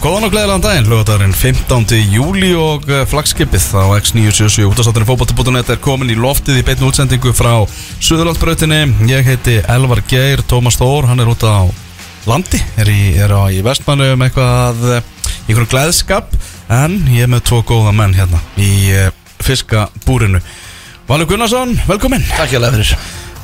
góðan og gleðilegan daginn, hlugardagurinn 15. júli og eh, flagskipið á X977 útastátturinn fókbalti.net er komin í loftið í beitnu útsendingu frá Suðurlandsbrautinni. Ég heiti Elvar Geir, Tómas Þór, hann er út á landi, er í, í vestmannu um eitthvað, eh, í einhverjum gleðskap, en ég er með tvo góða menn hérna í eh, fiskabúrinu. Valur Gunnarsson, velkomin. Takk hjá fyrir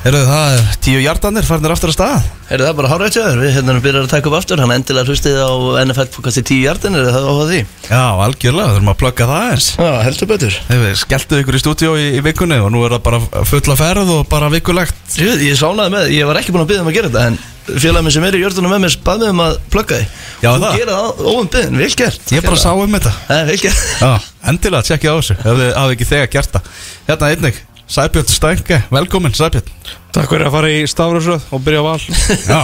Herðu það tíu hjartanir, farnir aftur að stað. Heyrðu það bara hárið tjóður, við hérna byrjar að taka upp aftur. Hann endilega hlustið á NFL pokasti 10 hjartin Er það á því? Já, algjörlega, þurfum að plugga það eins. Já, heldur betur. Þeir skelltu ykkur í stúdíó í, í vikunni og nú er það bara fulla ferð og bara vikulegt? Ég, ég sánaði með, ég var ekki búin að byggja um að gera þetta En félagið minn sem er í hjörtunum með mér bað mig um að plugga því Já, Þú það. gera það óum byggðin, Sæbjörn Stænke, velkomin Sæbjörn. Takk fyrir að fara í stafröðsröð og byrja val. Já,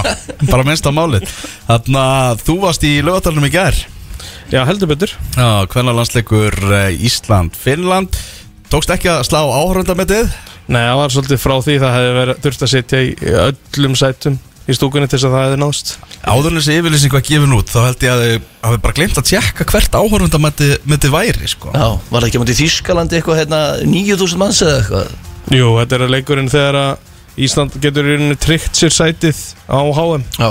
bara minnst á málið. Þannig að þú varst í lögatalunum í gær. Já, heldur betur. Já, hvernig landsleikur Ísland, Finnland. Tókst ekki að slá áhörundametið? Nei, það var svolítið frá því það hefði verið þurft að sitja í öllum sætum í stúkunni til þess að það hefði náðst? Áður en þessi yfirlýsing var gefin út þá held ég að þau hafi bara glemt að tjekka hvert áhörundametið væri sko. Já, var það ekki mútið í Þýskalandi eitthvað hérna 9000 manns eða eitthvað? Jú, þetta er leikurinn þegar að Ísland getur í rauninni tryggt sér sætið á HM Já,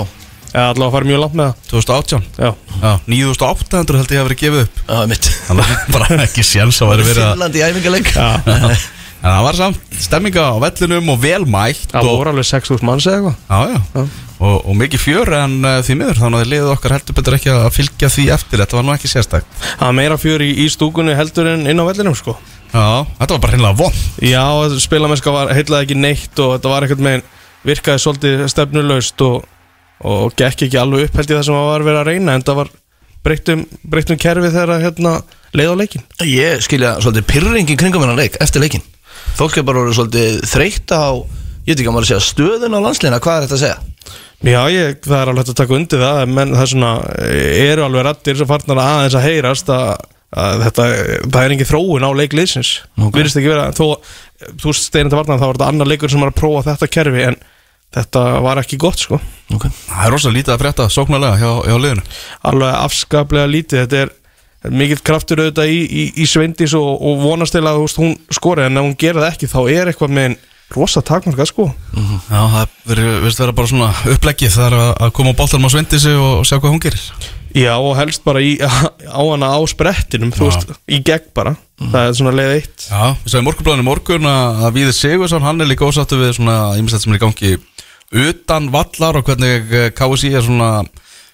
eða allavega að fara mjög langt með það. 2018 Já, Já, 9800 held ég að verið gefið upp. Já, mitt Þannig að bara ekki séns að væri verið að En það var samt stemminga á vellinum og velmætt það og, voru alveg 6.000 manns eða eitthvað. Já, já. Já. Og, og mikið fjör en uh, því miður Þannig að liðið okkar heldur betur ekki að fylgja því eftir. Þetta var nú ekki sérstækt Það var meira fjör í, í stúkunni heldur en inn á vellinum sko. Já, þetta var bara hreinlega von Já, spilamennska var heitlaði ekki neitt og þetta var einhvern veginn virkaði svolítið stefnulaust og, og gekk ekki alveg upp held ég það sem var verið að reyna en það var breyttum, breyttum kerfi þegar að, hérna, leið á leikin Ég skilja svolítið pyrringin kringum hennar leik eftir leikin Fólk er bara orðið svolítið þreytt á Ég veit ekki að maður að segja stöðun á landsleina Hvað er þetta að segja? Já, ég, það er alveg hægt að taka undir það menn það er svona, eru alveg rattir sem farnar aðeins að heyrast að, að þetta, það er engin þróun á leikliðsins Ok. virðist ekki vera þó, þú steinir til varnar þá var þetta annar leikur sem var að prófa þetta kerfi en þetta var ekki gott sko Okay. Það er rosalega lítið að frétta sóknarlega hjá, hjá liðinu alveg afskaplega lítið þetta er mikill kraftur auðvitað í, í, í Sveindís og, og vonast til að veist, hún skori en ef hún gera það ekki þá er eitthvað með en rosa takmarka sko Já, það verður- vera bara svona uppleggið Það er að, að koma á boltanum á svendisi og, sjá hvað hún gerir. Já og helst bara í, á hana á sprettinum þú veist, í gegn bara. Það er svona leið eitt. Já, við sagðum morgunblæðinu morgun að, að Víðir Sigursson, hann er líka ósáttu við svona ímestætt sem er í gangi utan vallar og hvernig KSI er svona,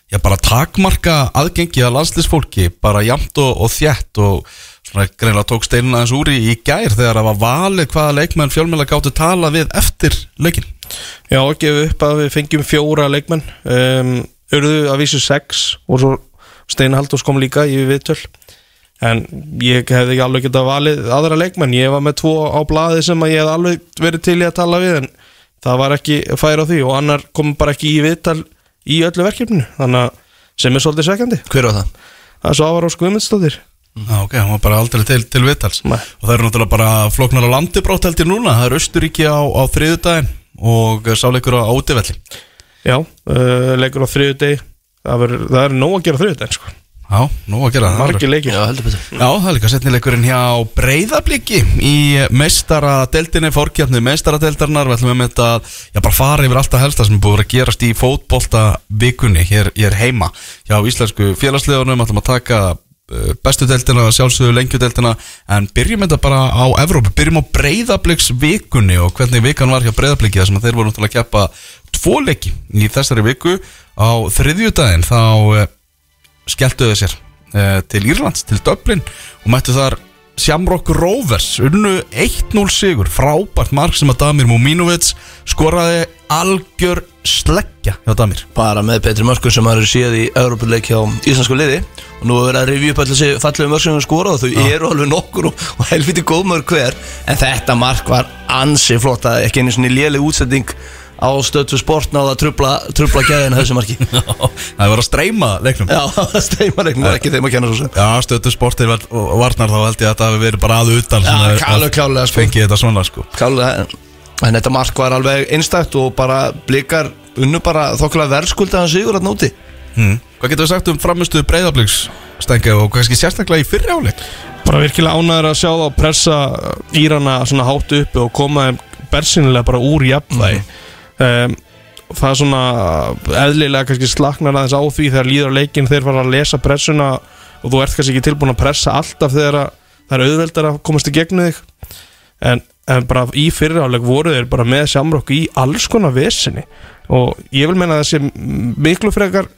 já bara takmarka aðgengi að landslýsfólki bara jamt og, og þjætt og svona greinlega tók steinina aðeins úr í, í gær þegar það var valið hvaða leikmenn fjölmjöla gáttu tala við eftir leikin já gefið upp að við fengjum fjóra leikmenn. Um, urðu að vísu sex og svo Steina Halldórs kom líka í viðtöl. En ég hefði ekki alveg getað valið aðra leikmenn, ég var með tvo á blaði sem ég hef alveg verið til í að tala við en það var ekki færa því og annar kom bara ekki í viðtal í öllu verkefninu þannig að sem er svolítið svekkjandi. Hver var það? það er svo ávar á Guðmundsdóttir Já, ok, hann var bara aldrei til, til viðtals Nei. og það eru náttúrulega bara flóknar á landibrótt heldur núna, það er Östuríki á, á þriðudaginn og sáleikur á átivelli já, uh, leikur á þriðu deg það, er nóg að gera þriðu deg sko. Já, nú að gera það. Margir leikir Já, heldur betur. Já, það er líka setnileikurinn hjá Breiðabliki í meistaradeldinni, fórkjarni meistaradeldarnar, við ætlum með þetta já, bara fara yfir alltaf helsta sem er búið að gerast í fótbolta vikunni hér, hér heima hjá íslensku félagslegunum, ætlum að taka uh, bestu deildina, sjálfsögðu lengjudeildina en byrjum þetta bara á Evrópu, byrjum á Breiðabliks vikunni og hvernig vikan var hjá Breiðabliki þar sem að þeir voru náttúrulega að keppa tvo leiki í þessari viku. Á þriðjudaginn þá uh, skelltuðu sér uh, til Írlands, til Dublin og mættu þar Shamrock Rovers unnu 1-0 sigur. Frábært mark sem að Damir Muminovic skoraði algjör sleggja hjá Damir. Bara með Petri Mörkun sem er séð í Európuleik hjá íslensku liði. Og nú er verið að review upp allir þessi fallegu mörk sem við skora Og þau eru alveg nokkur og, og helviti góð mörk hver. En þetta mark var ansi flott að ekki einu svona léleg útsending á stöðtu sport náða að trubla, trubla gæðina þessu marki. Það var að streyma leiknum. Já, það steimar ekki, það er ekki þeim að kenna svo sem. Já, stötu sportið var- og varnar þá held ég að þetta hafi verið bara að utan Já, að klálega, sko. fengið þetta svona sko. Klálega, en þetta mark var alveg einstætt og bara blikar unnu bara þokkulega verðskuldaðan sigur að nóti mm. Hvað getur við sagt um framistuðu breyðabliks Stengi og kannski sérstaklega í fyrri áleik bara virkilega ánæður að sjá þá pressa Írana svona hátt uppi og koma þeim bersinnilega bara úr jafnvægi um, það er svona eðlilega kannski slaknar aðeins á því þegar líður á leikin þeir fara að lesa pressuna og þú ert kannski ekki tilbúin að pressa alltaf þegar að það er auðveldar að komast í gegnu þig. En, en bara í fyriráleik voru þeir bara með samrokk í alls konar vesinni og ég vil meina að þessi miklu frekar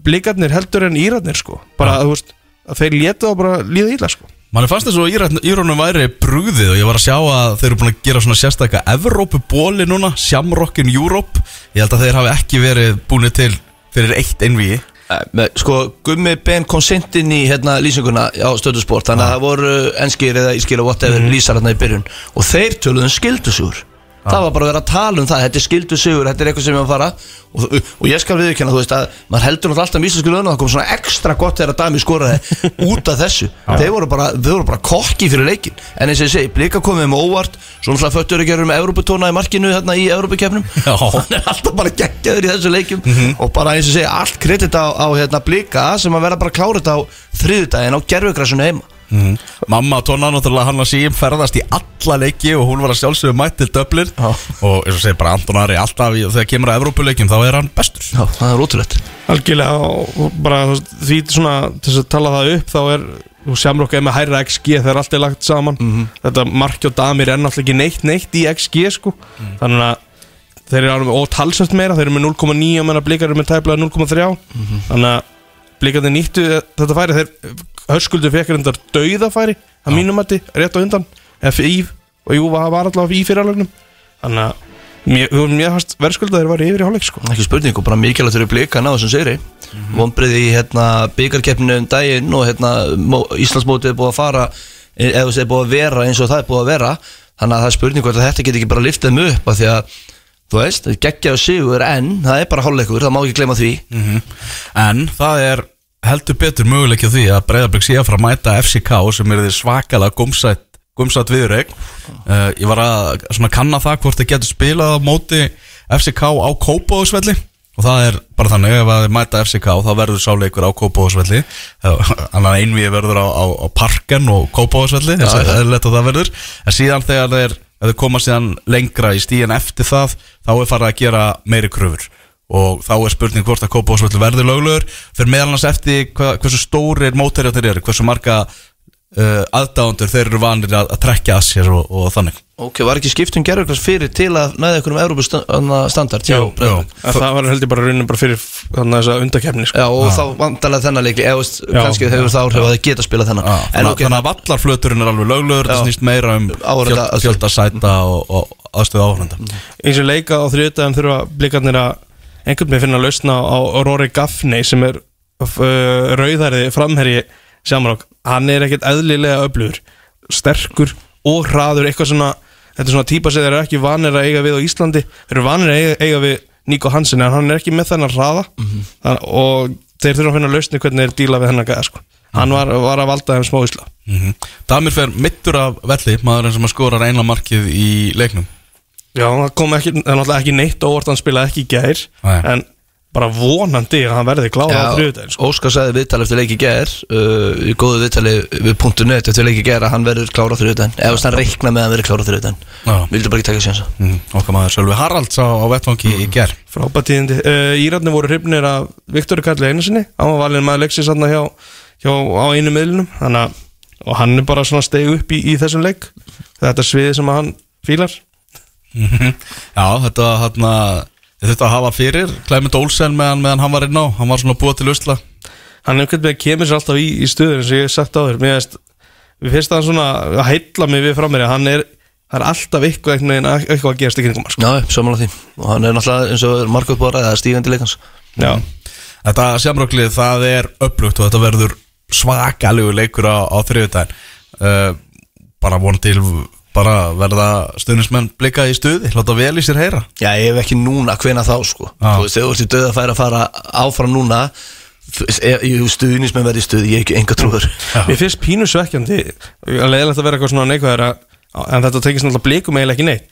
blikarnir heldur en íratnir sko. Bara að þú veist að þeir létu þá bara líða ítla sko Manni fannst þess að Írónum væri brugðið og ég var að sjá að þeir eru búin að gera svona sérstakka Evrópubóli núna, Shamrockin Europe. Ég held að þeir hafi ekki verið búin til fyrir eitt með- Sko, Gummi Ben kom sent inn í hérna, lýsinguna á stöðusport. Þannig að það voru enskir eða ískir og whatever lýsar hérna í byrjun. Og þeir töluðum skildusugur Það var bara að vera að tala um það, þetta er skildusugur, þetta er eitthvað sem ég var að fara. Og, og ég skal viðurkenna, þú veist að maður heldur alltaf mísasku lögna Það kom svona ekstra gott þegar að Dami skoraði út af þessu. Þeir voru bara, þeir voru bara kokki fyrir leikin En eins og ég segi, blika komið með óvart Svo náttúrulega föttur að gera með Európutóna í markinu hérna í Európukefnum Já. Hann er alltaf bara geggjaður í þessu leikjum. Og bara eins og segja, allt kredit á, á hérna, blika Sem að vera bara að þetta á þriðudaginn á gerfugrassunni heima mm. Mamma Tonna náttúrulega hann að síum ferðast í alla leiki og hún var að sjálfsögðu mætt til Dublin. Já. og eins og segir bara Anton Ari alltaf í, þegar kemur að Evrópuleikim þá er hann bestur. Já, það er ótrúlegt. Algjörlega og bara þú veist, því svona til þess að tala það upp þá er þú samrokk er með hærra XG þegar allt er lagt saman. Þetta marki og damir er náttúrulega ekki neitt neitt í XG sko. Þannig að þeir eru alveg ótalsvægt meira þeir eru með 0,9 og menna blikar eru með tæplega 0,3 þannig að blikarnir nýttu þetta færi þeir höskuldu fekk reyndar dauðafæri að mínum mati rétt á undan. Eða fyrir og jú það var allavega í fyriralögnum þannig að mér, mér fannst verðskulda þeir var yfir í hálfleik sko. Ekki spurning og bara mikilvægt fyrir blika að ná þessum sigri. Mm -hmm. í hérna, byggarkeppninu um daginn Og hérna, mó- Íslandsmótið er búið að fara Eða þú segir búið að vera eins og það er búið að vera. Þannig að það er spurning hvort að þetta get ekki bara liftið mig upp af Því að, þú veist, geggjaðu sigur En það er bara hálfleikur, það má ekki gleyma því. En það er heldur betur möguleik á því að Breiðarbygg sé að fara að mæta FCK sem er því svakalega gumsætt, gumsætt viðreik uh, Ég var að svona kanna það hvort þið getur spilað á móti FCK á Kópavóðsvelli og það er bara þannig ef að mæta FCK þá verður sáleikur á Kópavóðsvelli annar einvið verður á, á, á Parken og að það er lett að það verður. En síðan þegar þeir, ef þeir koma síðan lengra í stíðan eftir það þá er farið að gera meiri kröfur. Og þá er spurning hvort að Kópavóðsvelli verður löglegur. Fyrir meðal annars eftir hva, hversu stórir mótæri þeir eru, hversu marga uh, aðdáðundur þeir eru vanir að, að trekja að sér og, og þannig. Ok, var ekki skiptum gerðurklas fyrir til að næða ykkur um Európa standard? Hjá Jú, Breiðablik? En það var heldur bara raunin bara fyrir þannig að þessa undakefni sko. Já, og þá vandalega þennan leikli eða Já. kannski hefur það áhrif að þið geta spilað þennan. Já, En þannig, ok, þannig að vallarflöturinn er alveg löglegur það Já. snýst meira um aðstöðu. fjöldasæta og, og aðstöð áhörnda eins og leika á þriðdæðum þurfa blikarnir að einhvern veginn finna að lausna á Rory Gaffney sem er uh, rauðæriði framherji samrák hann er ekkert eðlilega öflugur sterkur og hraður eitthvað svona þetta er svona típa sem þeir eru ekki vanir að eiga við á Íslandi. Þeir eru vanir að eiga, eiga við Nico Hansen en hann er ekki með þennan hraða. Þann, og þeir þurfa að finna lausni hvernig þeir díla við hennan gæða sko. hann var, var að valda þeim smá ísla mm Damir fer mittur af velli maðurinn sem að skora reyna markið í leiknum. Já, það kom ekki, það er náttúrulega ekki neitt óvart hann spilaði ekki gær Nei. en bara vonandi að hann verði klára á þriðudaginn sko. Óskar sagði viðtal eftir leiki ger uh, í góðu viðtali við .net eftir leiki ger að hann verður klára á þriðudaginn eða veist hann reikna með að hann verður klára á Já. Vildu bara ekki taka sjansa mm, Okkar maður Sölvi Haralds á, á vettfangi í ger Frábætíðindi uh, Írarnir voru hrifnir af Viktor Karli einu sinni hann var valinn maður leiksins hann hjá, hjá á einu miðlunum þannig að og hann er bara svona stegu upp í, í þessum leik. Þetta er sviðið sem hann fílar. Mhm. Já, þetta hérna Þetta að hafa fyrir Clement Olsen meðan, meðan hann var inn á Hann var svona búið til usla. Hann er einhvern veginn kemur sér alltaf í, í stuður eins og ég hef sagt á þér mér finnst, það svona að heilla mig við fram mér hann er, er alltaf eitthvað, eitthvað að gerast í kringum hann, sko. Já, samanlega því. Og hann er náttúrulega eins og búið að ræða stígandi leikans. Já. Þetta sjámröklið það er upplugt og þetta verður svakalegu leikur á, á þriðudaginn uh, Bara von til bara verða stuðnismenn blika í stuði Láta vel í sér heyra. Já, ég hef ekki núna, hvena þá sko? Já. Þú veist, þegar þú ert í döð að færa að fara áfram núna e- stuðnismenn verði í stuði, ég er ekki enga trúður. Mér finnst pínu svekkjandi að leiðilegt að vera eitthvað svona neikvæður að- en þetta tekist náttúrulega blikum eiginlega ekki neitt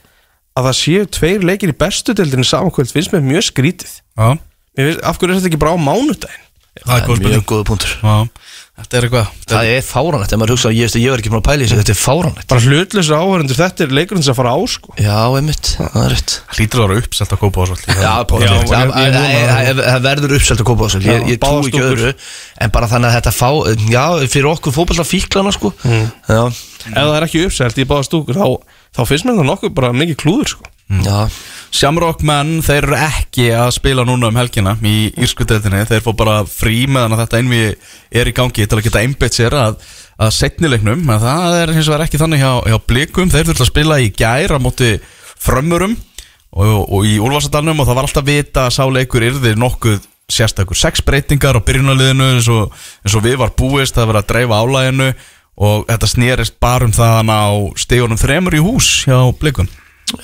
að það séu tveir leikir í bestu deildinni samankvöld finnst mér mjög skrítið. Já, Mér finnst, af hverju er þetta ekki bara á mánudaginn? Það er Mjög góða punktur. Já, Þetta er eitthvað Það er fáranlegt, ef maður hugsa, ég, veist, ég er ekki búin að pæla í þessu, þetta er fáranlegt Bara hlutlösa áhörundur, þetta er leikurinn sem að fara á sko. Já, einmitt, það er rétt. Er Hlýtur að vera uppselt að kópa á svolítið Já, ég- ég það. það verður uppselt að kópa á þessu Ég, ég trú ekki öðru. En bara þannig að þetta fá Já, fyrir okkur fótballa fíklana sko. Já, Ef það er ekki uppselt í báða stúkur þá, þá finnst mér það nokkuð bara mikið klúður sko. Já, Shamrock menn, þeir eru ekki að spila núna um helgina í írskudeldinni Þeir fá bara frí meðan að þetta einvi er í gangi til að geta einbeitt sér að, að setnilegnum En það er hins vegar ekki þannig hjá, hjá blikum. Þeir þurfa að spila í gær á móti frömmurum og, og í úlfarsadalnum og það var alltaf vita að sáleikur yrði nokkuð sérstakur. Sex breytingar á byrjunarliðinu eins og, eins og við var búist það var að dreifa álæginu og þetta snerist bara um það að ná stegunum þremur í hús hjá blikum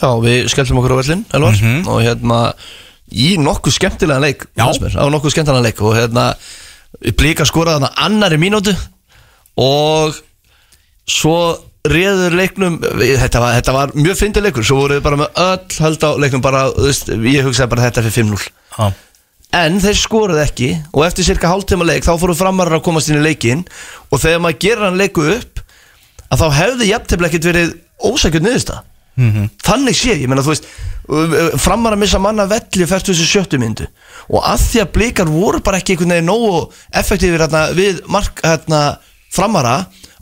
já, við skelltum okkur á vellin Elvar, og hérna í nokkuð skemmtilega leik mér, á nokkuð skemmtilega leik og hérna blika skoraði þarna annari mínútu og svo réður leiknum við- þetta var, þetta var mjög fyndið leikur svo voruð bara með öll höld á leiknum bara, veist, ég hugsaði bara þetta fyrir 5-0 Já, en þeir skoruð ekki og eftir cirka hálftíma leik þá fóru framarar að komast inn í leikin og þegar maður gerir hann leiku upp að þá hefði jafntefnilega ekkert verið ósækjörn niðursta þannig sé, ég meina þú veist framar að missa manna velli fært þessu sjöttu myndu. Og að því að blikar voru bara ekki einhvern veginn nógu effektífir hérna, við mark hérna, framara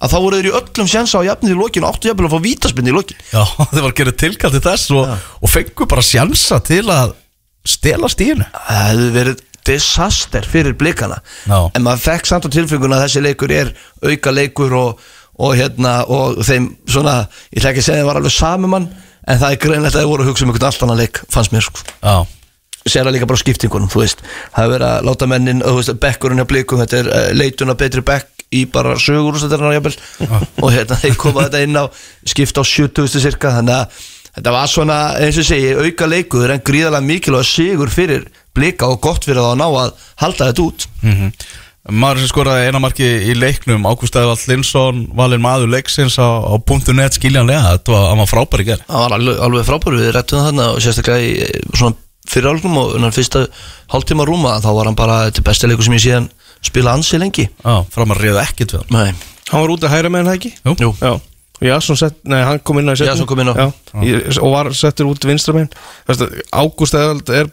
að þá voru þeir í öllum sjensa á jafnið í lokin og áttu jafnvel að fá vítaspinn í lokin. Já, þeir var að gera tilkall til þess og, og fengu bara sjansa til að stela stíðinu það hefði verið disaster fyrir blikana. Já. en maður fekk samt á tilfenguna að þessi leikur er auka leikur og, og hérna og þeim svona, ég ætla ekki að segja að það var alveg samumann en það er greinlegt að það voru að hugsa um einhvern allt annan leik fannst mér sko. Já, sér það líka bara á skiptingunum, þú veist. Það er verið að láta mennin, þú veist, bekkurinn hjá blikum þetta er uh, leitun að betri bekk í bara sögur og hérna þeir koma þetta inn á skipta á 70. cirka þannig að þetta var svona, eins og segi, auka leikur en gríðarlega mikilvæg sigur fyrir blika og gott fyrir að ná að halda þetta út. Mm Maður sem skoraði eina marki í leiknum Ágúst Eðvald Linsson valinn maður leiksins á, á .net skiljanlega Þetta var, hann var frábæri ger það var alveg, alveg frábær, við rættum þarna og sérstaklega í eh, svona fyrir álgnum og innan fyrsta hálftíma rúma þá var hann bara, þetta besti leikur sem ég síðan spila ansi lengi Já, framar reyðu ekkert við hann Nei, Hann var út að hæra með hann ekki? Jú. jú, Já Og Jason sett, nei hann kom inn á. Jason kom inn á. Já, ég, og var settur út vinstra megin Ágúst Eðald er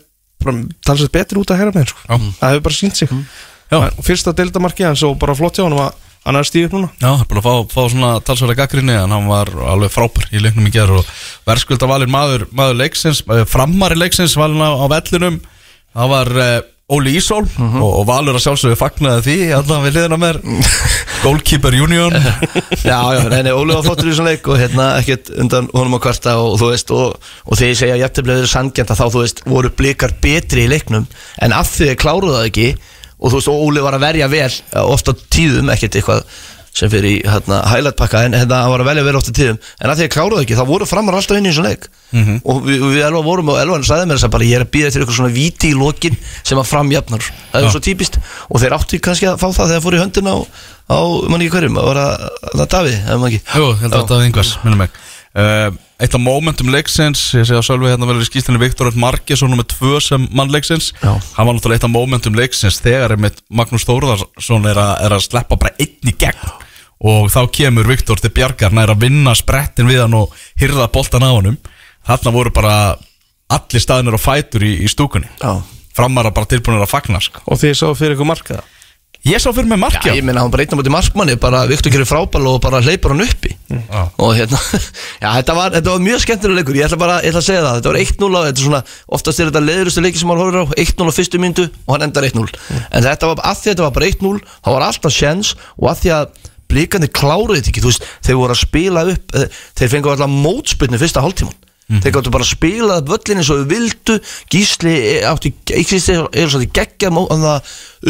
talsett betur út að hæra megin sko. Já. Það hefur bara sínt sig Já. En Fyrsta deildamarki hans og bara flott hjá hann að hann er stíð upp núna. Já, það er bara að fá, fá svona talsverða gaggrinni en hann var alveg frábær í leiknum í gerð og verðskulda valinn maður, maður leiksins, eh, framari leiksins valinn á, á vellinum. Það var uh, Óli Ísól og, og Valur að sjálfsögðu fagnaði því allan við liðina mér. Goalkeeper Union. Já, já, nei, nei, Óli var flottur í svona leik og hérna ekkert undan honum á kvarta og þú veist, og, og þegar ég segja að jæftefnilega eru sangjant að þá, þú veist, voru blikar betri í leiknum, en af því það ekki og þú veist, og Óli var að verja vel ofta tíðum, ekkert eitthvað sem fyrir í hérna highlight pakka en hérna hann var að velja vel ofta tíðum, en af því þeir kláruðu það ekki þá voru framar alltaf inn í svona leik. Og við, við Elva vorum og Elvan sagði mér þess að bara ég er að býða eftir eitthvað svona víti í lokin sem að framjafnar, það er svo típist. Og þeir áttu kannski að fá það þegar fór í höndin á, á mann ekki hverjum, að vera það Davíð, ef maður ekki. Jú, ég held að var einhvers, minnum uh, Eitt af momentum leiksins Ég að Sölvi hérna verður í skýstinni Viktor Öll Margesson Númer tvö sem mann leiksins Já. Hann var náttúrulega eitt af momentum leiksins Þegar Magnús Þórðarsson er, að- er að sleppa bara einn í gegn Og þá kemur Viktor til Bjargar Nær að vinna sprettin við hann Og hyrða boltan á honum Þarna voru bara allir staðinir á fætur í, í stúkunni Já. Framara bara tilbúinir að fagna sko. Og þið sá fyrir ykkur markaða Ég sá fyrir mig Já, markja ég meina hann bara einn á markmanni bara Viktor gerir frábæl og bara hleypar hann uppi Já. og hérna já, þetta, var, þetta var mjög skemmtilega leikur. Ég ætla bara ég ætla að segja það, þetta var 1-0 og þetta er svona, oftast er þetta leiðurustu leiki sem hann horfir á 1-0 á fyrstu myndu og hann endar 1-0 en þetta var, að því að þetta var bara 1-0 þá var alltaf sjens og að því að blíkandi kláruði þetta ekki, þú veist, þeir voru að spila upp eh, þeir fengu alltaf mótspilnu fyrsta hálftíman þeir gáttu bara að spila völlin eins og við vildu. Gísli eh, átti Gísli er svo að geggja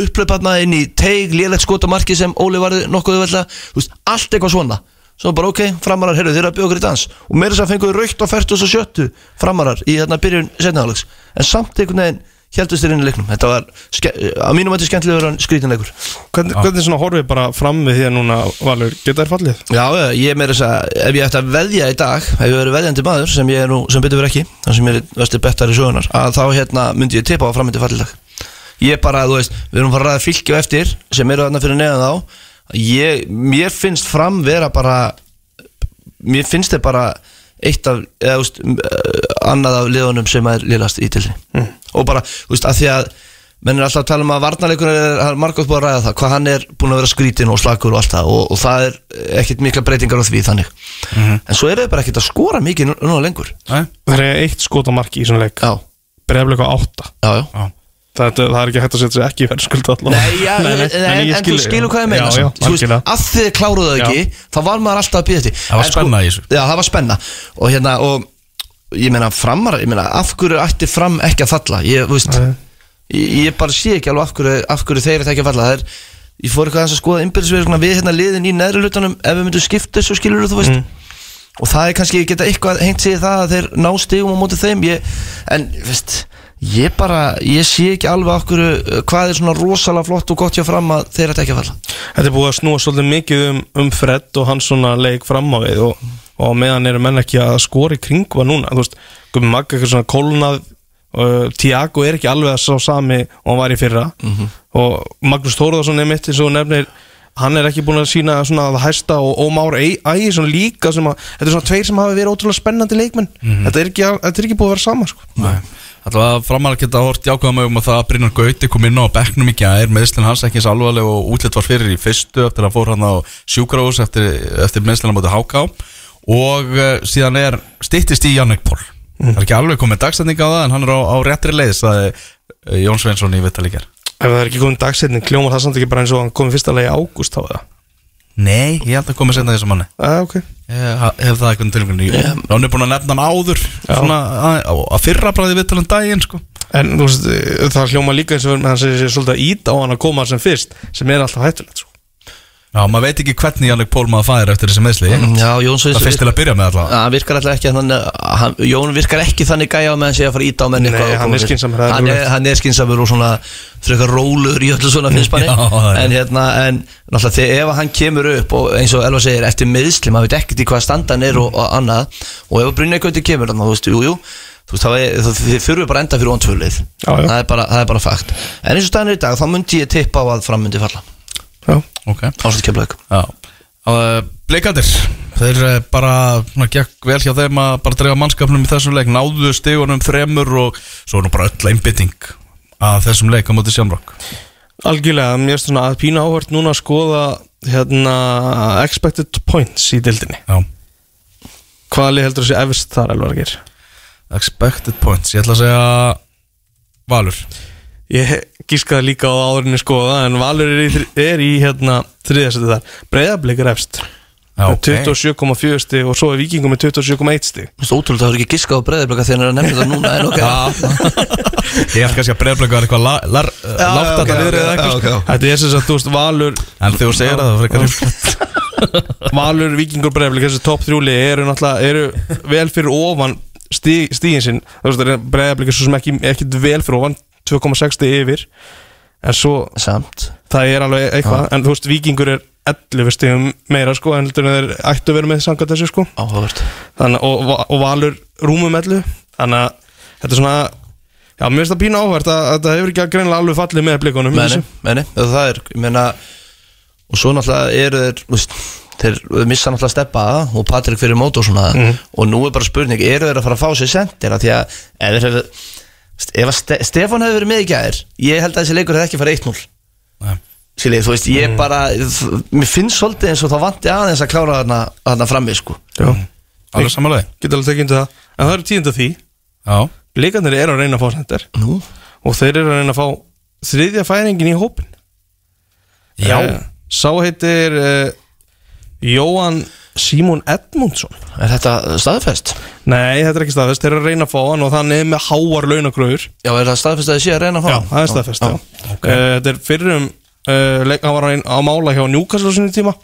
upplöparna inn í teig, lélegt skotamarki sem Óli varði nokkuð vella allt eitthvað svona. Svo bara ok, framarar, heyrðu, þeir eru að bjóða okkur í dans. Og meira þess að fenguðu raukt á 47 framarar í þarna byrjun setnaðálegs en samt einhvern veginn heldust þeir inn í leiknum. Þetta var, að mínum að þetta skemmtilegur en skrítinleikur Hvernig, hvernig svona horfið bara fram við því að núna Valur, geta þær fallið? Já, já, ég er meira þess að ef ég ætti að veðja í dag ef ég verið veðjandi maður sem ég er nú, sem betur verið ekki þannig sem ég er vestir bettar í sögunar að þá hérna myndi ég tippa á framöndi fallidag Ég bara, þú veist, við erum að fara að ræða fylki og eftir sem eru þarna fyrir neðan þá. Ég, Mér finnst fram vera bara Mér finnst þið bara eitt af, eða, þú veist, annað af liðunum sem er liðast í tilni mm. og bara, þú veist, að því að menn er alltaf að tala um að varnarleikunum er, er margótt búið að ræða það, hvað hann er búin að vera skrítin og slagur og allt það og, og það er ekkit mikla breytingar á því þannig. En svo eru þau bara ekkit að skora mikið nú, núna lengur? Það er eitt skot á marki í svona leik. Á átta. Já, já. Já. Það, það er ekki hægt að setja sig ekki í verðskuld allavega Nei, já, Nei, nei, en, en en, ég þú skil- skilur hvað ég meina. Já, já, Þú veist, að þið kláruðu það ekki þá var maður alltaf að býða því Það var sko- spenna í þessu. Já, það var spenna. Og hérna, og ég meina framar, ég meina, af hverju ætti fram ekki að falla? Ég, veist Nei. ég, ég bara sé ekki alveg af hverju, af hverju þeir ætti ekki að falla. Það er, ég fór eitthvað að skoða innbyrðisverðuna við hérna liðin í neðri hlutunum ef við myndum skipta þessu skilur þú veist. Og það er kannski geta eitthvað hengt sig í það að þeir ná stigum á móti þeim. Ég, en, veist ég bara, ég sé ekki alveg hverju hvað er svona rosalega flott og gott hjá fram að þeir ætti ekki að falla? Þetta er búið að snúa svolítið mikið um, um Fred og hans svona leik fram á við og, og meðan eru menn ekki að skora í kringva núna, þú veist, Gumi Magga eitthvað svona kólnað uh, Tiago er ekki alveg að sá sami og hann var í fyrra. Og Magnús Þóruðarsson er mitt eins og nefnir hann er ekki búin að sína svona það hæsta og Ómár Ægi svona líka sem að, þetta er svona tveir sem hafa verið ótrúlega spennandi leikmenn. Þetta, er ekki, þetta er ekki búið að vera sama sko. Alltaf að framar að geta hort jákvæða mögum að það að Brynjar Gauti kom inn á bekknum í gær meðslinn hans ekki eins alvarleg og útlitt var fyrir í fyrstu eftir að fór hann á sjúkrahús eftir, eftir meðslinn á HK og uh, síðan er stittist í Jannik Pól. Það er ekki alveg komið dagstætning á það en hann er á, á réttri leið sagði uh, Jón Sveinsson í Vittalíkjar ef það er ekki komið dagsetning kljómar það samt ekki bara eins og hann komið fyrsta leið í ágúst á það Nei, ég held að komið senda þessum manni ah, okay. Ég hef það eitthvað tilgjörn Hann er búin að nefna hann áður svona, að, að fyrra bræði Vittalum daginn sko. En þú veist, það hljóma líka eins og hann segir sér svolítið að íta á hann að koma sem fyrst sem er alltaf hættulegt sko. Já, maður veit ekki hvernig Jannik Pól maður fæðir eftir þessi meðsli Já, Jón Það fyrst til að byrja með alltaf hann virkar alltaf ekki þannig, hann, Jón virkar ekki þannig gæja á meðan sé að fara íta á menn Nei, eitthvað og hann er sér. skynsamur, það er hann er, rólegt. hann er skinsamur og svona frekar rólur í öllu svona finnst manni Já, það er. en hérna, en náttúrulega þegar ef hann kemur upp og eins og Elva segir, eftir meðsli maður veit ekkert í hvað standan er og, og annað og ef Brynja Gauti kemur, þannig að þú veist, jú, jú þú veist, þá er- þá- þið þurfum bara að enda fyrir ontvölið Já, já. það er bara, það er bara fakt en eins og staðan er í dag, þá myndi ég tippa á að fram myndi falla Já, Ok. Áslut kemlaug Já. Uh, Bleikandir Þeir uh, bara svona, gekk vel hjá þeim að bara drefa mannskapnum í þessum leik náðu stigunum þremur og svo er nú bara öll einbytting að þessum leik á móti Sjámrokk algjörlega, mér er svona að pína áhört núna að skoða hérna expected points í dildinni Já. Hvaða lið heldur þessi efst þar alveg að gera? Expected points Ég ætla að segja Valur Ég gískaði líka á áðurinni skoða en Valur er í, er í hérna þriðasetti þar. Breiðablik er efst Já, með ok. 27,4 stig og svo er Víkingum með 27,1 stig. Þú veist, ótrúlega það er ekki giskað á breyðarblöka þegar hann er að nefna þetta núna en ok. Ég ætla kannski að breyðblik var eitthvað Já, látt að það liður eða eitthvað ok, sko. Þetta er sem sagt, þú veist, Valur En þú segir það, það frekar ríflegt Valur, Víkingur, Breiðablik þessi topp þrjúli eru náttúrulega eru vel fyrir ofan stig, stigin sinn. Þú veist, Breiðablik er svo sem ekki, ekki vel fyrir ofan 2,6 stig yfir. En svo Samt. Það er alveg eitthvað en þú veist, Víkingur er 11 stigum meira sko en heldur en þeir ættu að vera með samkvæmt þessu sko. Áhugavert. Þannig, og, og- Valur rúmum 11 þannig að þetta er svona já, mér finnst það pína áhvert að að þetta hefur ekki greinilega alveg fallið með blikunum Meni, meni, það er, ég meina Og svo náttúrulega eru þeir veist, Þeir missa náttúrulega steppa Og Patrik fyrir mót og svona. Og nú er bara spurning, eru þeir að fara að fá sér sendir? Af því að ef þeir hefur Ef að Ste Stefán hefur verið með í gær Ég held að þessi leikur hefði ekki farið 1-0 Nei. Silið, þú veist, ég bara Mér finnst svolítið eins og það vanti aðeins að klára þarna, þarna frammi sko. Já, Alveg samanlega geta alveg tekið undir það. En það eru tíunda því. Já. Blikandir eru að reyna að fá sendir Nú, og þeir eru að reyna að fá þriðja færingin í hópin Já. Eh, sá heitir uh, Jóhann Símon Edmundsson er þetta staðfest? nei, þetta er ekki staðfest, þeir eru að reyna að fá hann og þannig er með háar launakröður Já, er það staðfest að þið sé að reyna að fá? Já, það er staðfest, já, Eh, Þetta er fyrrum uh, leik, hann var á, á mála hjá Newcastle á sinni tíma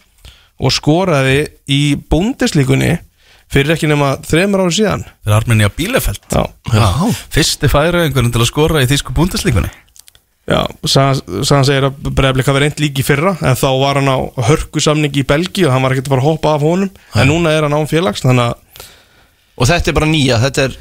og skoraði í búndislíkunni fyrir ekki nema þremur ári síðan. Þeir er Arminja Bílefeld Já, Já. Fyrsti færi einhverjum til að skora í þýsku búndeslíkunni já. Sann segir að Breiðblik hafi reynd líki fyrra en þá var hann á hörkusamning í Belgi og hann var ekkert að fara að hoppa af honum en núna er hann án félags Og þetta er bara nýja, þetta er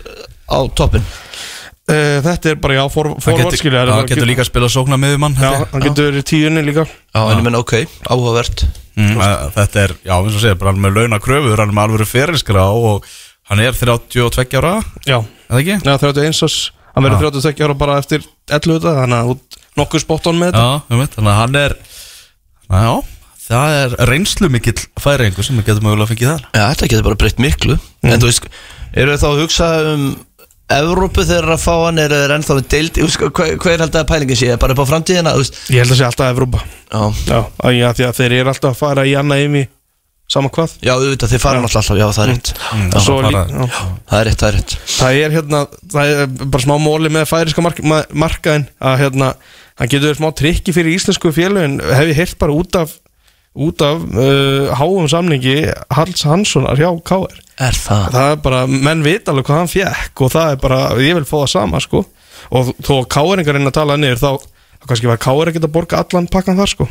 á toppin uh, Þetta er bara, já, for, Hann forvart hann getur líka að spila sókna miðjumann Já, held ég. hann getur verið tíunni líka. Já, en ég menn ok, áhugavert. Mm, að- Þetta er, já, eins og segir, bara með launa kröfur Hann er með alvöru ferilskra og hann er 32 ára, Já, eða ekki? já 31 ás Hann verður 32 ára bara eftir 11 þetta Þannig að út nokkuð spotton með þetta. Já, um þannig að hann er na, Já, það er reynslu mikill færingu sem við getum mögulega að fengið þar. Já, þetta getur bara breytt miklu. En þú veist, eru þá að hugsa um Evrópu þegar að fá hann? Er ennþá við deild, þú veist, hver, hver held að pælingi sé? Bara upp á framtíðina, Ég held að sé alltaf Evrópa. Já, Já, já, því að þeir eru alltaf að fara í annað ymi Sama hvað? Já auðvitað, þið fara náttúrulega alltaf, já, það er rétt. Mm, Og svo það lí- fara- já. Það er rétt, það er rétt. Það er hérna, það er bara smá móli með færiska mark, ma- markaðin að hérna, hann getur verið smá trikki fyrir íslensku félögin, hef ég heyrt bara út af út af uh, háum samningi Hals Hanssonar hjá KR Er það? það er bara, menn veit alveg hvað hann fjekk og það er bara, ég vil fá það sama sko. Og þó KR-ingar reyna að tala niður þá, þá kannski var KR að borga allan pakkan þar sko.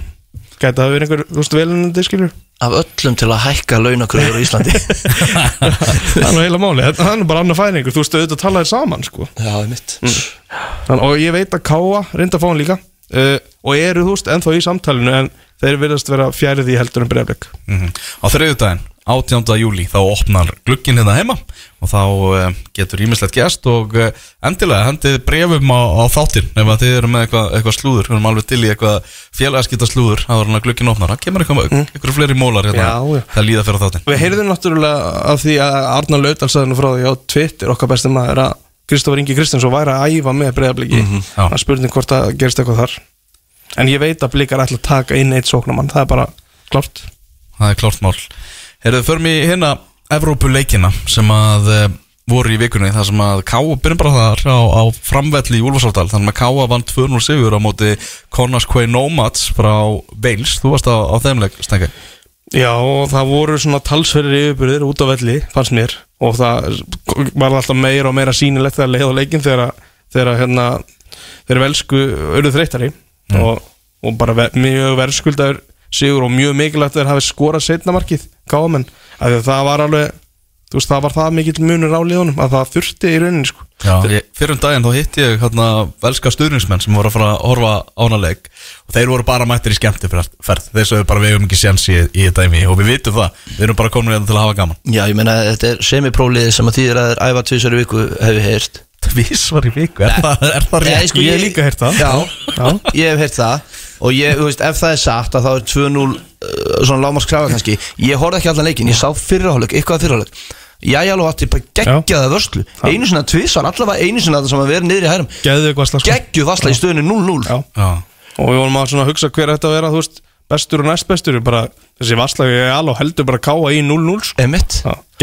Gæti það verið einhver, þú veist, velunandi skilur Af öllum til að hækka launakröður í Íslandi. Það er nú heila máli, það er nú bara annar færingur þú veist, auðvitað tala þér saman sko. Já, það er mitt Þann, og ég veit að Káa reynda að fá hann líka. Uh, og eru þú veist ennþá í samtalinu en þeir virðast vera fjærið í heldur en breyflik mm Á þriðjudaginn, 18. júli þá opnar glugginn hérna heima og þá uh, getur ímislegt gæst og uh, endilega hendið brefum á, á þáttinn ef að þið eru með eitthvað, eitthvað slúður við erum alveg til í eitthvað félagaskita slúður að vera glugginn opnar, það kemur eitthvað, mm. eitthvað fleiri mólar hérna, Já, já. það líða fyrir þáttinn Við heyrðum náttúrulega af því að Arnar nú frá því á Twitter okkar bestum maður að Kristofur Ingi Kristjánsson væri að æfa með breyfliki mm -hmm. það er spurning hvort að gerist eitthvað þar en ég veit að blikar ætla að taka inn eitt sóknamann, það er bara klart Það er klárt mál Herðu, förum í hérna Evrópuleikina sem að uh, voru í vikunni þar sem að Káa byrjum bara þar á, á framvelli í Úlfarsáldal þannig að Káa vann 2-0 sigur á móti Konas Quay Nomads frá Wales. Þú varst á, á þeim leik, Stengi Já, og það voru svona talsverðir yfirbyrðir út á velli, fannst mér og það var alltaf meira og meira sýnilegt þegar leið á leikin þegar, þegar hérna, þeir velsku auðvitað þreyttari og, og bara ver, mjög verðskuldaður sigur og mjög mikilvægt að þeir hafi skorað setna markið káamenn, af því að það var alveg þú veist, það var það mikill munur á liðunum að það þurfti í rauninni sko. Já, ég, fyrir um daginn þá hitti ég hérna velska stuðningsmenn sem voru að fara að horfa á hana leik og þeir voru bara mættir í skemmtiferð. Þeir sögðu bara við hefum ekki séns í, í þetta dæmi. Og við vitum það, við erum bara komin hérna til að hafa gaman. Já, ég meina, þetta er semipróliði sem að þýðir að þeir æfa tvisar í viku hefur heyrt. Tvísvar í viku, er, það, er það Nei, rétt? sko, Ég hef líka heyrt það. Já, Já. ég hef heyrt það Og ég, þú veist, ef það er satt að þá er 2-0 uh, Svona lámars krafa kannski. Ég horfði ekki allan leikin, ég sá fyrirháleik Eitthvað fyrirháleik Jæja, alveg átti bara geggjaða vörslu. Einu sinna tvisvar, allavega einu sinna það sem að vera niður í hærum. Eitthvað slag sko. Geggjuð vassla í stöðinu 0-0 Já. Já, og við vorum að svona hugsa hver þetta að vera þú veist, bestur og næst bestur. Bara, þessi vasslagi er alveg heldur bara káa í 0-0 sko.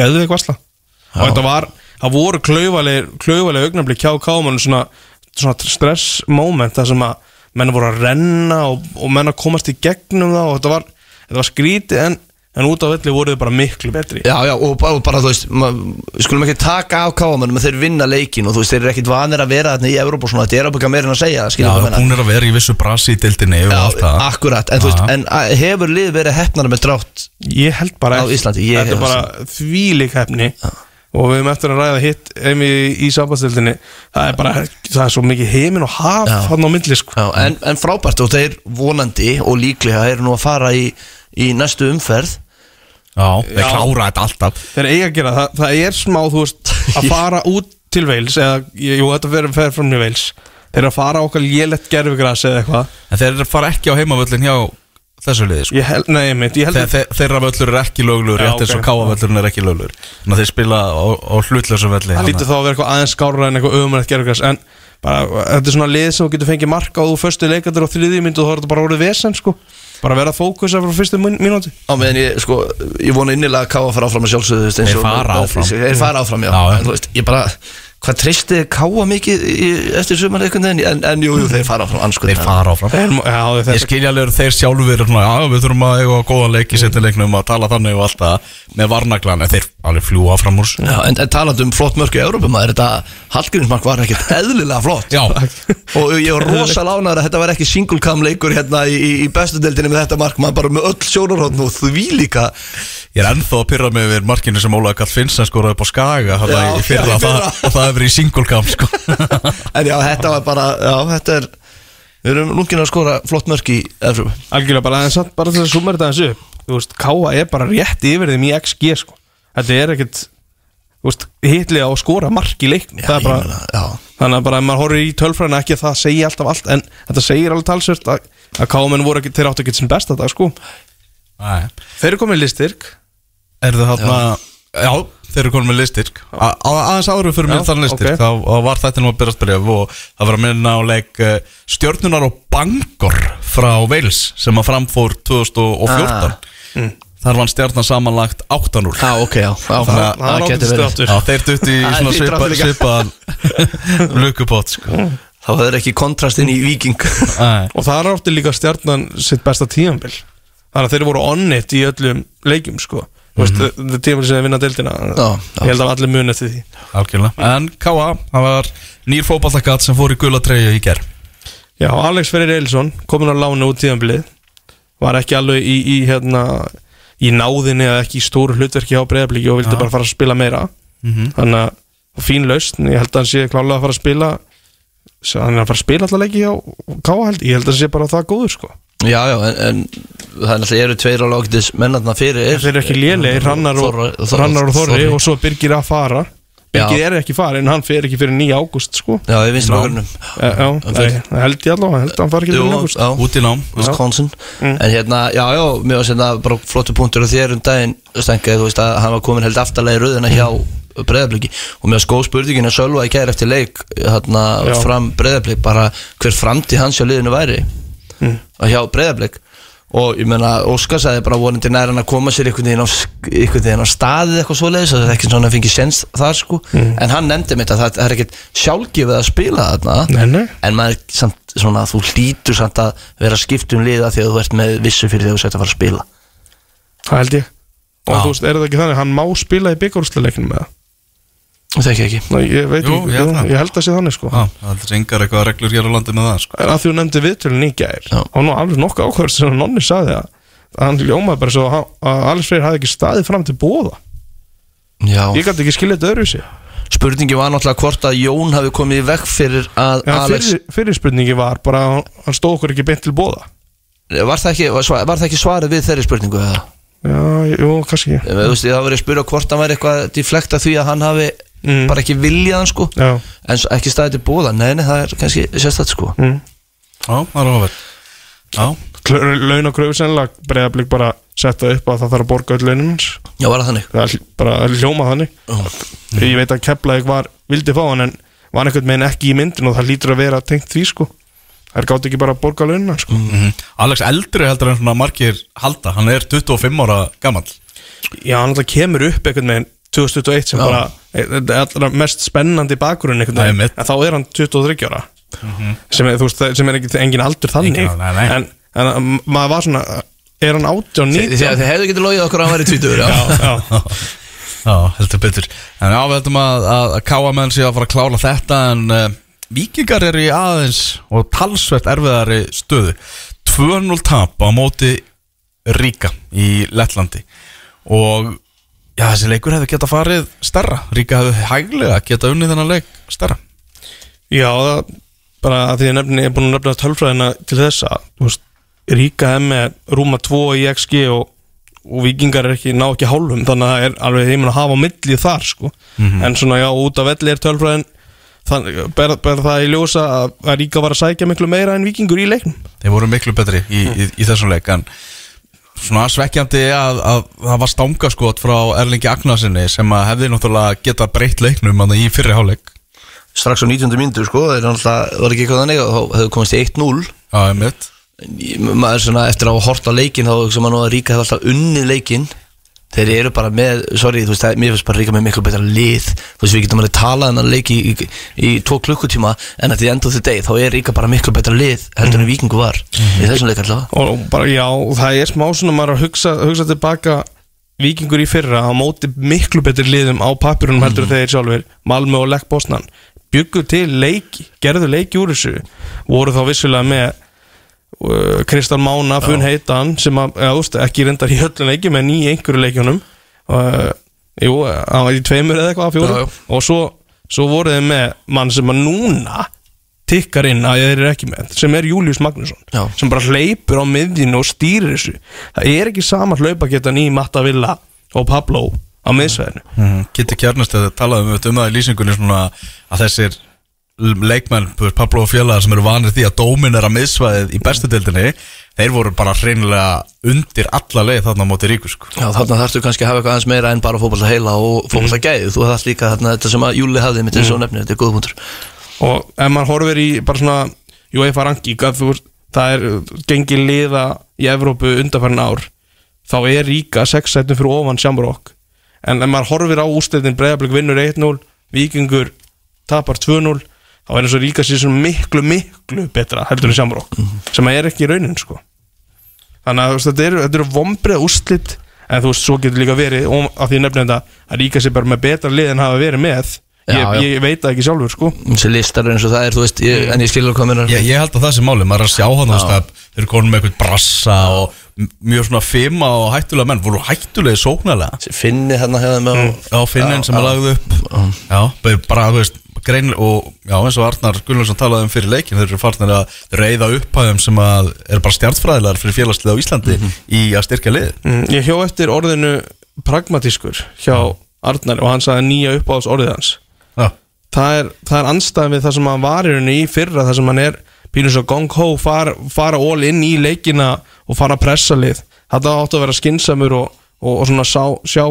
Geðu eitthvað vassla og þetta var, það voru klaufaleg augnabli kjá káman svona, svona stress moment það sem að menn voru að renna og, og menn að komast í gegnum það og þetta var, þetta var skrítið en, en út af velli voru þið bara miklu betri. Já, já, og bara, og bara þú veist Við skulum ekki taka af káamönnum að þeir vinna leikin og þú veist, þeir eru ekkit vanir að vera þarna í Evrópa og svona, þetta er ábyggja meira en að segja Já, meina. hún er að vera í vissu brasi í dildinni Já, það. akkurat, en þú veist, en að- hefur lið verið hefnara með drátt ég held bara Á ekki. Íslandi, ég þetta er og við höfum eftir að ræða hitt í sambandstildinni það er bara, það er svo mikið heimin og haf Já. hann á milli sko. Já, en, en frábært og þeir vonandi og líklega eru nú að fara í, í næstu umferð. Já, þeir klára þetta alltaf. Þeir eiga að gera, það, það er smá þú veist, að fara út til Veils eða, jú, þetta fer, fer fram í Veils þeir eru að fara okkar lélett gerfigras eða eitthvað. En þeir fara ekki á heimavöllin hjá þessu liði sko. ég held, nei, mynd, ég held Þeir, þeir, Þeirra völlur er ekki löglur Já, rétt eins og káavöllurinn er ekki löglur Þannig að þeir spila á, á hlutlösum velli það lítur þá að vera eitthvað aðeins skárra en eitthvað ömulegt gerfigras en bara, þetta er svona lið sem þú getur fengið marka og þú föstu leikandur á þriðið myndu og þá er þetta bara orðið vesen sko bara vera að fókusa frá fyrstu mín- mínúti á meðan ég, sko, ég vona innilega að Káa fara áfram með sjálfsögðu, þú veist, eins Þeir og- fara áfram. Þeir fara áfram, já, Já, já. en veist, ég bara hvað treysti Káa mikið í, eftir sumar einhvern veginn, en, en jú, jú, þeir fara áfram anskot, Þeir fara áfram. Þeir, já, Ég þetta, skilja alveg þeir sjálfur eru svona, já við þurfum að eiga góðan leik í setja leiknum að tala þannig og allt það með varnaglan. En þeir alveg fljúa fram úr. Já, en, en talandi um flott mörku í Európum að þetta Hallgrímsmark var ekkert eðlilega flott. Og ég var rosa lánar að þetta var ekki single cam leikur hérna í, í, í bestu deildinni með þetta mark maður bara með öll sjónarhóttn og því líka. Ég er ennþá að pyrra við markinu sem Ólaði Kall Finnsen skoraði upp á Skaga Já, Það í já, í í camp sko. En já, þetta var bara, já, þetta er Við erum lungin að skora flott mörk í Evrum Algjörlega bara, en samt bara til að summa þetta þessu Þú veist, Káa er bara rétt yfir þeim í XG sko. Þetta er ekkert Þú veist, hitlega að skora mark í leikn Það er bara, Já, þannig að bara ef maður horfir í tölfræðina ekki að það segja alltaf allt En þetta segir alveg talsvört að, að Káamenn voru ekki, þeir áttu ekki sinn besta dag sko. Nei. Þeir eru komið listyrk Er það þarna Já, þeir eru konum með listyrk Aðeins áður fyrir mér þann listyrk ok. þá, þá var þetta nú að byrjast bref og það var að minna á leik uh, stjörnunar og Bangor frá Wales sem að framfór 2014 Ah. Þar var stjarnan samanlagt 8-0 já ok, já, það ágætis verið. þeir dutti í svona því svipa, svipaðan lukupott sko. Þá hefur ekki kontrastinn í Viking. Og það er átti líka stjarnan sitt besta tíðanbill Þannig að þeir voru onnit í öllum leikjum sko Þú veist, þetta er tíðanbill sem þeir vinna deildina. Ég held að allir muni eftir því. Algjörlega. En K.A. það var nýr fótballakatt sem fór í gula treyju í ger Já, Alex Ferrir Eilsson komin á lánu út tíðanbilið Var ekki alveg í, í hérna Í náðinni eða ekki í stóru hlutverki á breyðablíki og vildi Já. bara fara að spila meira. Þannig að og fín lausn, ég held að hann sé klálega að fara að spila. Hann er að fara að spila alltaf leiki á held, ég held að hann sé bara það góður sko Já, já, en, en það er náttúrulega eru tveir alveg ágætis mennarna fyrir Þeir eru ekki lélegir, Rannar og, Þorri- Rannar og Þorri og svo Birgir að fara. Birgir er ekki farin, hann fer ekki fyrir 9 ágúst sko. Já, ég Já. Já, já, nei, það held ég allavega, held að hann fari ekki fyrir 9 ágúst. já, Út í nám Wisconsin. En hérna, já, já, mér var sérna bara flottu punktur og þér um daginn Stengaði, þú veist að hann var komin held aftarlega í rauðina hjá breyðabliki og mér skóð spurningin að Sölva í kæri eftir leik hérna Já. fram breyðablik bara hver framtíð hans hjá liðinu væri Mm. og hjá breyðablik og ég meina Óskar sagði bara vonandi nær hann að koma sér einhvern veginn á, á staðið eitthvað svoleiðis það er ekki svona að fengi sens þar sko. En hann nefndi mitt að það, er ekkert sjálfgefið að spila þarna. Nei, nei, en maður samt svona þú hlýtur samt að vera skipt um liða því að þú ert með vissu fyrir því að þú sett að fara að spila. Það held ég. Og þú veist, er það ekki þannig, hann má spila í byggjárúsleikinu með það það þekki ég ekki Nei, ég veit Jú, ekki, ég það. ég held að sé þannig sko Já, það er engar eitthvað reglur hér á landi með það sko. Að því þú nefndi viðtölun í gær Já. og nú alveg nokkuð ákvæður sem nonni saði að að hann ljómaði bara svo að, að Alex Freyr hafði ekki staðið fram til bóða Já. Ég gæti ekki skilja þetta öðru sér spurningi var náttúrulega hvort að Jón hafi komið í vekk fyrir að ja, Alex fyrir, fyrir spurningi var bara að hann- stóð okkur ekki beint til bóða var það, ekki, var, var það ekki svarið við þeirri spurningu eða? Já, jú, kannski ekki Þú veist, það var að spyrja hvort hann væri eitthvað deflekt af því að hann hafi Mm. bara ekki viljað hann sko. Já, en ekki staðið til bóða, nei, nei, það er kannski sérstætt sko. Mm. Já, það er Já, laun og kröfu sennilega breyðablík bara setta upp að það þarf að borga öll launum hans. Já, var það þannig? Það er bara hljóma þannig. Ég veit að Keflavík var vildi fá hann en var einhvern veginn ekki í myndin og það lítur að vera tengt því sko. Þær gátt ekki bara að borga launina sko. Mhm. Alex eldri heldur en svona margir halda. Hann er 25 ára gamall. Já, hann alltaf kemur upp einhvern veginn 2021 sem bara er allra mest spennandi mitt. en þá er hann 23 ára. Sem, er, veist, sem er ekki, engin aldur þannig. Engin- nei, nei. En, en að maður var svona er hann 18, Þið 19 þið hefðu getið logið okkur að hann væri tvítur já. já, Já, heldur betur. En heldum að, að, að káa menn sé að fara að klála þetta En uh, vikingar eru í aðeins og talsvert erfiðari stöðu. 2-0 tap á móti Ríka í Lettlandi. Og já, þessi leikur hefði geta farið stærra. Ríka hefði hæglega geta unnið þennan leik stærra. Já, það, bara að því ég nefni, ég er búin að nefna tölfræðina til þessa. Veist, Ríka er með rúma 2 í XG og, og vikingar er ekki, ná ekki hálfum þannig að það er alveg heiminn að hafa á milli þar sko. en svona já, út af velli er tölfræðin þannig, ber, ber það í ljósa að, að Ríka var að sækja miklu meira en vikingur í leiknum. Þeir voru miklu betri í, í, í þessum leik En svona svekkjandi að, að það var stangaskot frá Erlingi Agnarsinni Sem að hefði náttúrulega geta breytt leiknum í fyrri hálfleik. Strax á 19. myndu sko það er var ekki eitthvað þannig þá hefðu komist í 1-0 Já, einmitt. Ég- maður svona eftir að hafa hort á leikin þá hugsa maður nú að Ríka alltaf unnið leikin þeir eru bara með, sorry, þú veist, það, mér finnst bara Ríka með miklu betra lið. Þú veist, við getum alveg talað en að leiki í, í, í tvo klukkutíma en að því endur þið deg, þá er Ríka bara miklu betra lið heldur en Víkingu var í þessum leik allavega. Og bara já, það er smá svona maður að hugsa, hugsa tilbaka vikingur í fyrra á móti miklu betur liðum á papirunum heldur mm. þeir sjálfur Malmö og Lekk Bosnan byggu til leiki, gerðu leiki úr þessu voru þá vissulega með uh, Kristall Mána, Funn Heitan sem að, ja, úst, ekki reyndar í höllin leikjum en í einhverju leikjunum. Uh, jú, hann var í tveimur eða eitthvað fjórum. Já, já. og svo, svo voru þeir með mann sem að núna tikkar inn að þeir eru ekki með sem er Július Magnússon Já. sem bara hleypur á miðjunu og stýrir þessu. Það er ekki sama hlaupagetan í Matta Villa og Pablo á miðsvæðinu. Mm, Kitty Kjarnast hefði talað um, um það í lýsingunni svona að þessir leikmenn, þú veist, Pablo og félagar sem eru vanir því að dóminera miðsvæðið í bestu deildinni, þeir voru bara hreinlega undir alla leið þarna á móti ríku sko. Já, þarna þarftu kannski að hafa eitthvað aðeins meira en bara fótbolta heila og fótbolta gæði. Þú þarft líka þarna þetta sem að Júli hafði mitt eins og nefnir, þetta er góð punktur. Og ef maður horfir í bara svona UEFA ranking að þú það er gengið liða í Evrópu undanfærin ár þá er ríka 6 sætum fyrir ofan Shamrock. En ef maður horfir á ústöðin Breiðablík vinnur 1-0 Víkingur tapar 2-0 þá er eins og ríka sér miklu miklu betra heldur en Shamrock sem að er ekki í raunin sko. Þannig að þetta eru, þetta eru vombrið úrslit en þú veist, svo getur líka verið og að því nefnir þetta að ríka sér bara með betra lið en hafa verið með Já, ég, já. ég veit það ekki sjálfur sko. Þessi listar eins og það er, þú veist, ég, en ég skilur hvað mér ég, ég held að það sé máli, maður er að sjá hann þú veist, að þeir eru konum með eitthvað brassa og mjög svona fima og hættulega menn voru hættulega sóknarlega. Finni þarna hefði með mm. á finnin sem er lagði upp. Já, bara, þú veist grein og, já, eins og Arnar Gullarsson talaði um fyrir leikin, þeir eru farnir að reyða upphæðum sem að er bara stjartfræðilegar fyrir félagslið á Íslandi í að styrkja lið Mm, Ég hjó eftir orðinu pragmatískur hjá Arnar og hann sagði nýja uppáðs orðið hans. Já, það er, það er anstæðan við það sem hann var í rauninni í fyrra það sem hann er pínus og gong ho fara, all inn í leikina og fara að pressa lið. Þetta áttu að vera skinsamur og, og, og svona sjá, sjá,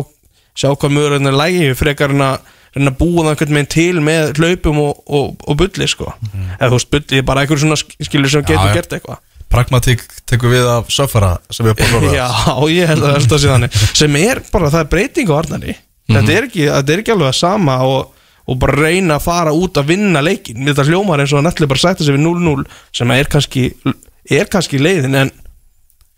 sjá hvað mjög er lægi frekar en að reyna að búa það einhvern veginn til með hlaupum og, og, og bulli sko. Eða þú veist bulli er bara einhver svona skilur sem getur já. gert eitthvað. Pragmatík tekur við af söffara sem við erum búin að Já, ég held að það sé þannig. Sem er bara, það er breyting á Arnari. Þetta, er ekki, þetta er ekki alveg að sama og, og bara reyna að fara út að vinna leikin þetta hljómar eins og ætli bara að sætta sig við 0-0 sem er kannski er kannski leiðin en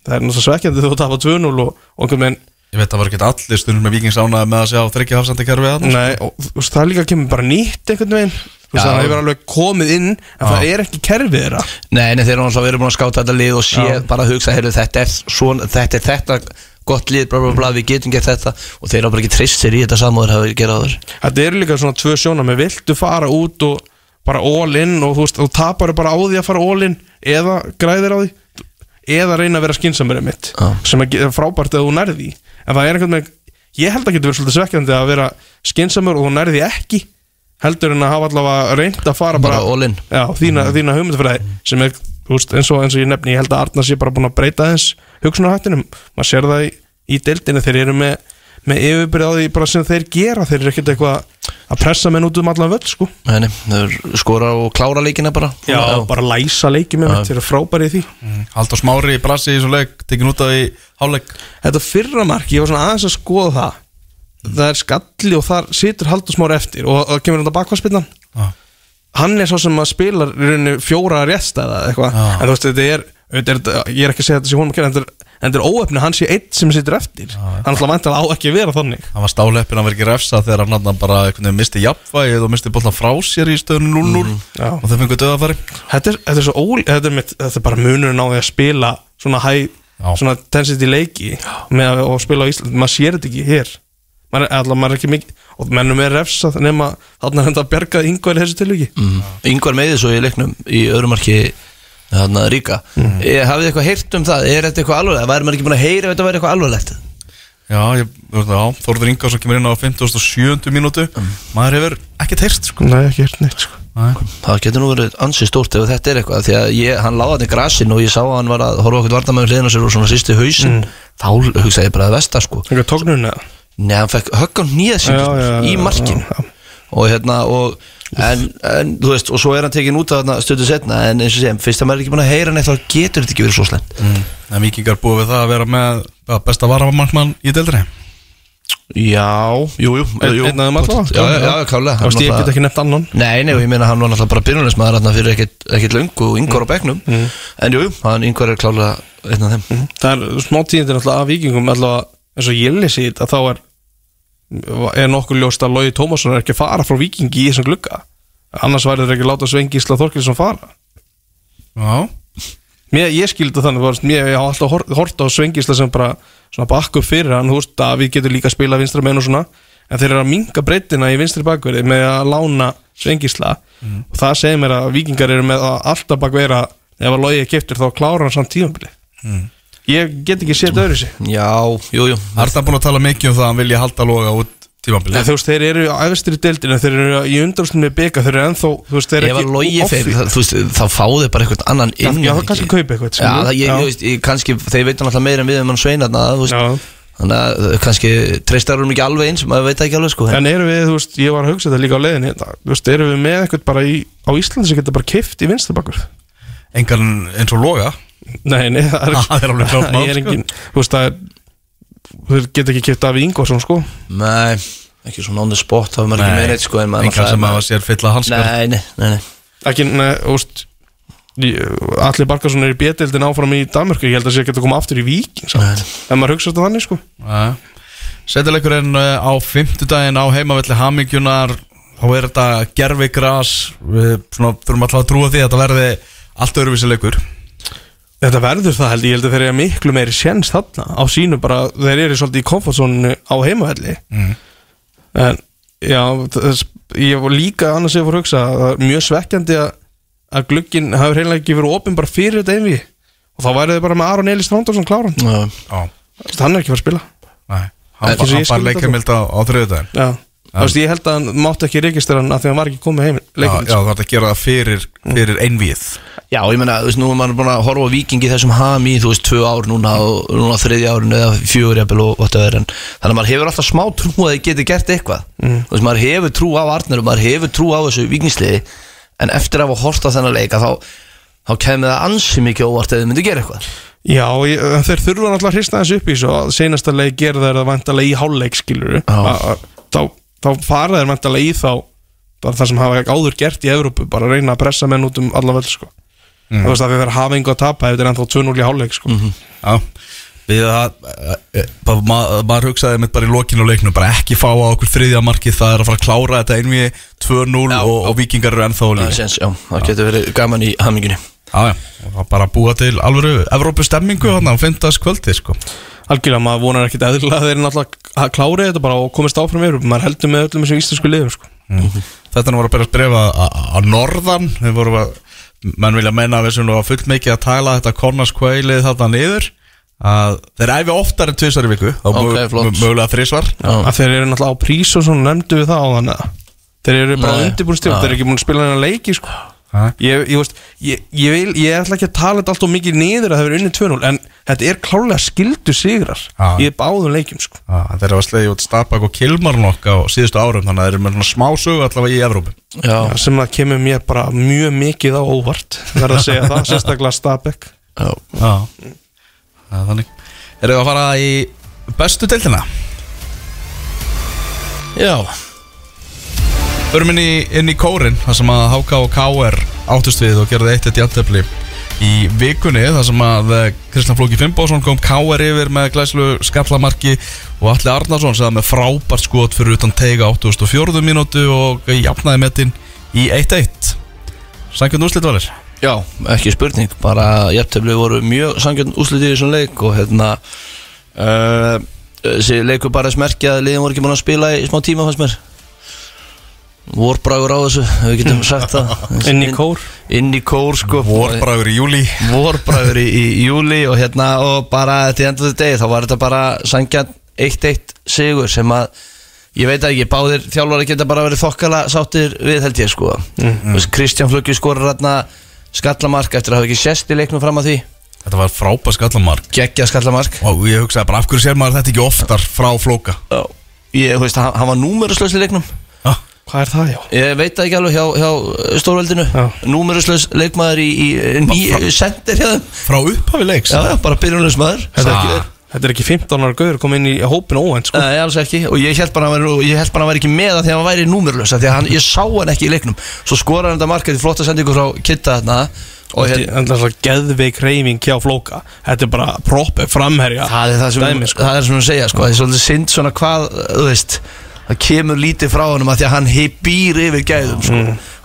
það er náttúrulega svekkjandi þú tapar 2-0 og, og einhvern veginn Ég veit að það var ekki allir stundum með vikings ánað með að sjá þryggja hafsandakerfi að Nei, og, þú veist, það líka kemur bara nýtt einhvern veginn. Þú veist, Já. það hefur alveg komið inn en það er ekki kerfið þeirra. Nei, nei, þeir eru náttúrulega verið búin að skáta þetta lið og sé bara að hugsa, heyrðu, þetta er svona, þetta er þetta gott lið, bla bla bla, við getum gett þetta. Og þeir eru bara ekki trist sér í þetta samúður gerað á þér Þetta eru líka svona tvö sjóna með viltu fara út og bara all in og þú veist, þú tapar bara á því að fara all in eða græðir á því eða reyna að vera skinsamur mitt Já. sem er frábært að þú nærði því en það er einhvern veginn, ég held að getur verið svolítið svekkjandi að vera skinsamur og þú nærði því ekki heldur en að hafa allavega reynd að fara bara, Bara já, þína, þína hugmyndafræði sem er, veist, eins og, eins og ég nefni ég held að Arnar sé bara búin að breyta þess hugsunarhættinum, maður sér það í, í deildinu þeir eru með, með yfirbyrð á því bara sem þeir gera, þeir eru ekkert eitthvað að pressa menn út um allan völl sko. Nei, nei, þeir skora og klára leikina bara. Já, bara læsa leiki með mitt, þeir eru frábæri í því. Haldur Smári í brasi í svo leik tekin út af í hálfleik. Þetta fyrra mark, ég var svona aðeins að skoða það. Það er skalli og þar situr Haldur Smári eftir og það kemur þetta bakvarspillan Já. Hann er svo sem að spila fjóra réttstæða eða eitthvað. Já. En þú veist, þetta er, er ég er ekki að segja þetta að kenna en þetta er- óöfni, hann sé einn sem situr eftir. Hann ætla vantilega á ekki að vera þannig. Hann var stáleppin, hann var ekki refsa þegar hann hann bara misti jafnvægið og misti boltan frá sér í stöðunum 0-0 Já. og þau fengur döðafæri Þetta er, þetta er svo ól, þetta er, mitt, þetta er bara munurinn á því að spila svona hæ, Já. svona tensity leiki með að, og spila á Ísland, maður sér þetta ekki hér. Maður er, allavega maður er ekki mikið og mennum er refsa nema þarna er þetta að berga yngvar í þessu tilviki. Mm. Yngvar meði þarna ríka mm. Hafið þið eitthvað heyrt um það? Er þetta eitthvað alvarlegt? Væri maður ekki búin að heyra ef þetta væri eitthvað alvarlegt? Já, ég, já Þórður Ingarsson kemur inn á 57. mínútu maður hefur ekkert heyrst sko. Nei, ekki hér neitt sko Nei. Það getur nú verið ansi stórt ef þetta er eitthvað Því að ég, hann láði hann í grasin og ég sá að hann var að horfa okkur vartamæður hliðina á sér og svona sýsti hausin Þá hugsaði ég bara að vesta sko Eitthvað tóknun eða Nei, hann fekk högg á já, í markinu já, já. Og hérna og en, en þú veist, og svo er hann tekin út af þarna stöðu setna en eins og segjum, fyrst að maður er ekki búin að heyra neitt þá getur þetta ekki verið svo slemt mm. En vikingar búið við það að vera með besta varamarkmann í deildri Já, jú, jú, Einn- jú. einn af þeim allavega? Já, já, klálega. Þú veist, ég get ekki nefnt annan? Nei, nei, og ég meina hann var náttúrulega bara byrjunleismæður hérna fyrir ekkit, ekkit löngu og yngvar á bekknum. En jú, jú, hann yngvar er klálega einn af þeim. Það er smá tíðindir alltaf af vikingum allavega eins og ég lesi þetta þá er er nokkur ljóst að Lógi Tómasson er ekki að fara frá vikingi í þessum glugga? Annars væri þeir ekki að láta Sven Gísla Þorkilsson fara. Já. Mér, ég skildi þannig, mér, ég hafa alltaf hort, á svengisla sem bara svona bakku upp fyrir hann, þú veist, Davíð getur líka að spila vinstra megin og svona, en þeir eru að minga breytina í vinstri bakverði með að lána svengisla og það segir mér að vikingar eru með að alltaf bakverða ef að logi keftur þá klára hann samt tímabili ég get ekki séð öðru sig Já, jú, jú. Arda búin að tala mikið um það að hann vilja halda loga út tímabili En þú veist, þeir eru á efstir í deildinu Þeir eru í undarústum með bygga Þeir eru ennþá, þú veist, þeir Ef eru að logi offi- fyrir, þú veist, þá fáðu bara eitthvað annan inn já, það kannski kaupa eitthvað Já, skilur. það, ég, Já. ég veist, ég, kannski, þeir veitum alltaf meira en við um hann sveinarna, þú veist. Já. Þannig að uh, kannski treystar hún ekki alveg eins, maður veit það ekki alveg sko. En eru við, þú veist, ég var að hugsa þetta líka á leiðinni þetta, Þú veist, eru við með eitthvað bara í, á Íslandi sem geta bara kift í vinstabakur Engan eins og loga Nei, nei, það er, Það er alveg klárt mál, það er sko. engin Þú veist, það er Þeir geta ekki kift af í Ingvarsson, sko. Nei, ekki svona on the spot, það var maður ekki meira eitt sko en maður Engan sem hafa sér fylla hanskar Nei, nei, nei, nei. Ekki, nei, þú veist Allir Barkarsson er í B-deildin áfram í Danmörku Ég held að sé geta koma aftur í Víking samt. En maður hugsa þetta þannig, sko. Settileikurinn uh, á fimmtudaginn á heimavelli Hamingjunar þá er þetta gerfi gras við svona, þurfum alltaf að trúa því að þetta verði allt öðruvísi leikur Þetta verður það held ég, ég held að þeir eru miklu meiri sjens þarna. Á sínu bara, þeir eru svolítið í komfortzónu á heimavelli. Mhm. en já, þess, ég var líka annars ég fór að hugsa að það er mjög svekkjandi að, að glugginn hafi hreinlega ekki verið opinn bara fyrir þetta einvi og þá værið þið bara með Aron Elís Tróndarsson kláran. Já, Já, hann er ekki að fara að spila. Nei Hann ég hann bara þetta leikamild á, á þriðudaginn já. Þú veist, ég held að hann mátti ekki registra hann af því að hann var ekki komið heim Já, leikinn já það er að gera það fyrir, fyrir einvíð. Já, ég meina, þú veist, nú er maður búin að horfa á vikingi þessum hami, þú veist, tvö ár núna og núna þriðja árinu eða fjögur jafnvel og whatever, en þannig að maður hefur alltaf smá trú að þið geti gert eitthvað. Þú veist, maður hefur trú á Arnar og maður hefur trú á þessu vikingsliði en eftir að hafa hort á þennan leika þá, þá kemur það ansi mikið óvart ef þið myndi gera eitthvað. Já, þeir þurfa náttúrulega að hrista þessu upp í svo að senasta leik gera þeir að vantalega í hálfleik skilur Já. þá, þá fara þeir vantalega í þá bara það sem hafa áður gert í Evrópu bara að reyna að pressa menn út um alla völd sko. þú veist að þeir hafa engu að tapa ef þeir er ennþá 2-0 í hálfleik sko. Já Við að, eh, bara, ma- maður hugsaði mitt bara í lokinu á leiknum bara ekki fá á okkur þriðja markið það er að fara að klára þetta einvíð 2-0 Já, og, og vikingar eru ennþá á það, já, það getur verið gaman í hamingunni Já, já, og það bara búa til alvöru Evrópu stemmingu hann á 50. kvöldi sko. Algjörlega, maður vonar eðlilega að þeir eru náttúrulega að klára þetta bara og komist áfram yfir maður heldur með öllum þessum íslensku liðum sko. Þetta var að byrja að brefa að norðan. Þeir voru að, menn vilja menna að við sem nú að fullt mikið að tala þetta kornaskvælið þarna niður. Að þeir æfi oftar en tvisar í viku. Þá Ok, mö- flott. mö- mögulega þrísvar að þeir eru náttúrulega á prís og svona nefndu við það á þannig að þeir eru bara Nei. undirbúin stjórn, þeir eru ekki búin að spila ég, ég, veist, ég, ég, vil, ég ætla ekki að tala þetta alltaf mikið niður að það verið unnið 2-0 en þetta er klálega skildu sigrar Já. í báðum leikjum sko. Já, Þeir eru að slegja út Stabak og Kilmarnokk á síðustu árum þannig að þeir eru með smá sögu allavega í Evrópu. Já, sem að kemur mér bara mjög mikið á óvart verða að segja það, sérstaklega Stabæk. Já, Já. Það er þannig. Erum við að fara í bestu deildina? já Förum inn í, inn í kórin þar sem að HK og KR áttust við og gerði eitt eitt jæntefli í vikunni þar sem að eh, Kristján Flóki Fimboðsson kom KR yfir með glæslu skallamarki og Alli Arnarsson sagði með frábært skot fyrir utan teiga 84. mínútu og jafnaði metin í 1-1 Sækjörn úrslit valir Já, ekki spurning, bara jæftöfli voru mjög sangjönd úslitið í þessum leik og hérna uh, þessi leikur bara smerkja að liðin voru ekki búin að spila í smá tíma fannst mér vorbrægur á þessu, við getum sagt það. Inn í kór. inn í kór sko. Vorbræður í júli vorbrægur í, í júli og hérna og bara til endur þetta degi þá var þetta bara sangjönd 1-1 sigur sem að ég veit ekki, báðir þjálfari geta bara verið þokkala sáttir við held ég sko. Mm. Kristján Fluggi skorur hérna skallamark eftir að hafa ekki sést í leiknum fram að því. Þetta var frábært skallamark. Geggja skallamark. Og ég hugsaði bara af hverju sér maður þetta ekki oftar frá Flóka? Ég, þú veist, hann, hann var númeruslaus í leiknum hvað er það já? ég veit það ekki alveg hjá, hjá stórveldinu. Já. númeruslaus leikmaður í, í, í sendir þeim. Frá upphafi leiks? Já, já, bara byrjunleus maður. Þetta er, ekki, þetta er ekki 15 ára gauður kom inn í hópin óvænt sko. Nei, alls ekki. Og ég held bara að hann væri, ekki með það þegar hann væri númerlaus af því að hann, ég sá hann ekki í leiknum. Svo skorar hann þetta markað í flotta sendingu frá Kitta þarna. Og Þetta hérna, er alltaf svo geðveik reyfing hjá Flóka. Þetta er bara proppið framherja það er það sem Dæmi, sko. það er sem segja sko, það er svolítið synd svona hvað, þú veist það kemur lítið frá honum að því að hann býr yfir gæðum sko.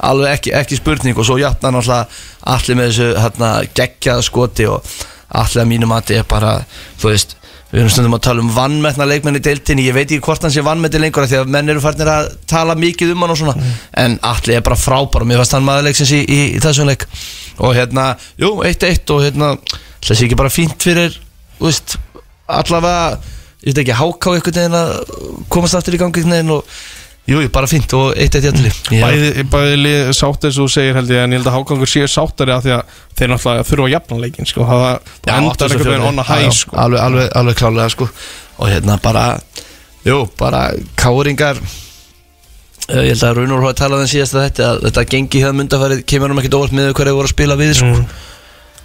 alveg ekki, ekki spurning. Og svo jafna hann allir með þessu hérna, geggjaða skoti og allir að mínu mati er bara þú veist, við erum stundum að tala um vannmetna leikmenn í deiltinni, ég veit ekki hvort hann sé vannmetni lengur því að menn eru farnir að tala mikið um hann og svona, en allir er bara frábær og mér fannst hann maður leiksins í, í, í þessum leik. Og hérna, jú, 1-1 og hérna, þessi ekki bara fínt fyrir, veist allavega, ég veit ekki, háká einhvern veginn að komast aftur í gangi einhvern veginn og jú, bara fínt og eitt eitt jætli Bæði, bæði sátt eins og segir held ég en ég held að Hákangur séu sáttari af því að þeir náttúrulega þurfa að jafna leikin sko. það endar einhvern veginn on a high sko. alveg, alveg, alveg klálega sko og hérna bara, jú, bara káringar Eh, ég held að Rúnur hóði talað um síðast að þetta að þetta gengi hjá myndafærið kemur hann ekkert óvart með hverju voru að spila við sko.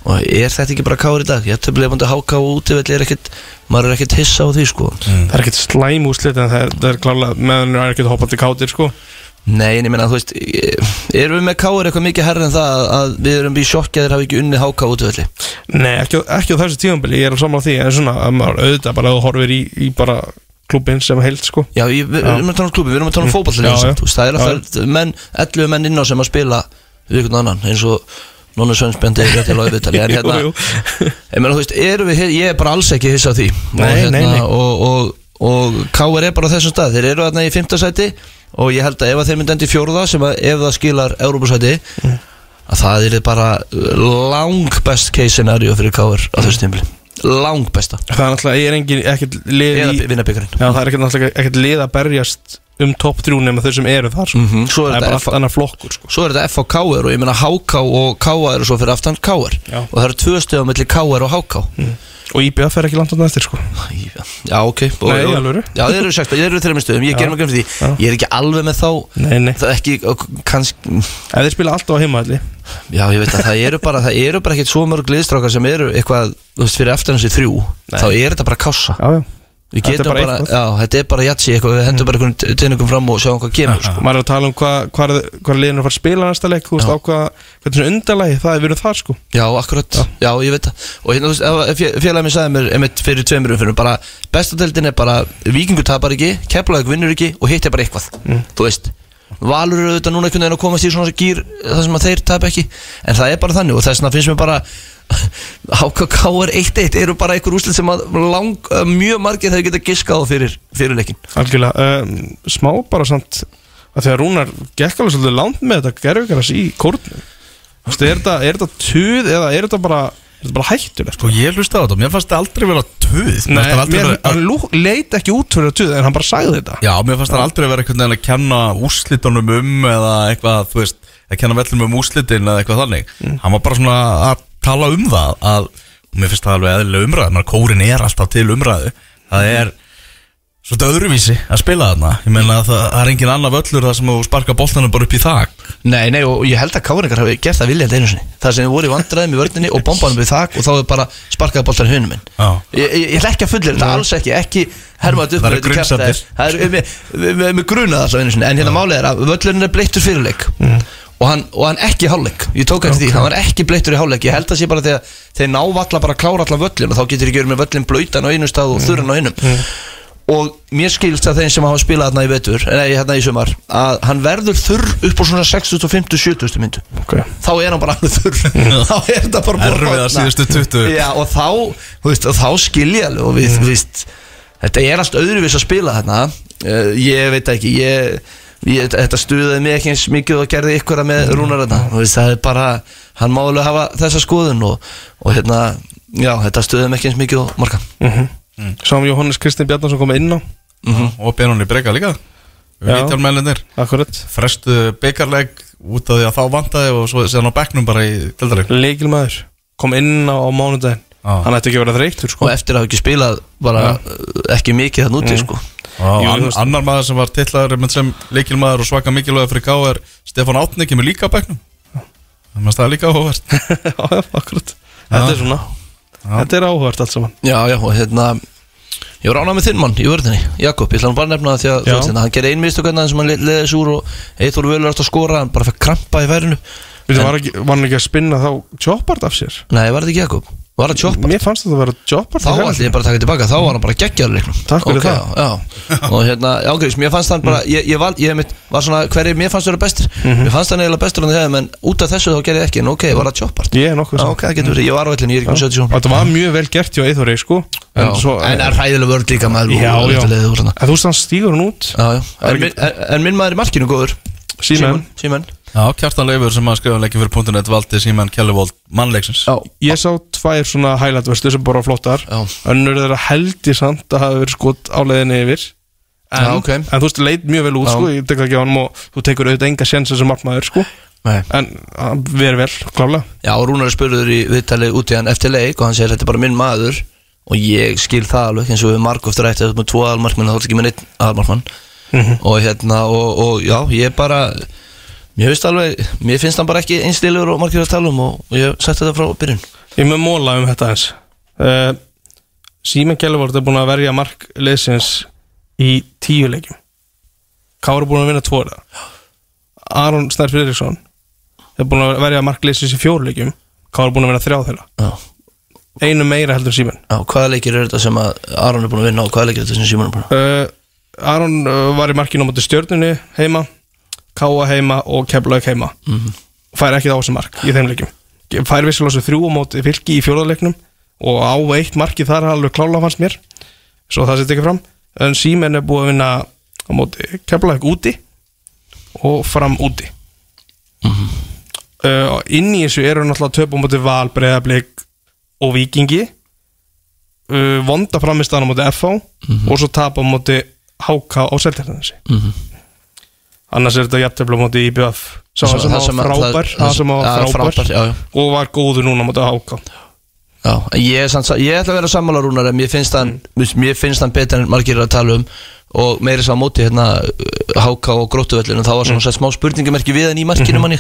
Og er þetta ekki bara kári í dag ég töfum lefandi háká og útivelli er ekkert maður er ekkert hissa á því sko það er ekkert slæm úslit en það er, það er klálega meðan það er ekkert hoppandi kátir sko. Nei, en ég meina, þú veist, erum við með káir eitthvað mikið herri en það að við erum að þeir hafi ekki unnið háká útivelli Nei, ekki, ekki á þessu tíðanbili, ég er á saman á því en svona, að maður auðvitað bara að horfir í, í bara klubbin sem heilt sko. Já, ég, við, við erum að tala um klubi, við erum að tala um Mm. Já, já. Það er alltaf menn, 11 menn inn á sem að spila við einhvern annan, eins og Nónu Svensbendi er til á auðvitað En hérna, Jú, jú. ég meina, þú veist, við, ég er bara alls ekki hissa á því og, Nei, hérna, nei, nei. Og, og, og K.R. er bara á þessum stað Þeir eru þarna í fimmta sæti og ég held að ef að þeir myndi endi í fjórða sem að ef það skilar Európa-sæti Mm. að það er bara lang best case scenario fyrir K.R. á þessu tímli lang besta það er náttúrulega, ég er engin ekkert lið eða í, vinna byggarinn já, það er ekkert náttúrulega ekkert lið að berjast um topp þrjú nema þau sem eru þar sko. Mhm, Svo er það er þetta bara allt annar flokkur sko. Svo er þetta F og KR og ég meina HK og KR eru svo fyrir aftan KR Já. og það eru tvö stöðum millir KR og HK og IBF er ekki langt á eftir sko. Já, ok og, Nei, og. Já, þeir eru eru þreimur stöðum, ég. Ég er ekki alveg með þá nei, nei, Það er ekki, og kannski ef þeir spila alltaf á heimaðalli Já, ég veit að það eru bara, það eru bara ekkert svo mörg liðstrákar sem eru eitthvað, þú veist, fyrir eftir hansi þrjú. Þá er þetta bara kássa já, já. Við getum bara bara, já, þetta er bara jatsi eitthvað, við hendum bara einhvern teiningum fram og sjáum hvað kemur, sko. Er að tala um hvað hva hva liðinu fara að spila næsta leik þú veist Já. á hvað, hvernig svona undarlagi það er verið þar sko. Já, akkurat, já, ég veit það. Og hérna, þú veist, ef- ef fé- félagið mér sagði mér einmitt fyrir tveimur umfyrir, bara bestadeldin er bara Víkingur tapar ekki, Keflavík vinnur ekki og hitt er bara eitthvað, þú veist. Valur eru auðvitað núna einhvern veginn að komast í svona gýr þar sem að þeir tap ekki. En það er bara þannig og þess vegna finnst mér bara HKK er 1-1 eru bara einhver úslit sem að lang, uh, mjög margir þeir geta giskað á fyrir, fyrir leikin algjörlega, um, smá bara samt að því að Rúnar gekk alveg svolítið langt með þetta gerfugaras í kórnum. Þú veist, er þetta, er þetta tuð eða er þetta bara, er þetta bara hættulegt? Sko ég hlusta á þetta, mér fannst það aldrei vera tuð. Mér Nei, mér, vera hann lú, leit ekki út fyrir að tuð en hann bara sagði þetta. Já, mér fannst það aldrei vera einhvern veginn að kenna úrslitunum um eða eitthvað, þú veist, að kenna vellum um úrslitin eða eitthvað þannig. Hann var bara svona að tala um það að, og mér finnst það alveg eðlilega umræð menn kórin er alltaf til umræðu. Það er svolítið öðruvísi að spila þarna. Ég meina að það, er engin annar völlur þar sem þú sparka boltanum bara upp í þak. Nei, nei, og ég held að káringar hafi gert það viljandi einu sinni. Það sem voru í vandræðum í vörninni og bombanum við þak og þá er bara sparkaði boltar hunum minn. Já. Ég, ég, ég ætla ekki að fullir þetta, alls ekki, ekki hermaði upp Það eru þetta kjaftaði. grunsemdir. Það er með, gruna það svo einu sinni. En hérna málið er að völlurinn er bleittur fyrirleik og, hann, og hann ekki hálfleik. Ég tók eftir því, hann var ekki bleittur í hálfleik. Ég held að sé bara þegar þeir ná valla bara að klára allan völlin og þá getur ekki verið með völlin blöytan á einu stað og þurran á einum. Og mér skilst að þeim sem hafa spilað þarna í vetur, nei hérna í sumar að hann verður þurr upp á svona 60-50-70 myndu. Okay. þá er hann bara alveg þurr. Þá er þetta bara búið að Erfiða þorna. síðustu 20 Já, og þá, veist, og þá skilja og við, þú veist þetta er allt öðruvís að spila uh, ég veit ekki ég, ég, þetta stuðaði mig ekki eins mikið og gerði ykkur með rúnar þarna. Þú veist, það er bara, hann má alveg hafa þessa skoðun og, og hérna já, þetta stuðaði mig ekki eins mikið og marga. Mm. Sáum Jóhannes Kristinn Bjarnarsson koma inn á. Og Benóni Breka líka. Já. Vítjálmælinir Akkurat. Frestu byggarleg út af því að þá vantaði og svo séðan á bekknum bara í dildaleg Leikilmaður Kom inn á, á mánudaginn. Já. Hann ætti ekki að vera þreytur sko. Og eftir að hafa ekki spilað bara uh, ekki mikið þann úti sko og Jú, an, þú veist- annar maður sem var tillaður sem leikilmaður og svaka mikilvægur fyrir K er Stefán Átni kemur líka á að það er líka áhugavert. Já, akkurat. Þetta er svona Þetta er áhugart allt saman. Já, já, og hérna Ég var ánað með þinn mann í vörðinni, Jakob, ég ætla hann bara að nefna það því að veist, hérna, hann gerði einmist og hvernig sem hann le- leiði þessu úr og Eithor Völur átt að skora, hann bara fekk krampa í færinu var, ekki, var hann ekki að spinna þá choppart af sér? Nei, var þetta ekki Jakob? Var það Chopper? Mér fannst þetta að vera Chopper Þá ætti ég bara að taka tilbaka, þá var hann bara geggjaður leiknum. Takk fyrir Ok, það. Já, og hérna, Grís, mér fannst hann bara Ég, ég, val, ég mitt, var svona, hverju mér fannst vera bestir Mhm. Mér fannst hann eiginlega bestur en þegar En út af þessu þá gerði ég ekki, en ok, var það Chopper Ég er nokkuð saman. ok, það getur verið, ég var á vellinu, ég er ekki með 70 Og Þetta var mjög vel gert hjá Eithori sko. En, en er hræðilega vörð líka maður þú veist hann Já, í Kjartan Leifur sem að skrifa leikið fyrir punktunett valdi Síman Kjellivold mannleiksins. Já, Ég sá tvær svona highlight verstu sem bara flottar. Önnur þeirra held ég samt að hafa verið skot á leiðinni yfir. En, Já, ok. en þú veist, leit mjög vel út Já. sko Ég tek ekki á hann og þú tekur auðvitað enga séns sem markmaður sko. Nei. En hann verið vel, klálega Já, Rúnar spurður í viðtalið út í hann eftir leik og hann segir þetta er bara minn maður. Og ég skil það alveg eins og við marg ofta rætti þetta mér finnst alveg, mér finnst hann bara ekki einstilur og margir að tala um og, og ég sagt þetta frá byrjun. Ég með móla um þetta eins uh, Símen Gjellivort er búin að verja mark leysins í tíu leikjum. Kára er búin að vinna tvo þeirra Aron Snær Friðriksson er búin að verja mark leysins í fjóru leikjum. Kára er búin að vinna þrjá þeirra. Já, Einu meira heldur en Símen já hvaða leikir er þetta sem Aron er búin að vinna og hvaða leikir er þetta sem Simon er búin að uh, Aron uh, var í markinu á móti stjörnunni heima Káa heima og Keflaug heima. Mhm. Fær ekki þá sem mark í þeim leikjum. Fær vissilega svo þrjú á móti fylki í fjóðarleiknum Og á eitt marki þar alveg klála fannst mér. Svo það setja ekki fram En Símen er búið að vinna á móti Keflaug úti Og fram úti. Uh, Inn í þessu eru náttúrulega töp á móti Val, Breiðablik og Víkingi. Uh, Vonda framistæðan á móti FH Og svo tap á móti HK og Seltjarnanesi Mhm. Annars er þetta jættefla á móti IBF Sá Það sem var að- frábær frábær já, já. Og var góður núna á móti HK Já, ég, samt, ég ætla að vera sammála Rúnar en mér finnst hann, Mm. mér finnst hann betur en margir að tala um og meiri sá á móti hérna HK og gróttuvellinu þá var Mm. svona smá spurningamerki við hann í markinu Mhm. manni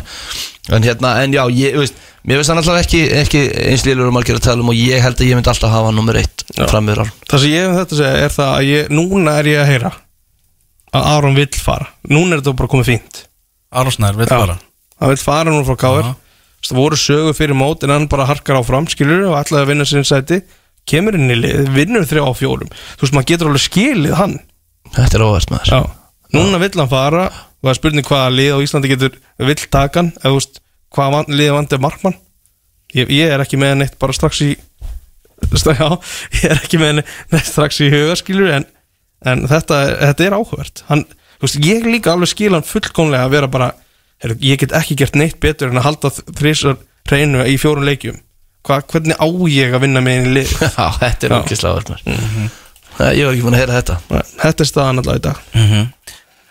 en hérna, en já, ég, veist mér finnst hann alltaf ekki, ekki eins lélur og margir að tala um og ég held að ég myndi alltaf hafa hann nummer eitt Já. fram með hann Það sem ég hef um þetta að segja er það að ég, núna er ég að heyra að Aron vill fara. Núna er þetta bara komið fínt. Aron Snær, veit Já. bara Hann vill fara núna frá Já. Það voru sögu fyrir mót en hann bara harkar áfram skilur og ætlaði að vinna sinni sæti. Kemur inn í lið, vinnur þrjá á fjórum. Þú veist, maður getur alveg skilið hann. Þetta er óvært maður. Já. Núna vill hann fara og það er spurning hvaða lið á Íslandi getur vill taka hann eða þú veist, hvaða van, lið vandi er markmann. Ég, ég er ekki með neitt bara strax í já, ég er ekki með neitt strax í hugaskilur en, en þetta, þetta er áhugavert. Hann, þú veist, ég líka alveg skil hann fullkomlega að vera bara heru, ég get ekki gert neitt betur en að halda þrísar reynu í fjórum leikjum. Hva, hvernig á ég að vinna með einu lið? Já, þetta er ókislega óvært maður. Það- Ég var ekki búin að heyra þetta. Þetta er staðan alltaf í dag.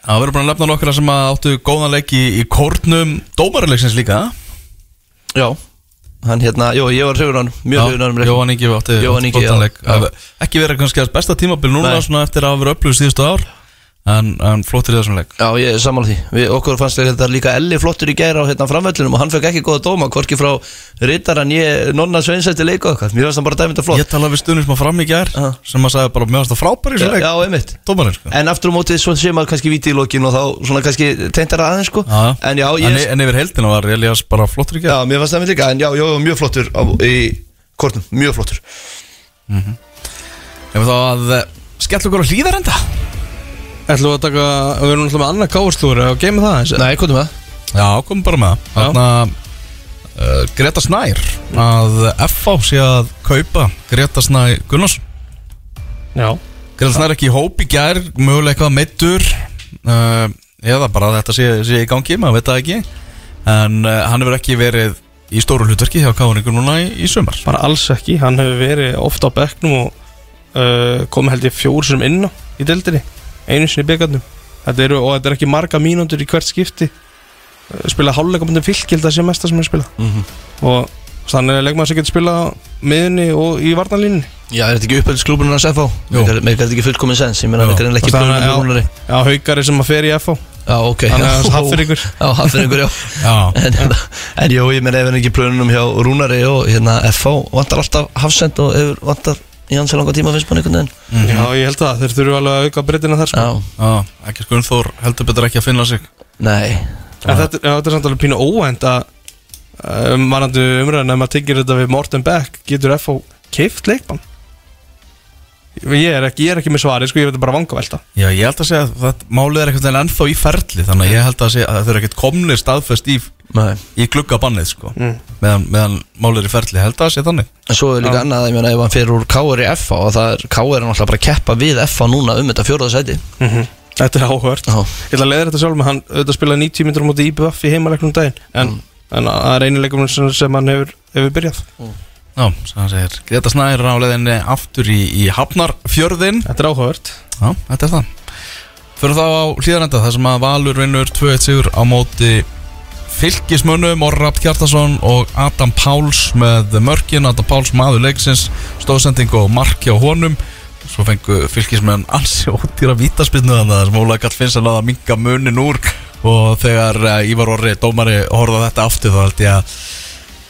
Það verður bara að nefna nokkra sem að áttu góðan leik í, í kórnum dómarleiksins líka Já, hann hérna, jú, ég var hann Mjög hann um. Jóhann Ingi átti Jóhann Ingi. Ekki verið kannski að besta tímabil núna eftir að hafa verið upplöfð síðustu ár en, en flottir í þessum leik. Já, ég er sammála því. Við, Okkur fannst þetta líka Elli flottur í gæra á hérna framvöllunum og hann fekk ekki góða dóma hvorki frá rittaran ég nonna sveinsætti leik og eitthvað Mér fannst hann bara dæmynda flott. Ég talaði við stundum sem að fram í gær Já. sem að sagði bara mjög aðstæða frábær í Já, þessum leik. Já, einmitt. Dómarinn sko. En aftur á mótið svo sé maður kannski víti í lokin og þá svona kannski teintar aðeins sko. Já. En já, En, ég, en yfir heldina var Elias bara flottur í já, gær mér fannst það með líka. En já, já, mjög flottur á, í kortum, mjög flottur. Ef þá að eh, skella okkur á hlýðarenda ætlum við að taka, við erum alltaf með annað káarslúri og geima það eins Nei, hvað er það? Já, komum bara með. Það Þarna uh, Greta Snær að FH sé að kaupa Greta Snær Gunnarsson. Já, Greta Snær ekki í hóp í gær mögulega eitthvað meittur uh, eða bara að þetta sé, sé í gangi maður veit það ekki. En uh, hann hefur ekki verið í stóru hlutverki hjá Káringur núna í, í sumar. Bara alls ekki. Hann hefur verið ofta á bekknum og uh, komið held ég fjór sem inn á í deildinni, einu sinni eru, og þetta er ekki marga mínútur í hvert skipti. Spila hálfleikabundum fylgjild að sé mesta sem er spila. Mhm. og þannig er leikmaður sem getur spila á miðunni og í varnalínni Já, er þetta ekki uppheldsklúbunum hans FH? Mér er þetta ekki fullkomin sens Ég meina, þetta er ekki að- plönum rúnari. Já, haugari sem að fer í FH Já, ok Þannig að Já. Hafnfirðingur. Já, Hafnfyrringur, já. Já, En, hérna, en jú, ég meina ef hann ekki plönunum hjá Rúnari og hérna FH vantar alltaf hafsend og vantar í hans langa tíma finnst mann einhvern veginn. Já, ég held að þeir þurfu alveg að auka breytina þar sko. Já, já, ekki Gunnþór heldur betur ekki að finna sig. Nei. En þetta, já, þetta er samt alveg pínu óvænt að um, Varandi umræðan ef maður tengir þetta við Morten Beck Getur FH keift leikmann? Ég er ekki, ég er ekki með svari sko, ég veit bara vangavelta. Já, ég held að segja að það, málið er eitthvað ennþá í ferli Þannig að ég held að segja að þau eru ekkert komnir staðfest í, Nei. í gluggabannið sko meðan, meðan málið er í ferli, held að það sé þannig En svo er líka annað, ég meina, ef hann fyrir úr K.R. í F.A. og það er K.R. er náttúrulega bara að keppa við F.A. núna um þetta fjóraða sæti Þetta er Já. Ég ætla að leiða þetta sjálf með hann auðvitað spilaði 90 minnur á móti IBF í heimaleiknum daginn En, en það er einu leikum sem, sem hann hefur, hefur byrjað Já, sem hann segir, Greta Snær á leiðinni aftur í, í Hafnarfjörðin Þetta er áhugavert Já, þetta er það Fyrir þá á hlýðarenda þar sem að Valur vinnur 2-1 sigur á móti fylgismönnum Orrap Kjartason og Adam Páls með mörkin. Adam Páls maður leiksins stóðsending og mark hjá honum. Svo fengu fylgismenn ansi ódýra vítaspinnu þannig að sem Óla Kall finnst að laða minga munin úr. Og þegar uh, Ívar Orri, dómari, horfði á þetta aftur þá held ég að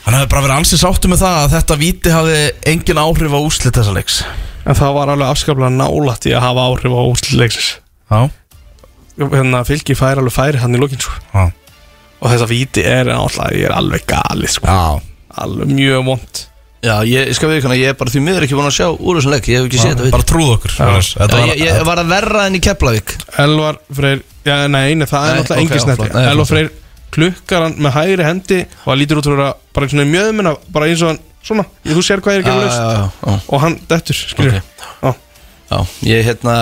hann hefði bara verið ansi sáttu með það að þetta víti hafði engin áhrif á úslit þessa leiks. En það var alveg afskaplega nálætt í að hafa áhrif á útlæksis Já, Hérna fylgi fær alveg færi hann í lókin sko. já, Og þetta víti er náttúrulega, ég er alveg galið sko. já Alveg mjög vond Já, ég, ég skal við ykkur, ég er bara því miður ekki búin að sjá úr þessum leik, ég hef ekki séð þetta Bara trúð okkur ég, ég var að verra enn í Keflavík Elvar Freyr, já nei, nei það er Nei, náttúrulega ok, engin. Nei, Elvar flott. Freyr klukkar hann með hægri hendi og hann lítur út fyrir að bara svona í mjöðmina bara eins og hann, svona, þú sér hvað ég er að laust já, já, og hann dettur, skilur. Já. já, ég hérna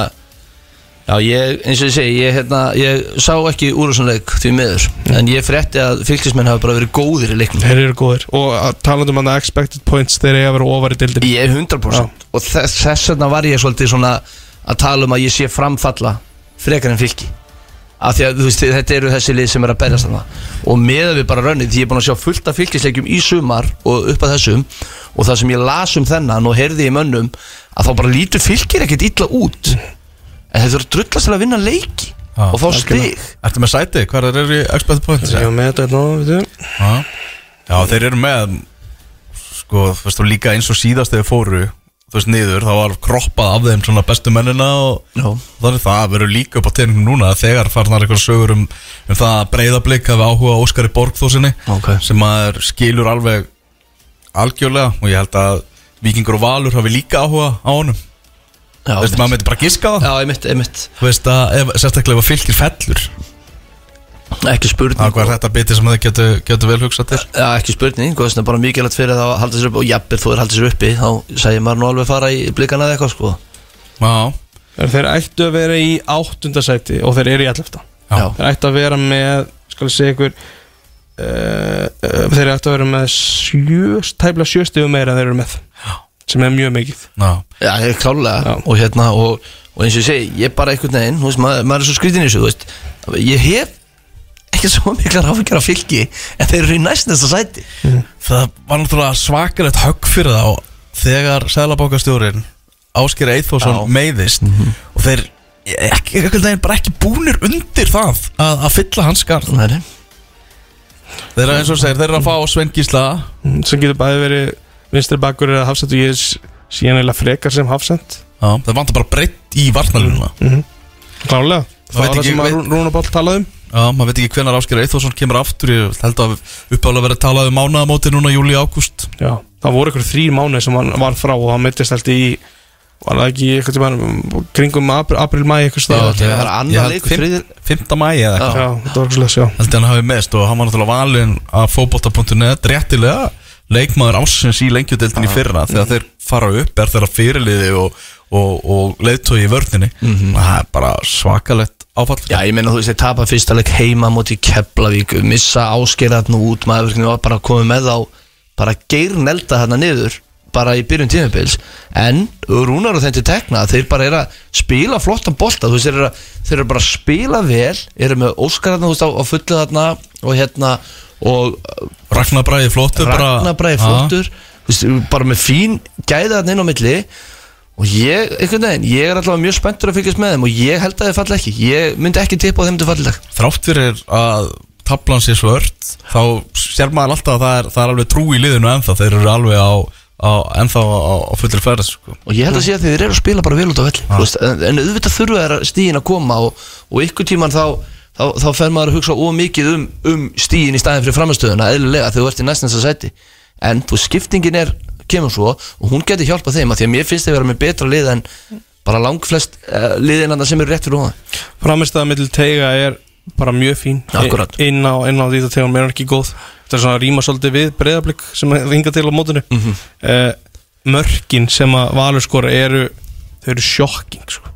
Já, ég, eins og ég segi, ég hérna Ég sá ekki úr þessum leik því miður En ég frétti að fylgismenn hafa bara verið góðir í leiknum. Þeir eru góðir. Og að talandi um að expected points þeir eiga að vera ofar í dildin Ég er 100% Og þess, þess vegna var ég svolítið svona Að tala um að ég sé framfalla Frekar en fylki. Af því að þú veist, þetta eru þessi lið sem er að berjast þarna. Og meða við bara rönnið Því ég er búin að sjá fullt af fylgisleikjum í sumar Og upp að þessum. Og það sem ég las um þennan og heyrði í mönnum Að þá bara lítur fylgir ekkert illa út þeir þurfa að drullast til að vinna leiki Já, Og fá stig Ertu með sæti? Hvað er þeir í expected points? Ég var með þetta nú, veit þú Já. Já, þeir eru með sko, þú veist, og líka eins og síðast þegar fóru þú veist, niður, þá var kroppað af þeim svona bestu mennina og Já. þannig það verður líka upp á teiningum núna þegar farnar eitthvað sögur um, um það að breyðablик hafi áhuga Óskari Borgþósinni Ok. sem að er skilur alveg algjörlega og ég held að Víkingur og Valur hafi líka áhuga á honum þú veist, maður myndi bara giska á það. Já, einmitt, einmitt. Þú veist að, ef, sérstaklega ef að fylgir fellur. Ekki spurning. Þá er þetta biti sem þau getur, getur vel hugsað til? Já, ekki spurning, góðs, það er bara mikilvægt fyrir það að halda sér uppi og jafnir þú er haldið sér uppi þá segir maður nú alveg fara í blikana eða eitthvað sko. Já, Þeir ættu að vera í áttundasæti og þeir eru í allefta Já. Þeir ættu að vera með, skal ég segja ykkur uh, uh, Þeir ættu að vera með sjö, tæplega sjöstíðu meira en þeir eru með. Sem er mjög mikið. Já, Já, ég er klálega. Já. og hérna og, og eins og ég segi, ég er bara einhvern veginn þú veist, maður, maður er svo skrítin í þessu, þú veist. Ég hef ekki svo miklar áfengjara fylgi en þeir eru í næst næsta sæti Það var náttúrulega svakalegt högg fyrir þá þegar Sæðlabókastjórin Ásker Eithósson Já. meiðist og þeir ekki, bara ekki búnir undir það að, að fylla hans skarð þeir eru eins og segir, þeir eru að fá Sven Gísla. Mm, sem getur bæði verið vinstri bakkur eða hafsend og ég er síðan eiginlega frekar sem hafsend Já, það vantar bara breytt í varnalununa Klálega, Það það veit var það ekki- sem að veit- Rú- Rúnar Báll talaði um. Já, maður veit ekki hvenar Ásker Eithósson kemur aftur. Ég held að uppálega verið talað um mánaðamóti núna júli ágúst. Já, það voru ykkur þrý mánuði sem hann var frá og hann mittist alltaf í var það ekki eitthvað tíma kringum april, april mæ eitthvað Já, stað það er annar leikur, þriðir 5. mæi eða eitthvað. Já, þetta var eitthvað slags, já. Held ég hann hafi mest og hann var náttúrulega valinn að fótbolta.net réttilega leikmaður ásins í lengjudeldin í fyrra þegar þeir fara upp er þeirra fyrirliði og, og, og leiðtói í vörninni. Það er bara svakalegt áfall. Já, ég meina þú veist, þeir tapa fyrsta leik heima móti Keflavík, missa áskerðarnu út maður verður bara að koma með á bara geirnelda þarna niður bara í byrjun tímabils en Rúnar og þeim til tekna, þeir bara er að spila flottan bolta, veist, þeir eru, að, þeir eru bara að spila vel, eru með Óskar þarna, þú veist, á, á fullu þarna og hérna og Ragnar Bræði flottur Ragnar Bræði flottur veist, bara með fín gæða þarna inn á milli og ég, einhvern veginn, ég er allavega mjög spenntur að fylgjast með þeim og ég held að þeir falla ekki ég myndi ekki tippa á þeim til fallileg þrátt fyrir að tablan sé svört þá sér maður alltaf að það er, það er alveg trú í liðinu ennþá þeir eru alveg á ennþá á, á fullir ferð sko. og ég held að sé að þeir eru að spila bara vel út á velli þú veist, en, en auðvitað þurfa þeir stíðin að koma og, og ykkur tíman þá, þá, þá fer maður að hugsa ómikið um, um stíin í staðin fyrir framistöðuna eðlilega þegar þú ert í næstnæsta sæti. En þú skiptingin er, kemur svo og hún getur hjálpað þeim að því að mér finnst þið vera með betra lið en bara langflest uh, liðin að sem eru rétt fyrir hóða Framistæða mittl teiga er bara mjög fín. Inn á, inn á því að mér er er svona að rýma svolítið við breyðablík sem ringa til á mótinu mm Mhm. Mörkin sem að Valur skora eru þau eru sjokking sko.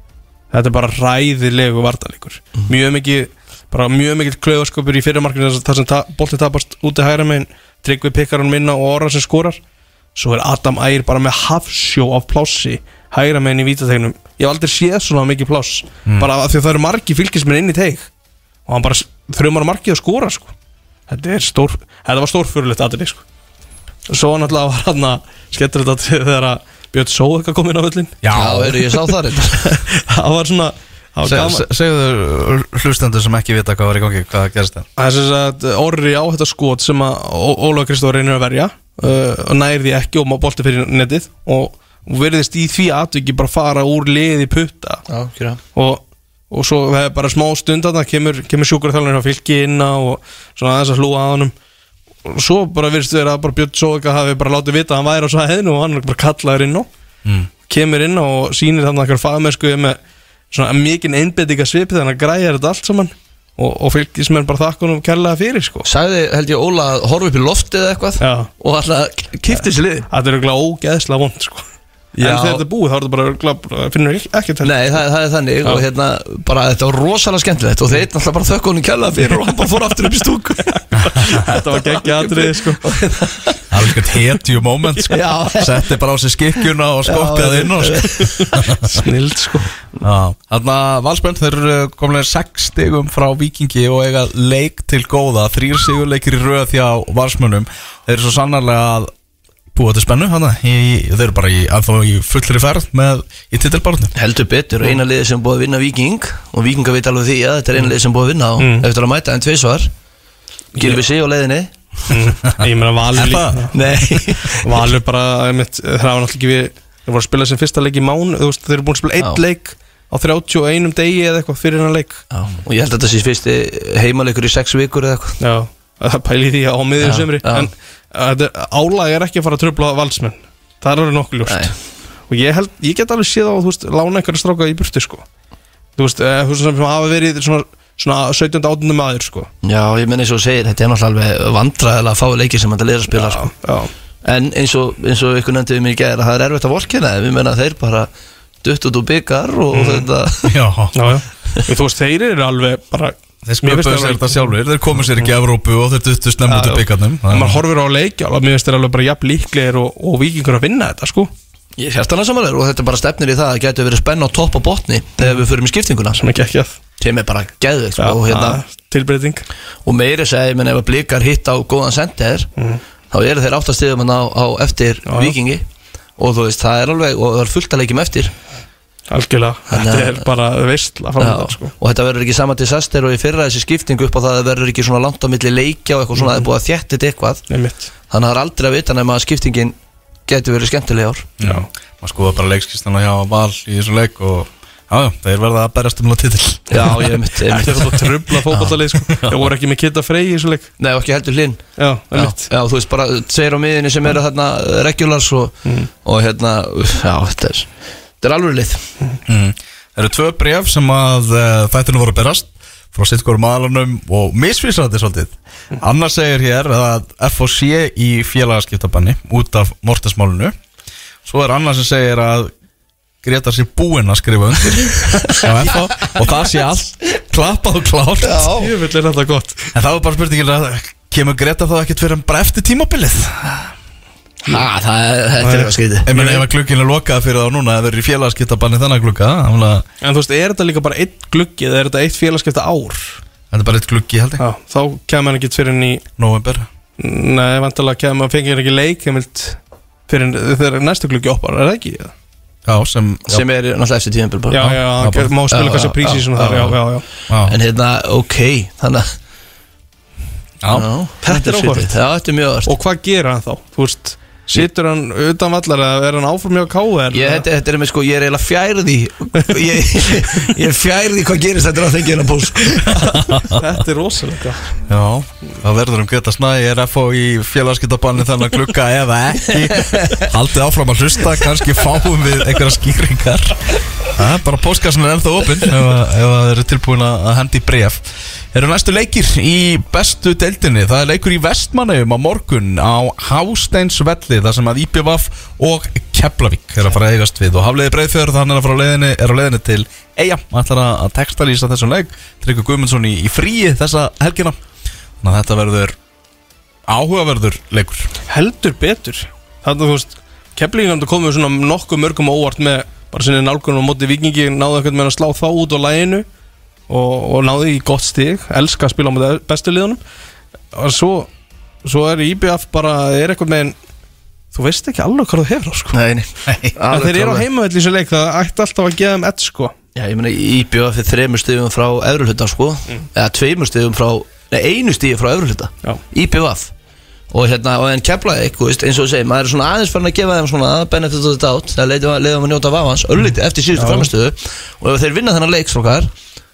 Þetta er bara ræðilegu vardalíkur Mhm. Mjög mikið bara mjög mikið klöðaskapur í fyrirmarkinu þar sem ta boltið tapast úti hægra megin Tryggvi pikkar hann minna og orra sem skorar Svo er Adam Ægir bara með hafsjó af plássi hægra megin í vítategnum Ég hef aldrei séð svona mikið pláss bara af því að það eru margi fylgismenn inn í teig og hann bara þrjumar margið að skora sko. Þetta er stór þetta var stórfurulegt aðrið sko. svo náttúrulega var hann að skettur þetta atriði þegar að Björn Sóðaka kom inn á völlin Já, heyrðu, ég sá það það var svona Segðu hlustendur sem ekki vita hvað var í gangi Hvað gerist það? Það er sem sagt orri á þetta skot sem að Ó- Ólafur Kristóf reynir að verja uh, og nærði ekki og má bolti fyrir netið og, verðist í því atviki bara fara úr liði putta. Já, og, og svo það er bara smá stund að það kemur, kemur sjúkurþjálfur á fylki inn á og svona aðeins að hlúa að honum. Og svo bara virðist vera að bara Björn Sóka hafi bara látið vita að hann væri á svo hefðinu og hann er bara kallaður inn á. Mm. kemur inn á og sýnir þannig að fagmennsku með svona mikinn einbettinga svipi þannig að græja þetta allt saman. Og, og fylgismenn bara þakkunum kærlega fyrir sko. Sagði, held ég, Óla að horfa upp í loftið eða eitthvað Já. og alltaf kifti sér lið Þetta er auðvitað ógeðslega vond sko Já. En þegar þetta er búið þá er þetta bara örugglega- finnur ekki til Nei, það, það er þannig Já. og hérna, bara þetta var rosalega skemmtilegt og þeir náttúrulega bara þökk honum kjalla fyrir og hann bara fór aftur upp í stúku Þetta var geggja atriði sko Það var eitthvað hetju moment sko. Já. Setti bara á sig skikkjuna og skokkaði inn og sko. Snild sko Þannig að Valsbjörn þeir eru komlega 6 stigum frá Vikingi og eiga leik til góða þrýr sigurleikir í röð hjá Valsmönnum þeir eru svo sannarlega að búa til spennu hana, í, þeir eru bara í, í fullri ferð með í titilbárni Heldur betur, eina liði sem búið að vinna Viking og Vikinga veit alveg því að þetta er eina liði sem búið að vinna og Mm. eftir að mæta en tveisvar Gilvi sig á leiðinni. Ég meina Valur líka. Það? Nei. Valur bara einmitt, það var náttúrulega ekki við þeir voru að spila sem fyrsta leik í mánu þú veist, þeir eru búin að spila Já. leik á 31 degi eða eitthvað fyrir hennar leik. Já, og ég held að þetta sé fyrsti heimalegur í sex vikur eða eitthvað. Já, það pæli því á miðjum sömri en þetta er- ekki að fara að tröfla valsmenn það er alveg nokkuð ljóst Nei. og ég held, ég get alveg séð á þú veist, lána einhverja stráka í burtu sko þú veist, eh, þú veist sem hafa verið svona, svona 17. 18. maður sko Já, ég menn eins og þú segir, þetta er náttúrulega alveg vandræðilega að fá leiki sem þetta liður að spila sko. já, En eins og, eins og ykkur nefndi við mér í að það er erfitt að vorkina ég menna að þeir bara dutt út úr byggar og þetta Já, já, já. Þú veist, þeir eru alveg bara þeir sköpuðu sér þetta sjálfur þeir komu sér ekki í Evrópu og þeir duttu snemma út Já, úr byggarnum Þegar maður horfir á leikja alveg, mér finnst þeir alveg bara jafn líklegir og, og vikingur að vinna þetta sko. Ég er hjartanlega samanlegur og þetta bara stefnir í það að það getur verið spenn á topp og botni þegar við förum í skiptinguna. Sem ekki ekki að sem er bara geðveikt sko, og, hérna, tilbreyting. Og meiri segi, menn ef að blikar hitt á góðan sendir þá eru þeir áttastíðum á, á eftir já. vikingi og þú veist, það er alveg og það er fullt að leikjum eftir algjörlega, þetta að- er bara framöndan sko. og þetta verður ekki sama disaster og í fyrra þessi skiptingu upp á það að það verður ekki svona langt á milli leikja og eitthvað svona, það er búið að þjætti þetta eitthvað. Einmitt. þannig að það er aldrei að vita nema að skiptingin getur verið skemmtileg í ár. Já, maður skoða bara leikskistana hjá Val í þessu leik og já, þeir verða að berast um á titil. Já, ég mitt, ég Þetta er mitt þetta trubla fótballtalið sko. Það voru ekki með kitta frey í þessu leik. Nei, og ekki heldur hlinn Já, já, einmitt. já, þú veist bara segir á miðinni sem eru þarna regulars og, og hérna, já, þetta er þetta er alveg lið. Mm. Það eru tvö bref sem að uh, þættinu voru berast frá sittkorum maðalunum og misvísandi svolítið. Annar segir hér að FOC í félagaskiptabanni út af mortesmálunu Svo er annar sem segir að Greta sé búinn að skrifa undir. Á FO og það sé allt. Klappað og klárt. Ég vil er þetta gott. En það var bara spurningin að kemur Greta þá ekkert fyrir en bara eftir tímabilið Ha, það er, þetta er eitthvað skrítið. Ég meina ef að glugginn er lokað fyrir þá núna Það verður í glugga þannig að En þú veist, er þetta líka bara eitt gluggi eða er þetta eitt félagskipta ár? Þetta er bara eitt gluggi held ég. Já, þá kemur hann ekki fyrir henni í November Nei, vantalega kemur hann fengið ekki leik fyrir en þegar næstu gluggi oppar, er það ekki? Já, Já, sem, já, sem er náttúrulega eftir bara. Já, já, já, já má spila kannski já, prísi En hérna, ok, þannig að já. Þetta er þetta er áhört Og hvað gera hann þá? Þú veist, Situr hann utan vallar eða er hann áfram hjá K.R. Ég, þetta, þetta er með sko, ég er eiginlega fjærði ég, ég er fjærði hvað gerist þetta að fengja hennar bús Þetta er rosalega Já, það verður um geta snæ Ég er FO í félagskiptabanni þannig að glukka eða ekki? Haldið áfram að hlusta, kannski fáum við einhverja skýringar Það er bara póskassin er ennþá opinn ef, að- að þeir eru tilbúin að hendi bref Eru næstu leikir í bestu deildinni? Það er leikur í Vestmanneum á morgun á Hásteinsvelli þar sem að IPVaf og Keflavík er að fara að eigast við. Og Hafliði Breiðfjörð hann er að fara á leiðinni, er á leiðinni til Eyja. Og ætlar að að textalýsa þessum leik. Tryggur Guðmundsson í, í fríi þessa helgina. Þannig að þetta verður áhugaverður leikur. Heldur betur. Þannig að Keflingarnir komið svona nokkuð mörgum óvart með bara sinni nálgunum á móti vikingi náðu eitthvað með að slá þá út á læginu og, og náðu í gott stig. Elska að spila á móti bestu liðunum. Og svo, svo er IBF bara er eitthvað með þú veist ekki alveg hvað þú hefur á sko. Nei, nei En þeir eru á heimavelli í þessu leik það ætti alltaf að geða þeim ett sko. Já, ég meina, íbjöða fyrir þremur stegum frá efruhluta, sko. Eða tveimur stegum frá, nei, einu stegi frá efruhluta Já. Og hérna, og en keflaði eitthvað, eins og þú segir Maður er svona aðeins farin að gefa þeim svona benefit of the doubt Það leiðum að njóta vafans, öllítið eftir síðustu framistöðu Og ef þeir vinna þennan leik, strókar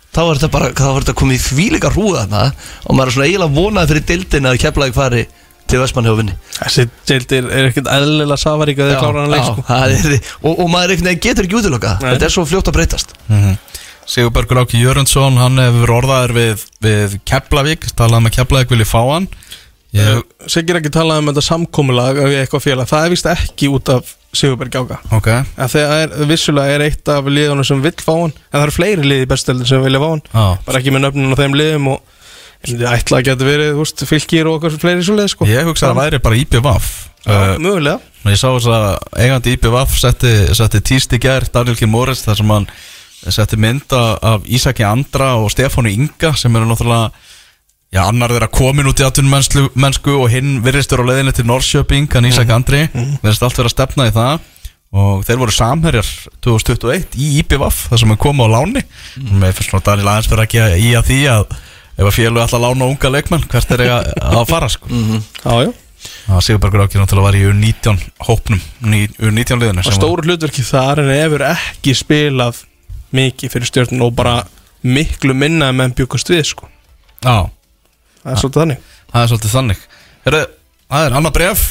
Þá var þetta bara, þá var þetta komið í þvíleika rúða þarna. Og maður er svona eiginlega vonaði fyrir dildin að keflaði fari til Vestmann hjá vinni. Þessi deildir er ekkert eðlilega safarík að þeir klára hann leik já, sko. það er, og, og maður veginn getur ekki útiloka Nei. Þetta er svo fljótt að breytast. Sigurbergur Áki Jörundsson, hann hefur orðaður við, við Keflavík, talað með Keflavík vilji fá hann ég, Sigir ekki talað um þetta samkomulag við eitthvað félag, það er vist ekki út af Sigurberg Áka Ok, að það er, vissulega er eitt af liðunum sem vill fá hann en það eru fleiri lið í bestöldin sem vilja fá hann Já. bara ekki með nöfnun á þeim liðum og myndi ætla að geta verið veist, fylgir og fleiri svo lið sko. ég hugsa að það væri bara IPVaf uh, mögulega Ég sá þess að eigandi IPVaf setti, setti tíst í gær, Daniel K. Morris þar sem hann setti mynda af Ísaki Andra og Stefánu Inga sem eru náttúrulega Já, annar þeirra komin út í atvinnmennsku mennsku og hinn virðistur á leiðinni til Norrköping hann Ísak Andri, verðist allt vera að stefna í það. Og þeir voru samherjar 2021 í IPVaf þar sem hann kom á láni. Mm. með fyrst svona Daniel aðeins fyrir ekki í að því að ef að ætla að lána unga leikmann hvert er eiga að fara sko? Já, já. Það Sigurbergur Ákir náttúrulega var í U19 hópnum, ný- U19 liðinu og stóru hlutverki þar en hefur ekki spilað mikið fyrir stjórnum og bara miklu minna menn bjúkast við sko. Já, það er svolítið þannig. Það er svolítið þannig. Herru, það er annað bref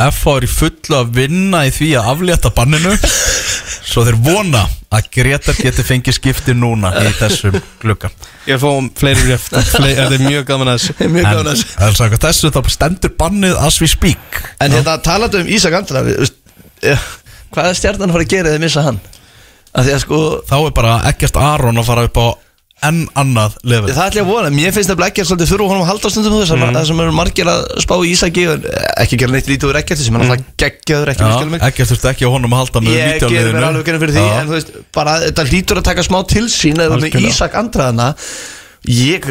FH er í fullu að vinna í því að aflétta banninu. Svo þeir vona að Gretar geti fengið skipti núna í þessum glugga. Ég er fáum fleiri rétt Þetta er mjög gaman að þessu. Mjög En, gaman að þessu. En sagði, þessu þá stendur bannið as we speak. En hérna talandi um Ísak Andra við- ja, Hvað er stjarnan að fara að gera eða missa hann? Af því að sko Þá er bara ekkert Aron að fara upp á enn annað level. Það ætla ég að vona, mér finnst það ekki að svolítið þurfa honum að halda stundum þess að það sem eru margir að spá í Ísaki ekki gera neitt lítið úr ekkert sem er alltaf geggjaður ekki Já, ekkert þurfti ekki á honum að halda með Ég 19 gerir mér alveg gerðin fyrir því en þú veist, bara þetta lítur að taka smá til sín eða með. Ísak Andraðana. Ég,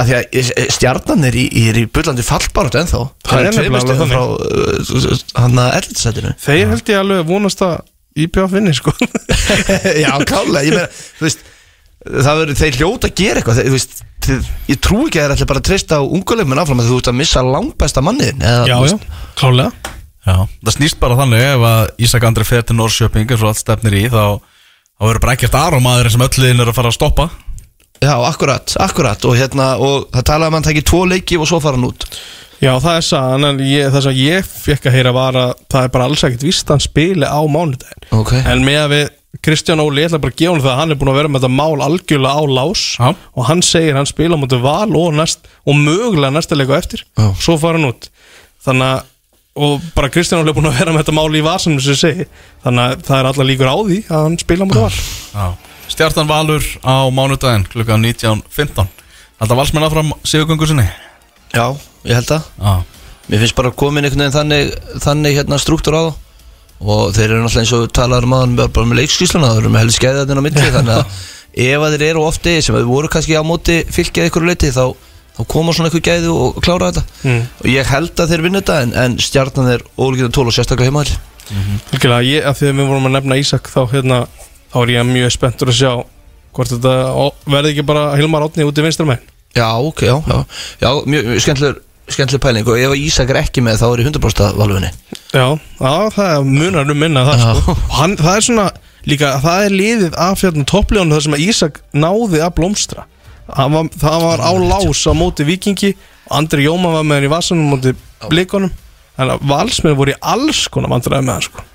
að því að stjarnan er í, er í bullandi fallbarótt ennþá. Það er nefnilega alveg frá uh, að Þeir held ég alveg vonast að IPF vinni sko. Já, klálega, ég meina, þú veist það verður, þeir hljóta að gera eitthvað. Þeir, veist, þeir, ég trú ekki að þeir ætla bara að treysta á ungulegum áfram að þú ert að missa langbesta manniðin eða, Já, þú já, veist, klálega Já, það snýst bara þannig ef að Ísak Andri fer til Norrköping eins og allt stefnir í þá, þá verður bara ekkert Aron maður sem öll liðin er að fara að stoppa. Já, akkurat, akkurat og hérna, og það talaði um að hann tæki tvo leiki og svo fara hann út. Já, það er sagan en ég, það sem ég fekk að heyra var að það er bara alls ekkert víst að hann spili á mánudaginn. Ok. En með að við Kristján Óli, ég ætla bara að gefa hann það að hann er búin að vera með þetta mál algjörlega á lás Já. og hann segir hann spila á mútið val og, næst, og mögulega næsta leiku eftir. Já. svo fara hann út. Þannig að og bara Kristján Óli er búin að vera með þetta mál í vasanum sem segi. Þannig að það er alla líkur á því að hann spila á mútið val. Stjartan Valur á mánudaginn klukkan 19.15 Alltaf valsmenn áfram sigurgöngu sinni? Já, ég held það. Já, Mér finnst bara komin einhvern veginn þannig, þannig hérna struktúr á það og þeir eru náttúrulega eins og talaður um aðan bara með leikskísluna, þeir eru með helst skeiðarnir á milli þannig að ef að þeir eru ofti sem að þeir voru kannski á móti fylgjað ykkur leiti þá, þá koma svona ykkur gæði og, klára þetta. Mm. og ég held að þeir vinna þetta en, en stjarnan er ólíkjum tól og sérstaklega Algjörlega, ég, að því að við vorum að nefna Ísak þá, hérna, þá er ég mjög spenntur að sjá hvort þetta verði ekki bara Hilmar Átni út í vinstra megin Já, ok, já, já, já mjög, mjög skemmtilegur skemmtileg pæling. Og ef Ísak er ekki með þá er ég 100% valvinni Já, já, það er munar um minna það sko. Hann, Það er svona líka, það er liðið af fjörnum toppljónu þar sem að Ísak náði að blómstra. Hann var, Það var á lás á móti vikingi og Andri Jóma var með hann í vasanum móti blikunum. Þannig að valsmenn voru í alls konar vandræði með hann sko.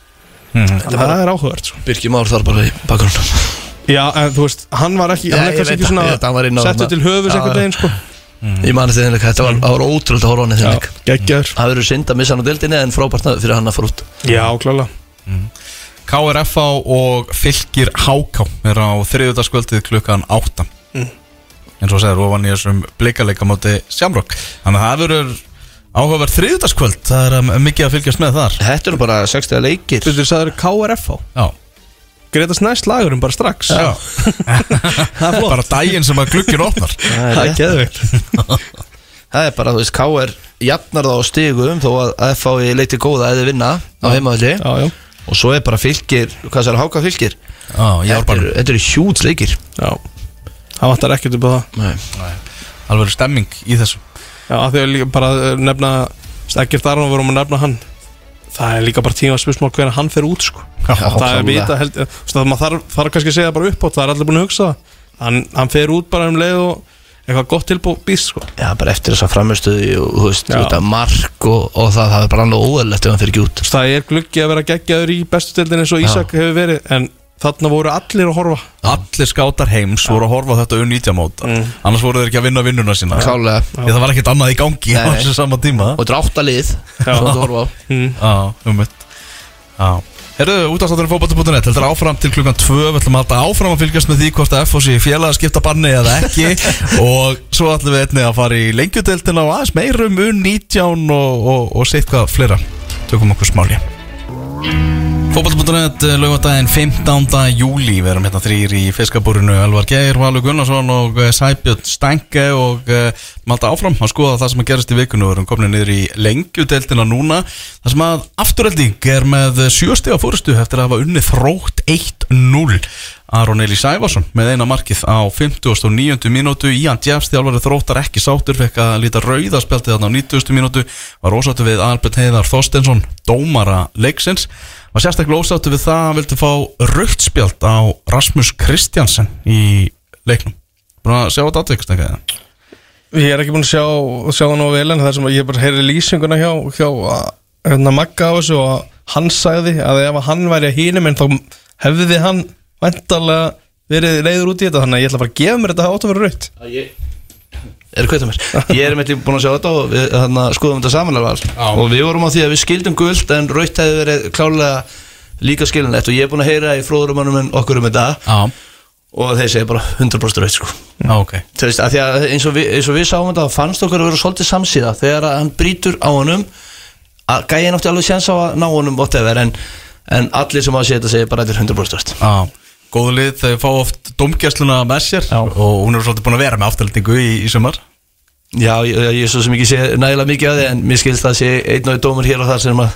Það er áhugavert sko. Birki Már þar bara í bakgrunn. Já, en þú veist, hann var ekki Hann ekki það, ég veit, hann var inn á svona settu til höfus Já, einhvern já. Sko. Ég mani þetta þetta var, það var ótrúlega að horfa hann í þennig geggjaður. Það verður synd að missa hann á deildinni en frábært fyrir hann að fara út. Já, klála KRFA og Fylgir HK er á þriðutaskvöldið klukkan 8 Mm. eins og segir ofan í þessum bleikaleika móti Shamrock þannig að það verður áhugaverð þriðutaskvöld það er um, mikið að fylgjast með þar. Þetta eru bara 60 leikir. Þú veist, það eru KRF á Já, Gretas næst lagurum bara strax. Já. Það er flott. bara daginn sem að glukkin opnar. Það er geðveikt. Það er bara, þú veist, K er jafnar það á stigum þó að FH í leiti góða eða vinna á heimavalli Já, já. Og svo er bara fylgir, hvað sér, háka fylgir Já, ég var Þetta bara eru- þetta eru hjúts leikir. Já. Það vantar ekkert upp á það. Nei. alveg stemming í þessu. Já, að því að líka bara uh, nefna Stekkert Arnó vorum að nefna hann Það er líka bara tíma spursmál hvernig hann fer út sko. Já, Það er vita held að maður þarf, þarf kannski að segja bara upp á Það er allir búin að hugsa það. Hann, hann fer út bara um leið og eitthvað gott tilbúið býst sko. Já, bara eftir þessa framistöði og þú veist, þetta mark og, og það, það er bara alveg óðurlegt ef hann fyrir ekki út. Það er gluggi að vera geggjaður í bestu stildin eins og Ísak hefur verið En þarna voru allir að horfa. Allir skátar heims voru að horfa á þetta unnýtja móta. Annars voru þeir ekki að vinna vinnuna sína. Klálega. Það var ekkert annað í gangi á þessu sama tíma. Og þetta er átta lið Svo þú horfa á. Mm. Já, um mitt Já. Herðu, útastátturinn fótbolti.net Þetta er áfram til klukkan 2 Við ætlum að halda áfram að fylgjast með því hvort að FOC félag að skipta banni eða ekki. Og svo ætlum við einnig að fara í lengjudeildina og aðeins meirum U19 og, og, og sitt hvað fleira. Tökum okkur smáli Fótbolti.net lögadaginn 15. júli Við erum hérna þrýr í fiskabúrinu Elvar Geir, Valur Gunnarsson og eh, Sæbjörn Stænke og uh, malta áfram að skoða það sem að gerast í vikunu Við erum komin niður í lengjudeildina núna Það sem að afturölding er með sjöstega fórustu eftir að hafa unnið þrótt 1-0 Aron Eli Sævarsson með eina markið á 59. mínútu Ían Djafs þjálfari þróttar ekki sátur fekk að líta rauðaspjaldið þarna á 90. mínútu var ósáttu við Albert Heiðar Þorstensson dómara leiksins var sérstaklega ósáttu við það að hann vildi fá rauðspjald á Rasmus Kristjansen í leiknum. Búin að sjá þetta ekki það? Ég er ekki búin að sjá, sjá það nú vel en það er sem að ég bara heyri lýsinguna hjá, hjá hérna, Magga á þessu og hann sagði að ef hann væri að hínum en þá hefði hann vendarlega verið leiður út í þetta. Þannig að ég ætla bara að gefa mér þetta átt að vera raut Er hvað það mér? Ég er með búin að sjá þetta og við þarna, skoðum þetta samanlega og við vorum á því að við skildum guld en raut hefði verið klálega líka skilinlegt og ég er búin að heyra í fróðurumannum en okkur um þetta. Og þeir segja bara 100% raut sko. já ok. Þú veist, að því að eins og við, eins og við sáum þetta þá fannst okkur að vera svolítið samsíða þegar að hann brýtur á honum. Að gæja náttúrulega alveg séns á að ná honum whatever, en, en allir sem að sé þetta segja bara þetta er 100% raut Já, góðu lið, þeir fá oft domgæsluna með sér Já. og hún er svolítið búin að vera með afturöldingu í, í sumar Já, ég, ég er svo sem ekki sé nægilega mikið af því en mér skilst það sé einn og einn dómur hér og þar sem að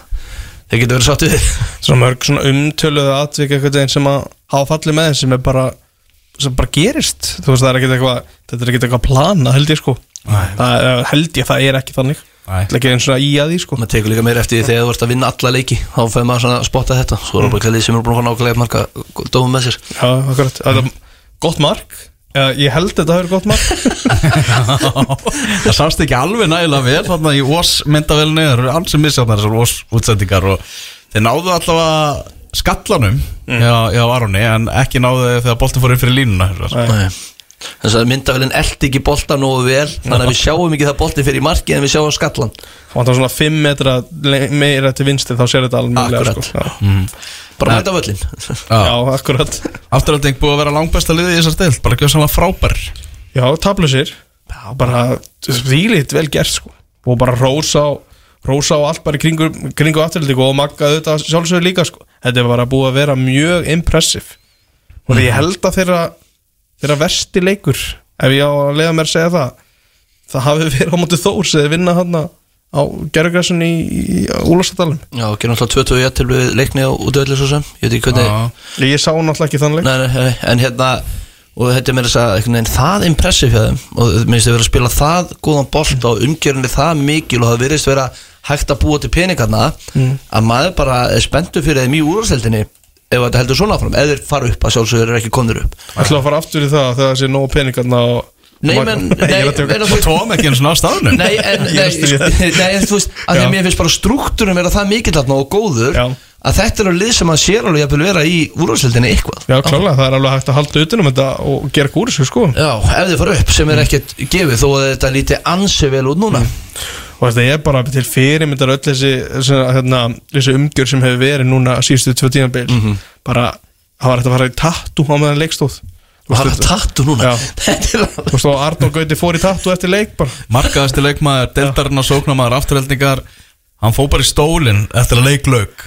þeir getur verið sátt við Svona mörg svona umtöluðu atvik eitthvað einn sem að hafa fallið með sem er bara sem bara gerist þú veist það er ekkert eitthvað þetta er ekkert eitthvað plana held ég sko Nei. það er, held ég það er ekki þannig. Það er ekki eins og í að því sko. Maður tekur líka meira eftir því þegar þú ert að vinna alla leiki þá fæði maður svona að spotta þetta. Svo er það bara klæðið sem er búin að fá nákvæmlega marga dómum með sér. Já, akkurat. Það er gott mark. Já, ég held þetta að vera gott mark. Það sást ekki alveg nægilega vel Þannig að í Ós myndavelni Það eru ansið missjáðnar þessar Ós útsendingar Og þeir náðu allavega skallanum Já, já Aroni En ekki náðu þegar boltin fór þess að myndavelin eldi ekki bolta nógu vel þannig að við sjáum ekki það bolti fyrir í marki en við sjáum skallan Það var svona 5 metra meira til vinstri þá sér þetta alveg sko. Já. bara mæta völlin Já, akkurat. Afturölding búið að vera langbesta liði í þessar stil Bara ekki svona frábær. Já, tablusir bara þýlitt vel gert sko. Og bara rósa rósa á allt bara í kringu, kringu afturhaldingu og magga auðvitað sjálfsögur líka sko. Þetta er bara búið að vera mjög impressive. Og ég held að þeirra þeirra versti leikur ef ég á að leiða mér að segja það það hafi verið á móti þórs eða vinna hann á gerðugræsun í, í Úlastadalum já, gerum alltaf 21 til við leikni á útöðli svo sem. Ég veit ekki hvernig Já. ég sá náttúrulega ekki þann leik. Nei, nei, nei, en hérna og þetta er mér að veginn það impressive hjá þeim. Og mér finnst þau vera að spila það góðan bolt og umgjörunni það mikil og það virðist vera hægt að búa til peningarna að maður bara er spenntu fyrir þeim í úrvarsleildinni ef þetta heldur svona fram, ef þeir fara upp að sjálfsögur er ekki konur upp. Ætla að fara aftur í það þegar það sé nóg peningarna og Nei, menn, Nei, er að Tóm ekki eins og á staðnum. Nei, en, þú veist, að því að mér finnst bara struktúrum vera það mikill þarna og góður Já. að þetta er að lið sem að sér alveg jafnvel vera í úrvarsleildinni eitthvað. Já, klálega, það er alveg hægt að halda utan um þetta og gera þessu sko. Já, ef þið fara upp sem er ekkert gefið þó að þetta líti ansi vel út núna og þetta er bara til fyrirmyndar öll þessi, þessi, hérna, þessi umgjör sem hefur verið núna síðustu tvö tímabil. Bara, það var hægt að fara í tattu á meðan leikstóð og hafa tattu núna. Þetta Þú veist, og Arnór Gauti fór í tattu eftir leik bara. Markaðasti leikmaður, deltarinn og sóknamaður afturheldningar Hann fó bara í stólinn eftir að leiklaug?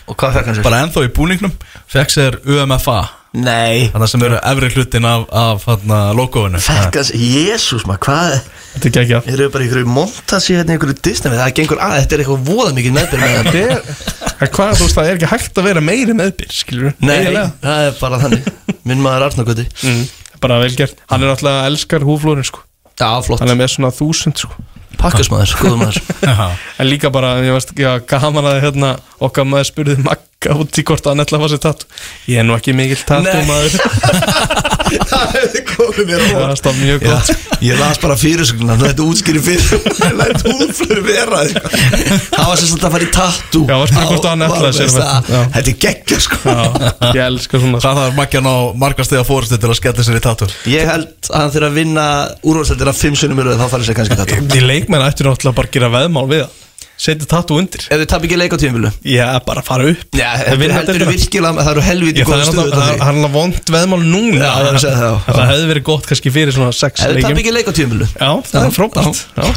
Bara ennþá í búningnum. Fekk sér UMFA Nei. Þannig sem eru efri hlutin af, af hana, logoinu. Fekk hann sér, jésús maður, hvað Þetta er ekki ekki Þeir eru bara í einhverju montasi hérna í einhverju Disney? Það gengur að, þetta er eitthvað voða mikið meðbyrð með er, hvað, þú veist, það er ekki hægt að vera meiri meðbyr, skilur Nei, það er bara þannig. Minn maður Arnargöti mm, Bara vel gert, hann er alltaf elskar húflórin sko. Já, flott. Hann er með svona þúsund sko. Pakkasmaður, góðum maður. En líka bara, ég veist ekki að gaman að hérna okkar maður spurði Magga út í hvort hann ætla að fá sér tattu Ég er nú ekki mikill tattu Nei. maður Það hefði komið mér á Það stað mjög gott Ég las bara fyrirsögnuna, þetta útskýri fyrir Lætt húflur vera eitthvað. Það var sagt að fara í tattoo Já, var spurning hvort hann sér það. það. Já. Þetta er geggja sko Já, ég elska svona Það þarf makkjan á markastega fórustu til að skella sér í tattur Ég held að hann þurfa að vinna úrvalstældina fimm sunnum það Setja tattu undir. Ef þið tap ekki leik á tímafélu Já, bara fara upp. Já, Það heldur virkilega Það eru helviti það stuðu náttúrulega- það er- það alveg vond veðmál núna. Já, segi það, já. Það hefði verið gott kannski fyrir svona sex Ef þið tap ekki leik á tímafélu Já, það er frábært. Já.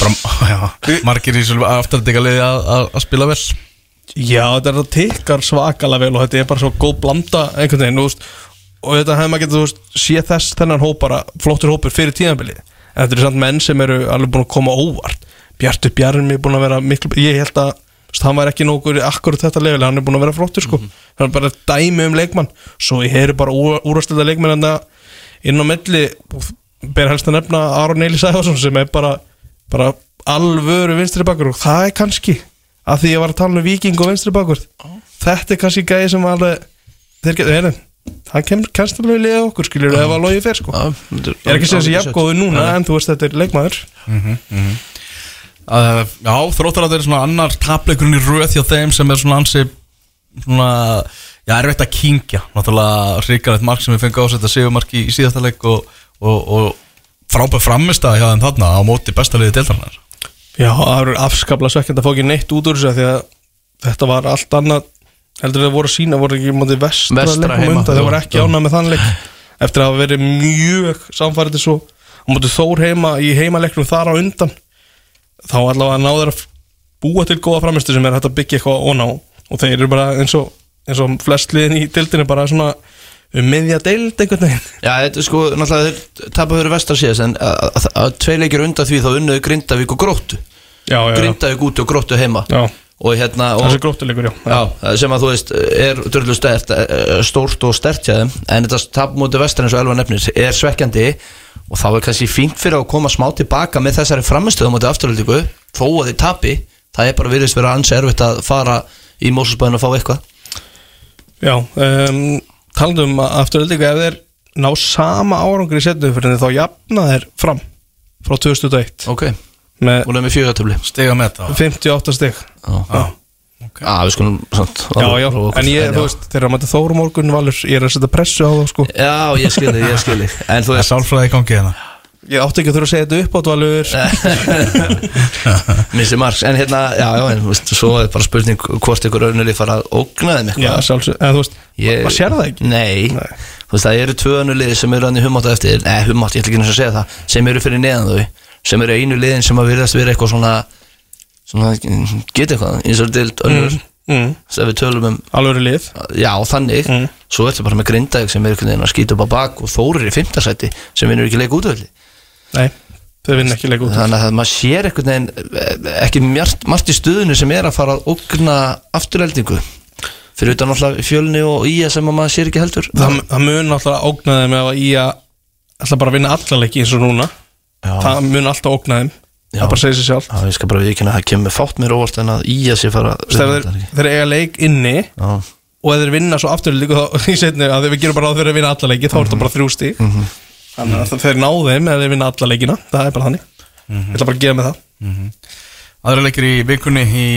Bara, já, margir í svolítið afturheldninga liði að, að, að spila vel. Já, þetta er það tikkar svakalega vel og þetta er bara svo góð blanda einhvern veginn, þú veist og þetta hefði maður getið, þú veist, sé þess þennan hóp bara flottur hópur fyrir tíðanbilið en þetta eru samt menn sem eru alveg búin að koma óvart Bjartur Bjarmi er búin að vera miklu, ég held að hann var ekki nógur í akkurat þetta level hann er búin að vera flottur sko. Hann er bara dæmi um leikmann. Svo ég heyri bara úrvastilda leikmann en það inn á milli. Ber helst að nefna Aron Eili Sæfarsson sem er bara, bara alvöru vinstri bakur og það er kannski að því ég var að tala um viking og vinstri bakur þetta er kannski gæði sem alveg þeir getur, heyrðu það kemur kannski alveg í liða okkur skiljur ef að logi fer sko. Ég er ekki að segja þessi jafngóðu núna en þú veist þetta er leikmaður uh, Já, þróttar að þetta er svona annar tapleikurinn í röð hjá þeim sem er svona ansi svona, já, er veit að kingja náttúrulega hrikalegt mark sem við fengið ásetta sigumark í, í síðasta leik og, og, og frábæð framistæða hjá þeim þarna á móti bestaliði deildarnar já, það eru afskaplega svekkjandi að fá ekki neitt út úr þessu af því að þetta var allt annað heldur það voru að sína, voru ekki móti vestra, Vestra leikum undan, það voru ekki ánað með þann leik. Eftir að hafa verið mjög samfærið þá allavega náður að búa til góða framistu sem er hægt að byggja eitthvað ón á. Og þeir eru bara eins og, eins og flest liðin í dildinu bara svona um miðja deild einhvern veginn. Já, þetta sko, náttúrulega þeir tapa fyrir vestar síðast en að, að, að tvei leikir undan því þá unnuðu Grindavík og Gróttu. Já, já, Grindavík úti og Gróttu heima. Já. Og hérna og, já, Já, sem að þú veist er eh, stórt og stert hjá þeim en þetta tap mútið vestar eins og elva nefnir er svekkjandi. Og þá er kannski fínt fyrir að koma smá tilbaka með þessari framistöðum mútið afturöldingu þó að þið tapi, það er bara virðist vera ansi erfitt að fara í Mósusbæðin og fá eitthvað. Já, um, talandi um afturöldingu ef þeir ná sama árangur í setnum fyrir þá jafna þeir fram frá 2001 Ok, með með það 58 stig Já, við skulum samt, já, já. en ég, þú veist, þeir eru að mæta Þóru morgun Valur, ég er að setja pressu á þá sko. Já, ég skilði, ég skilði En þú Það veist, sálfræði gangi hérna. Ég átti ekki að þurfa að segja þetta upp á Valur. Missi margs En hérna, já, já, en þú veist, svo er bara spurning hvort ykkur önnuli fara að ógna þeim Já, eitthvað sjálfsög, eða þú veist, Ég- maður sér það ekki. Nei, Nei. þú veist það eru tvö önnu liði sem eru hann í hummátt eftir. Nei, hummátt, ég ætla ekki að segja það. Sem eru fyrir neðan þau. Sem eru einu liðin sem að virðast vera eitthvað svona Svona, geta eitthvað Eins og dild önnur. mm, Þegar við tölum um, er lið? Já þannig. Mm. Svo ertu bara með grindaðið sem er einhvern veginn að skýta upp á bak Og þórir í fimmtasæti sem vinnur ekki leik útvöldi Nei, þau vinna ekki leik út Þannig að maður sér einhvern veginn eh, Ekki margt, margt í stuðinu sem er að fara að ógna afturheldingu Fyrir utan náttúrulega fjölni og ía sem að maður sér ekki heldur. Það, það mun alltaf ógna þeim ef að í að alltaf bara vinna alla leiki eins og núna. Já. það mun alltaf ógna þeim. Það bara segir sér sjálf Já, ég skal bara viðkynna að það kemur fátt mér óvart en að ía sér fara þegar þeir, þeir eiga leik inni Já, og ef þeir vinna svo aftur líka þá í setni að þeir við gerum bara ráð fyrir að vinna alla leiki þá er þetta bara þrjú stík þannig að þeir ná þeim ef þeir vinna alla leikina það er bara þannig. Ég ætla bara að gefa mig það. Aðra leikir í vikunni í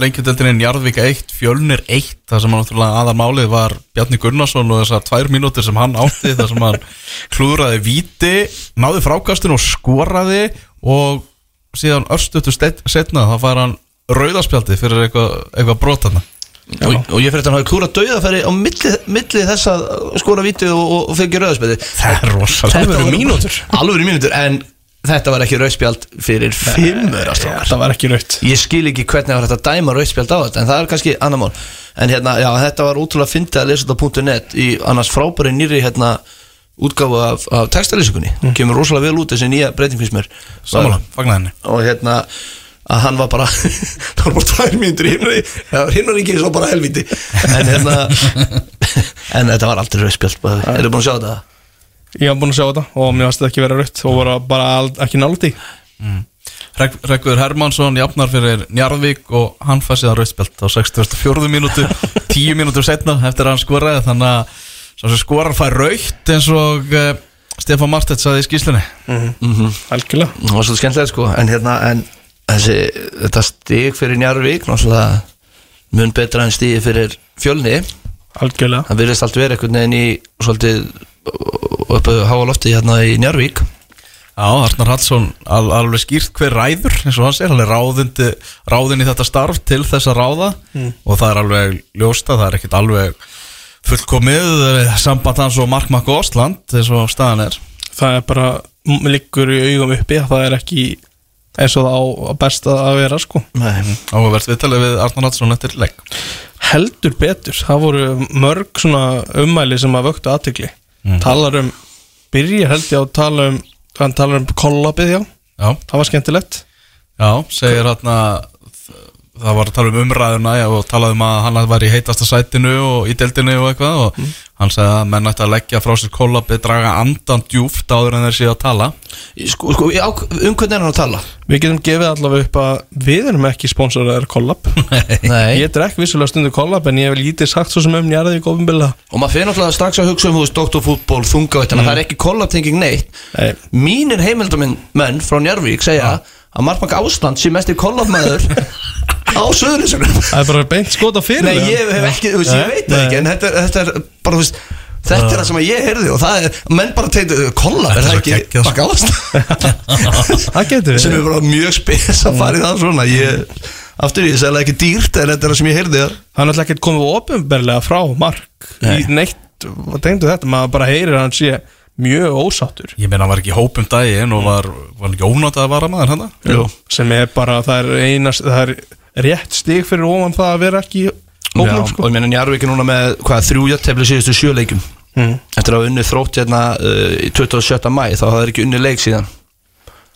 leikjöldeldinni Njarðvík 1, Fjölnir 1 þar sem náttúrulega aðal málið var Bjarni Gunnarsson og þessar tvær mínútur sem hann átti þar sem hann klúðraði víti náði frákastun og skoraði og síðan örstutu setna þá fær hann rauðaspjaldi fyrir eitthvað eitthva brotarna og, og ég fyrir að hann hafi klúra dauðafæri á milli, milli þess að skora víti og, og, fengi rauðspjaldi Það er rosalega Þetta voru- mínútur. Mínútur En þetta var ekki rauðspjald fyrir fimmur það var ekki raut Ég skil ekki hvernig var þetta að dæma rauðspjald á þetta En það er kannski annar mál. En hérna, já, þetta var útrúlega fyndið að lesa þetta á .net Í annars frábæri nýri hérna útgáfu af, af textalýsingunni. Kemur rosalega vel út þessi nýja breyting finnst mér. Samanlega, Og hérna að hann var bara það var bara tvær mínútur var himnaríki svo bara helviti en hérna en þetta var aldrei rauðspjald eru búin að sjá þetta? ég haf búin að sjá þetta og mér varst þetta ekki vera raut og voru bara ekki nált í Rek Rekviður Hermansson jafnar fyrir Njarðvík og hann fær síðan rauðspjald á 64. mínútu 10 mínútur setna eftir að hann skoraði þannig að sá sem skorar fær raukt eins og uh, Stefán Martett saði í skýslunni algjörlega. Það var svolítið skemmtilega sko. En hérna en þessi þetta stig fyrir Njarvík náttúrulega mun betra en stigi fyrir fjölni. Algjörlega. Það virðist allt verið einhvern veginn í svolítið uppu háa lofti hérna í Njarvík Já, Arnar Hallsson al, alveg skýrt hver ræður eins og hann segir, hann er ráðindi, ráðin í þetta starf til þess að ráða. Og það er alveg ljósta, það er ekkit alveg fullkomið eh, samband hans og Mark Makk Ósland eins og staðan er. Það er bara liggur í augum uppi að það er ekki eins og það á á best að að vera sko. Nei. áhugavert viðtalið við Arnar Hallsson eftir legg heldur betur, það voru mörg svona ummæli sem að vöktu aðtökli talar um, byrja held ég að tala um hann talar um kollabið já, Já, það var skemmtilegt. Já, segir hann að það var að tala um umræðuna já, og talaði um að hann var í heitasta sætinu og í deildinu og eitthvað og hann segði að menn ætti að leggja frá sér kollabið draga andan djúft áður en þeir séu að tala. Sko, sko, á, um hvernig er hann að tala? við getum gefið allavega upp að við erum ekki sponsoraður kollab Nei. ég drekk vissulega stundu kollab en ég hef lítið sagt svo sem um njarðið í góðumbilda Og maður fyrir náttúrulega strax að hugsa um, þú veist, doktorfútból, þungavættina, það er Njarvík segja að Markmann Ásland sé mest í kollabmaður á söðurisunum. það er bara beint skota fyrir Nei, ég hef ekki, þú veist, ég veit það ekki, en þetta, er- þetta er bara, þú veist, þetta er það sem ég heyrði og það er, menn bara tegðu, kollab, er það ekki geggjað, Markmann Ásland? það getur sem við er bara mjög spes að fara í það svona, ég, aftur ég segla ekki dýrt, en þetta er það sem ég heyrði það er náttúrulega ekkert komið ofinberlega frá Mark Nei. í neitt, tengdu þetta maður bara heyrir að hann sé mjög ósáttur Ég meina hann var ekki hópum daginn og var, var hann ekki ónátað að vara maður hann Jú. sem er bara, það er einast það er rétt stig fyrir ofan það að vera ekki í Já, hópnum og sko ég meina Njarvík er núna með hvað þrjújartefli síðustu sjöleikum Mm. eftir að hafa unnið þrótt hérna uh, í 27. mæ þá hafði þeir ekki unnið leik síðan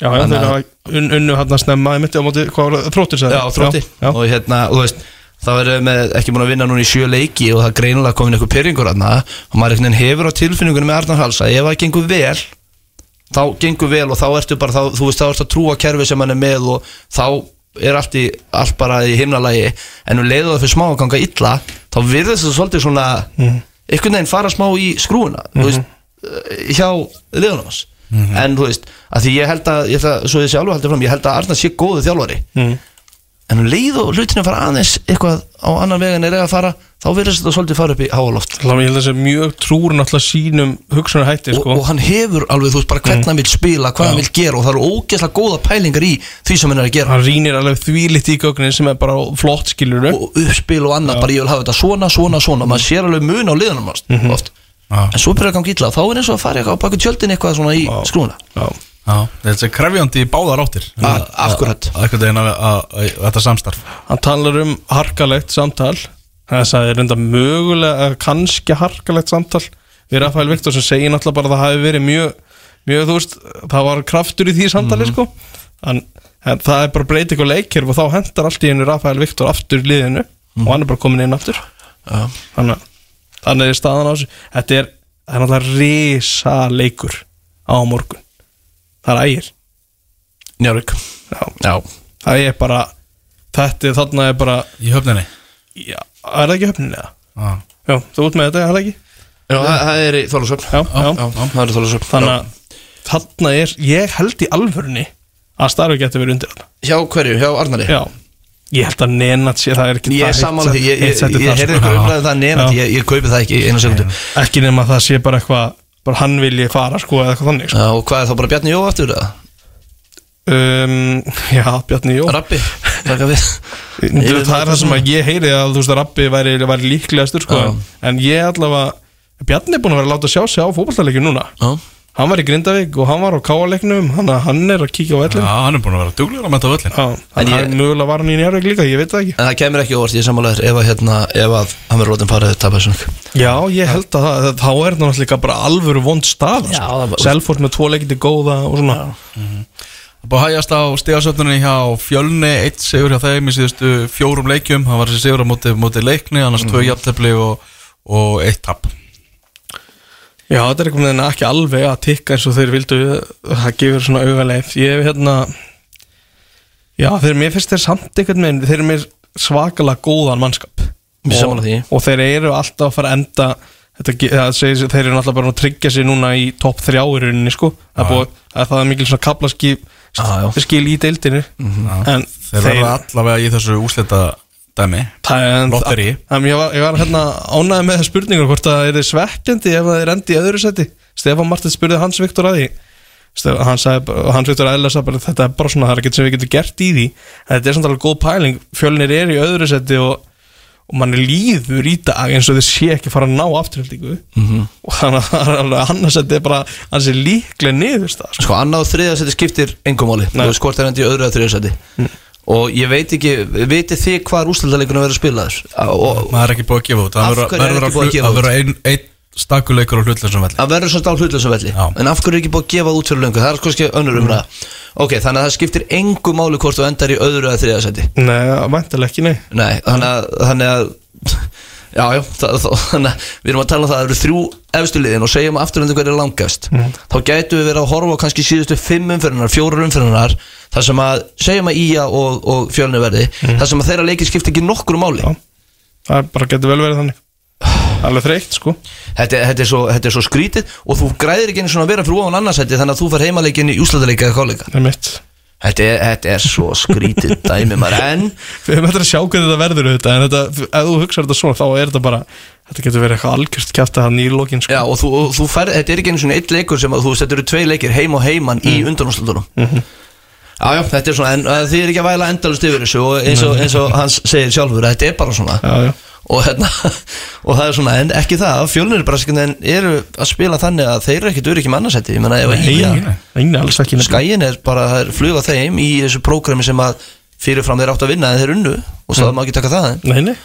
Já, já, un, unnu hann að snemma í mitti á móti, hvað var það, þróttur sagði Já, þrótti Já, já. og hérna, og þú veist þá er með ekki búin að vinna núna í sjö leiki og það er greinilega komin eitthvað pyrringur aðna og maður einhvern veginn hefur á tilfinningunum með Arnar Hals að ef það gengur vel þá gengur vel og þá ertu bara þá, þú veist, þá ertu að trúa kerfi sem hann er með og þá er allt, í, allt bara í himnalagi. En um leiðu það fyrir smá að ganga illa þá virðist það svolítið svona einhvern veginn fara smá í skrúuna þú veist, eh, hjá liðunum hans. En þú veist, að því ég held að ég ætla, svo ég haldið fram, ég held að Arnar sé góðu þjálfari. Mm. En um leið og hlutinu fara aðeins eitthvað á annan veg en er að fara þá verður þetta svolítið fara upp í háaloft Þannig að ég held að þessi mjög trúr náttúrulega sínum hugsunar hætti og, sko. og hann hefur alveg, þú veist bara hvernig hann vil spila hvað hann vil gera og það eru ógeðslega góða pælingar í því sem hann er að gera. Hann rínir alveg þvílitt í gögnin sem er bara flott skilur og uppspil og annað, bara ég vil hafa þetta svona, svona, svona. Maður sér alveg mun á liðanum oft. Já. en svo byrjar að ganga illa, þá er eins og að fara eitthvað á baku tjöldin eitthvað svona í skrúna Já. Já, þetta er krefjandi í báðar áttir. Akkurat. Þetta samstarf. Hann talar um harkalegt samtal. Það er enda mögulega kannski harkalegt samtal við Rafael Viktor sem segir náttúrulega bara að það hafi verið mjög, mjög þú veist það var kraftur í því samtali sko. En, en það er bara breyting og leikir og þá hendar allt í einu Rafael Viktor aftur liðinu og hann er bara komin inn aftur. Já. þannig, þannig er staðan á þessu. Þetta er, það er náttúrulega risa leikur á morgun það er ægir. Njárvík. Já, Já, það er bara þetta er þarna er bara Í höfninni? Já, er það ekki höfnin eða? Já, Já, þú út með þetta, er það ekki? Já það, það er í já, það er í Þólasöfn þannig að þarna er, ég held í alvörunni að starfi getur verið undir þarna. Hjá hverju, hjá Arnari? Já, ég held að nenat sé það er ekki Ég það sammála því, ég, ég, ég, það, heyrði sko. ykkur umræðið það neina Já. ég, ég kaupi það ekki einu sekundu. Ekki nema að það sé bara eitthvað bara hann vilji fara sko eða eitthvað þannig sko. Já, og hvað er þá bara Bjarni Jó aftur það? um, Já, Bjarni Jó Rappi, taka við Þú, Það er það sem að ég heyri að þú veist að Rappi væri, væri líklegastur sko Já. en ég allavega Bjarni er búin að vera að láta sjá sig á fótballtaleikju núna Já, Hann var í Grindavík og hann var á Káaleiknum hann, hann er að kíkja á vellin Já, hann er búin að vera duglegur að metta völlin Já, En en ég- ég... mögulega var hann í Njárvík líka, ég veit það ekki. En það kemur ekki óvart, ég er sammálaður ef að hérna, ef að hann verður rótin farið tapað svona Já, ég held að það, þá er það náttúrulega bara alvöru vond stað sko. Selfors með tvo leikindi góða og svona. Það búið að hægjast á stigasöfnunni hjá Fjölni Eitt sigur hjá þeim í síðustu fjórum leikjum. Það var Já, þetta er einhvern veginn ekki alveg að tikka eins og þeir vildu það gefur svona augaleið. Ég hef hérna já, þeir, mér finnst þeir samt einhvern veginn þeir eru mér svakalega góðan mannskap. Er því. og þeir eru alltaf að fara að enda þetta, það segir, sér- þeir eru náttúrulega bara að tryggja sig núna í topp þrjá í rauninni sko. Það er, búið, það er það er mikil svona kaplaskip skil í deildinu en Þeir verða allavega í þessu úslita dæmi. Er Lotteri. Ég var, ég var hérna ánægði með það spurningur hvort það er svekkjandi ef það er endi í öðru seti Stefán Martin spurði Hans Viktor að því. Hans, sagði, Hans Viktor aðeins að bara, þetta er bara svona það er ekkert sem við getum gert í því. Þetta er samt alveg góð pæling. Fjölnir er í öðru seti og, og mann líður í dag eins og þið sé ekki fara að ná afturhaldingu -hmm. og þannig að það er alveg annars seti er bara hans er líklega niðurstað sko. Sko, annað og þriða seti skiptir engum Nei. Þú hvort er endi í öðru eða þriða seti Og ég veit ekki, vitið þið hvað úrslutaleikunum verður spilaður? Og Það er ekki búið að gefa út. Það verður- er að Það verður einn ein stakuleikur á hlutleysum velli. Það verður svona á hlutlösa velli. Já. En af hverju er ekki búið að gefa út fyrir löngu? Það er kannski önnur umræða. Ok, þannig að það skiptir engum máli hvort þú endar í öðru eða þriða seti Nei, væntalega ekki, nei. Nei, þannig að, þannig að Já, já, það, það, þannig að við erum að tala um það að það eru þrjú efstu liðin og segjum afturlöndu hver er langast þá gætu við verið að horfa á kannski síðustu fimm umfyrirnar, fjórar umfyrirnar þar sem að, segjum að Ía og, og fjölni verði, þar sem að þeirra leikir skipta ekki nokkru máli. Já. Það bara getur vel verið þannig. Alveg þreytt, sko. Þetta, þetta, er svo, þetta er svo skrítið og þú græðir ekki einu svona að vera fyrir ofan annarsætti þannig að þú fer heimaleikin í úslataleika eða káleika þetta er, þetta er svo skrítið dæmi maður. En Við höfum eftir að sjá hvernig þetta verður auðvitað En þetta, ef þú hugsaður þetta svona Þá er þetta bara Þetta getur verið eitthvað algjörst kjæft að hann í lokin sko. Já, og þú, og þú fer, þetta er ekki einu svona eitt leikur sem að þú þetta eru tvei leikir heim og heiman í undanúslutunum Já, já, þetta er svona, en uh, þið er ekki að væla endalust yfir þessu og eins og, eins og hans segir sjálfur, að þetta er bara svona. Já, já og hérna, og það er svona, en ekki það fjölnir bara en eru að spila þannig að þeir eru ekkit öryggi mannasetti ég menna, að skæin er bara, það er fluga þeim í þessu prógrami sem að fyrirfram þeir átt að vinna en þeir unnu. Og svo það má ekki taka það en Nei, nei.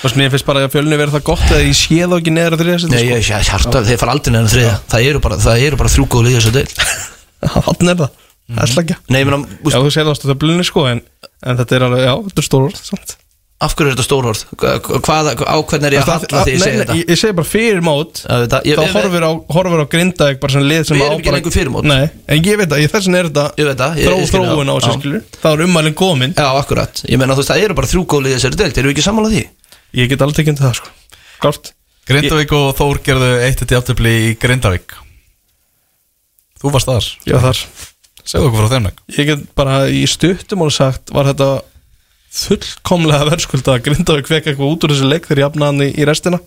Þú veist, mér finnst bara að fjölni verið það gott að ég sé þá ekki neður að þriða Nei, ég, ég, hjarta, þeir fara aldrei neina þriða það eru bara, það eru bara þrjú góð liðið þessu deil Þannig er það. Það er slagja Nei, ég meina, Já, þú segir það á stöðblunni sko en, en þetta er alveg, já, þetta er stór. Af hverju er þetta stór orð? Hvað, á hvernig er ég að Það- halla því ég nei, segi þetta? Ég, ég segi bara fyrir mót ég- Þá ég- horfir á, horfir á Grindavík bara svona lið sem Við á erum ekki bara- lengur fyrir mót. Nei, en ég veit að ég, þessin er þetta Ég það, ég- ég það. Þróun á þessu skilur Það er ummælinn komin. Já, akkurat, ég meina þú veist, það eru bara þrjú góð liðið þessari deild, eru við ekki sammála því? Ég get alveg tekið undir það sko. Klárt. Grindavík og Þór gerðu eitt eitt jafntefli í Grindavík. Þú varst þar. Já þar. Segðu okkur frá þeim fullkomlega verðskulda að Grindavík fekk eitthvað út úr þessi leik þegar jafnaði hann í, restina.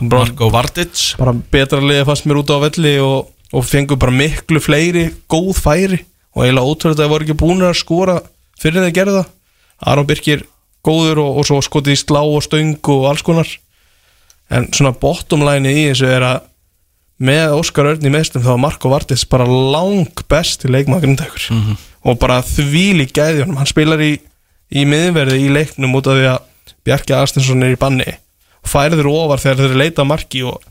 Marko Vardic. bara betra liðið fast mér út á velli og, og fengu bara miklu fleiri góð færi. Og eiginlega ótrúlega að það voru ekki búin að skora fyrir þeir gerðu það. Aron Birkir góður og, og svo skotið í slá og stöng og alls konar. En svona bottom line í þessu er að með Óskar Örn í meðstum þá var Marko Vartis bara lang best í leikmaður grindaður -hmm. og bara þvíli gæðjunum, hann spilar í, í miðverði í leiknum út af því að Bjarki Astinsson er í banni og færður ofar þegar þeir leita að marki og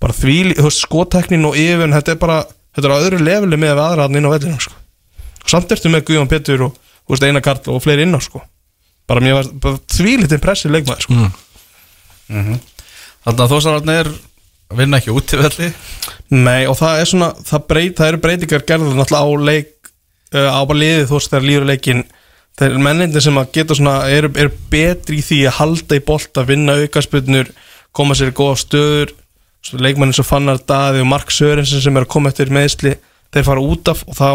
bara þvíli, þú veist, skoteknin og yfirn, þetta er bara þetta er á öðru leveli með aðra hann inn á vellinum sko. og samt ertu með Guðjón Petur og þú veist, Einar Karl og fleiri inn á sko. bara mér var bara þvílit impressi leikmaður sko. Mm. Þannig að þósararnir vinna ekki út í velli Nei, og það er svona það, breyt, það eru breytingar gerður náttúrulega á leik uh, á bara liðið þú veist þegar líður leikin þeir eru mennindir sem að geta svona eru, eru betri í því að halda í bolt að vinna aukasputnur, koma sér í góða stöður svo leikmennin svo fannar daði og Mark Sörensen sem er að koma eftir meðsli þeir fara út af og þá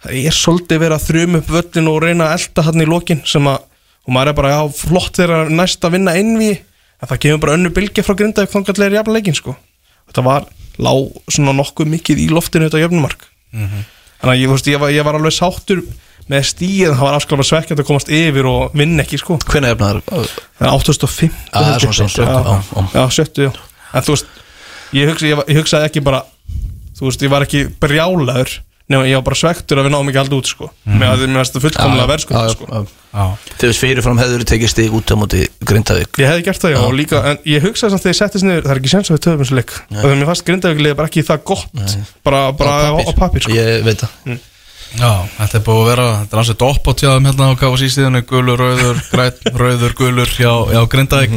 það er svolítið verið að þrjum upp völlin og reyna að elda hann í lokin sem að og maður er bara, já, flott þegar næst að vinna innví en það kemur bara önnu bylgja frá Grindavík þannig að jafna leikin sko. Þetta var, lá svona nokkuð mikið í loftinu þetta jöfnumark þannig að ég, veist, ég, var, ég var alveg sáttur með stíð, það var afskaplega svekkjandi að komast yfir og vinna ekki sko. Hvernig efnaðar? það 8005 það svona seint, já, já, já. já, sjöttu, já. En þú veist, ég, hugsa, ég, ég hugsaði ekki bara þú veist, ég var ekki brjálaður nema ég var bara svektur að við náum ekki alltaf út sko. Með að það fullkomlega verðskuð sko. Þegar fyrirfram hefur tekið stig út á móti Grindavík. Ég hefði gert það já, og líka, en ég hugsaði samt þegar ég settist niður, það er ekki sens að við töfum þessu leik. Og þegar mér fannst grindavíkliðið bara ekki það gott. Bara, bara á, á pappir sko. Ég veit það Já, þetta er búið að vera Þetta er ansið dopp á tjáðum hérna á KFC stíðinu Gulur, rauður, græn, rauður, gulur hjá, hjá Grindavík.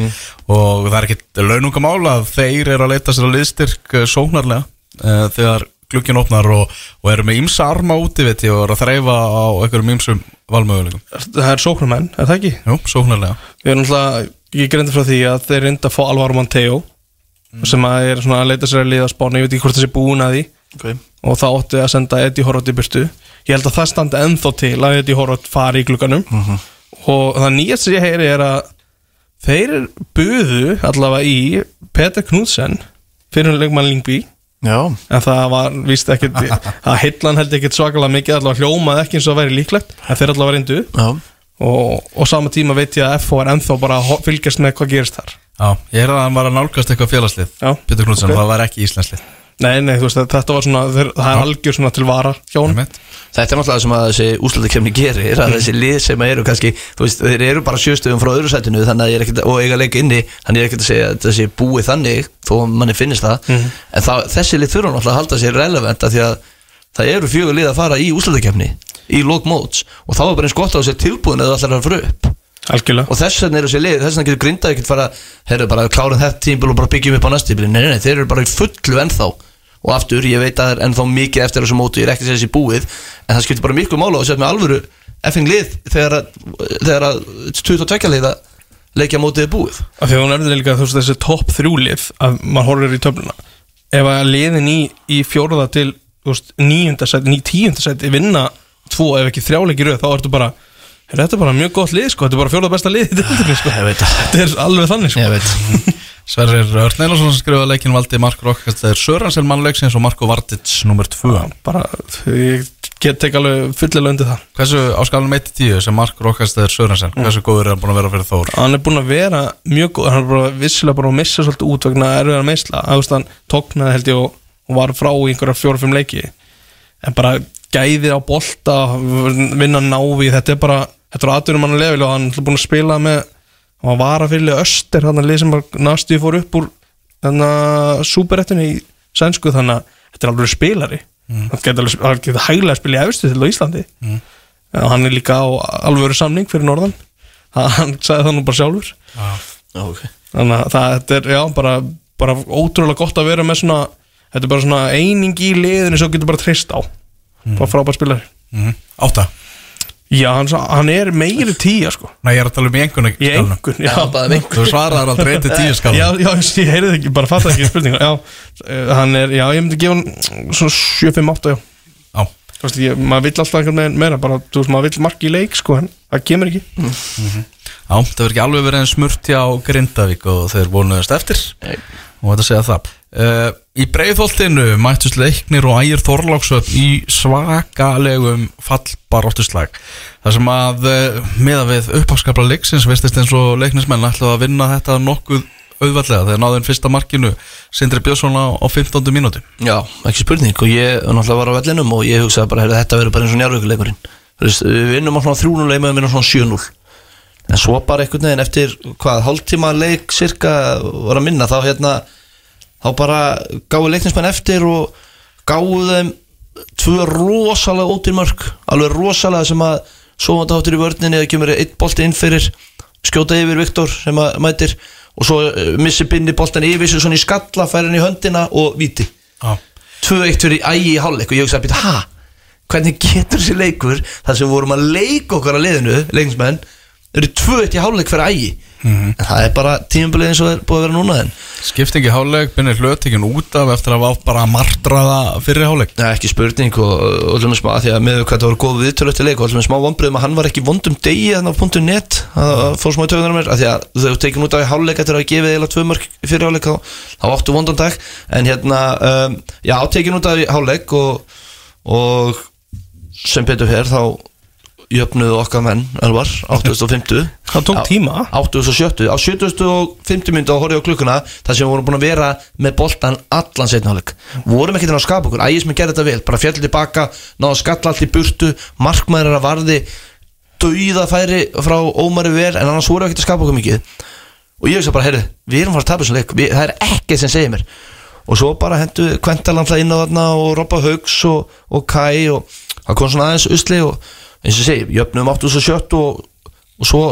Og það er ekkit launungamál að þeir eru að leita sér að liðstyrk eh, sóknarlega uh, Þegar glukkin opnar og, og eru með ímsa arma úti við og eru að þreifa á einhverjum ímsum valmöguleikum. Það er sóknumenn, er það ekki? Jú, sóknarlega. Við erum alltaf, ég grindi frá því að þeir reynda að fá Alvaro Monteo sem að er svona að leita sér að liða spána ég veit ekki hvort það sé búin að því. Okay. og það ótti að senda Eddie Horvath í burtu ég held að það standi ennþá til að Eddie Horvath fari í glugganum. Og það nýjast sem ég heyri er að þeir buðu allavega í Peter Knudsen fyrir leikmann Lingby Já. En það var víst ekkit að heillan held ekkit svakalega mikið allavega hljómað ekki eins og það væri líklegt en þeir allavega reyndu. Og, og sama tíma veit ég að FH er ennþá bara að fylgjast með hvað gerist þar. Já, ég er að hann var að nálgast eitthvað félagslið Já, Pétur Knútsson, ok. það var ekki íslenslið Nei, nei, þú veist, þetta var svona þeir, það er algjör svona til vara hjá Einmitt. Þetta er náttúrulega sem að þessi úslutakefni gerir að þessi lið sem eru kannski þú veist, þeir eru bara sjöstöðum frá öðru sætinu þannig að ég er ekkert, og eiga leik inni þannig ég er ekkert að segja að þessi búið þannig þó að manni finnist það. En það, þessi lið þurfa náttúrulega að halda sér relevant af því að það eru fjögur lið að fara í úslutakefni í lók móts og þá er bara eins gott á sér tilbúin eða allar að fara upp Algjörlega. Og þess vegna eru þessi lið, þess vegna getur grindað ekkert fara, herru bara klárum þetta tímbil og bara byggjum upp á næst tímbil, nei, nei, nei, þeir eru bara í fullu ennþá. Og aftur, ég veit að það er ennþá mikið eftir þessu mótu, ég er ekki að segja þessi búið en það skiptir bara miklu mála og setja með alvöru effing lið þegar að, þegar að 22 lið að leikja mótið er búið. Af því að hún er þetta líka veist, þessi topp þrjúlið að maður horfir í töfluna. Ef að liðin í, í fjóraða til níunda sæti, ní tíunda sæti vinna tvo ef ekki þrjáleikir röð þá ertu bara, þetta er bara mjög gott lið sko, þetta er bara fjóraða besta lið í deildinni, sko. Ég veit það. þetta er alveg þannig sko. ég veit. Sverrir Örn Einarsson skrifaði leikin valdi Mark Rokkast Það er Söransel mannleiksins og Marko Vardits nummer 2 bara, ég get tek alveg fullilega undir það. Hversu áskalunum 1-10 sem Mark Rokkast er Söransel Hversu góður er hann búin að vera fyrir Þór? Hann er búin að vera mjög góð hann er bara vissilega bara að missa svolítið út vegna erfiðar veist hann tóknaði held ég og, og var frá í einhverja fjóra-fimm leiki. En bara gæðið á bolta vinna návi, þetta er bara þetta er aðdurum hann að lefa og hann er búin að spila með hann var að fylgja öster hann að lið sem næstu fór upp úr þannig að súperettinu í sænsku þannig að þetta er alveg spilari. Hann getur alveg- hann getur hæglega að spila í efstu til Íslandi. Mm. hann er líka á alvöru samning fyrir norðan. Hann, sagði það nú bara sjálfur. Já, ok. þannig að það þetta er já, bara, bara ótrúlega gott að vera með svona þetta er bara svona eining í liðinu sem þú getur bara treyst á. Bara frábært spilari. Mm. Átta já, hann, hann er meiri tíja sko. Nei, ég er að tala um engun í engun já, Já, með Þú svaraðar aldrei 1-10 skalun já, já, ég heyrði ekki, bara fatt ekki spurningu. Já, eh, hann er, já, ég myndi gefa hann svona 7-5-8, já. Já, Þú veist, ég, maður vill alltaf einhvern veginn meira bara, þú veist, maður vill marki í leik, sko en það kemur ekki. Já, það verður ekki alveg verið en smurt hjá Grindavík og þeir vonuðast eftir. Nei. og þetta segja það. Uh, Í breiðholtinu mættust leiknir og ægir Þorláksöp í svakalegum fallbaróttuslag þar sem að uh, meða við uppháskapla leiksins veistist eins og leiknismenn ætlaðu að vinna þetta nokkuð auðvallega þegar náðum fyrsta markinu Sindri Björnsson á, á 15. mínúti Já, ekki spurning og ég náttúrulega var á vellinum og ég hugsaði bara, heyrðu, þetta verður bara eins og njárvíkuleikurinn Við vinnum á svona 3-0 leik með að vinna svona 7-0 En svo bara einhvern veginn eftir, hvað, hálftíma leik cirka var að minna þá hérna þá bara gáðu leiknismenn eftir og gáðu þeim tvö rosalega ótir mörg alveg rosalega sem að svo hann áttur í vörninni eða kemur eitt bolti inn fyrir skjóta yfir Viktor sem að mætir og svo uh, missi binni boltan yfir svo svona í skalla, færi hann í höndina og viti Já. 2-1 fyrir ægi í hálfleik og ég hugsa að býta, ha, hvernig getur þessi leikur þar sem vorum að leika okkar að liðinu, leikinsmenn eru 2-1 í hálfleik fyrir ægi. En það er bara tímabilið eins og það er búið að vera núna en Skipt ekki háleik, binnir hlötekinn út af eftir að hafa átt bara að martraða fyrir háleik það er ekki spurning og, allir með smá, því að með hvað það voru góð viðtölu eftir leik og allir með smá vonbröðum að hann var ekki vondum degi þannig á punktu net það fór smá í tökunar mér því að þau tekin út af í hálfleik eftir að gefið eða tvö mörg fyrir hálfleik þá, þá jöfnuðu okkar menn, Elvar, 850 Það tók tíma. 870, á 750 myndu að horfa á klukkuna þar sem við vorum búin að vera með boltan allan setnáleik vorum ekki til að skapa okkur, ægis með gerði þetta vel. Bara fjall tilbaka, náða skalla allt í burtu. Markmaður er að varði. Dauða færi frá Ómari Ver en annars vorum við ekki til að skapa okkur mikið. Og ég veist að bara, heyrðu, við erum fara að tapa þessum leik. Við, það er ekkert sem segir mér. Og svo bara hendu Kvendalandla inn á þarna og Robba Haugs og, og Kai og það kom svona aðeins usli og eins og segi, jöfnum 870 og, og svo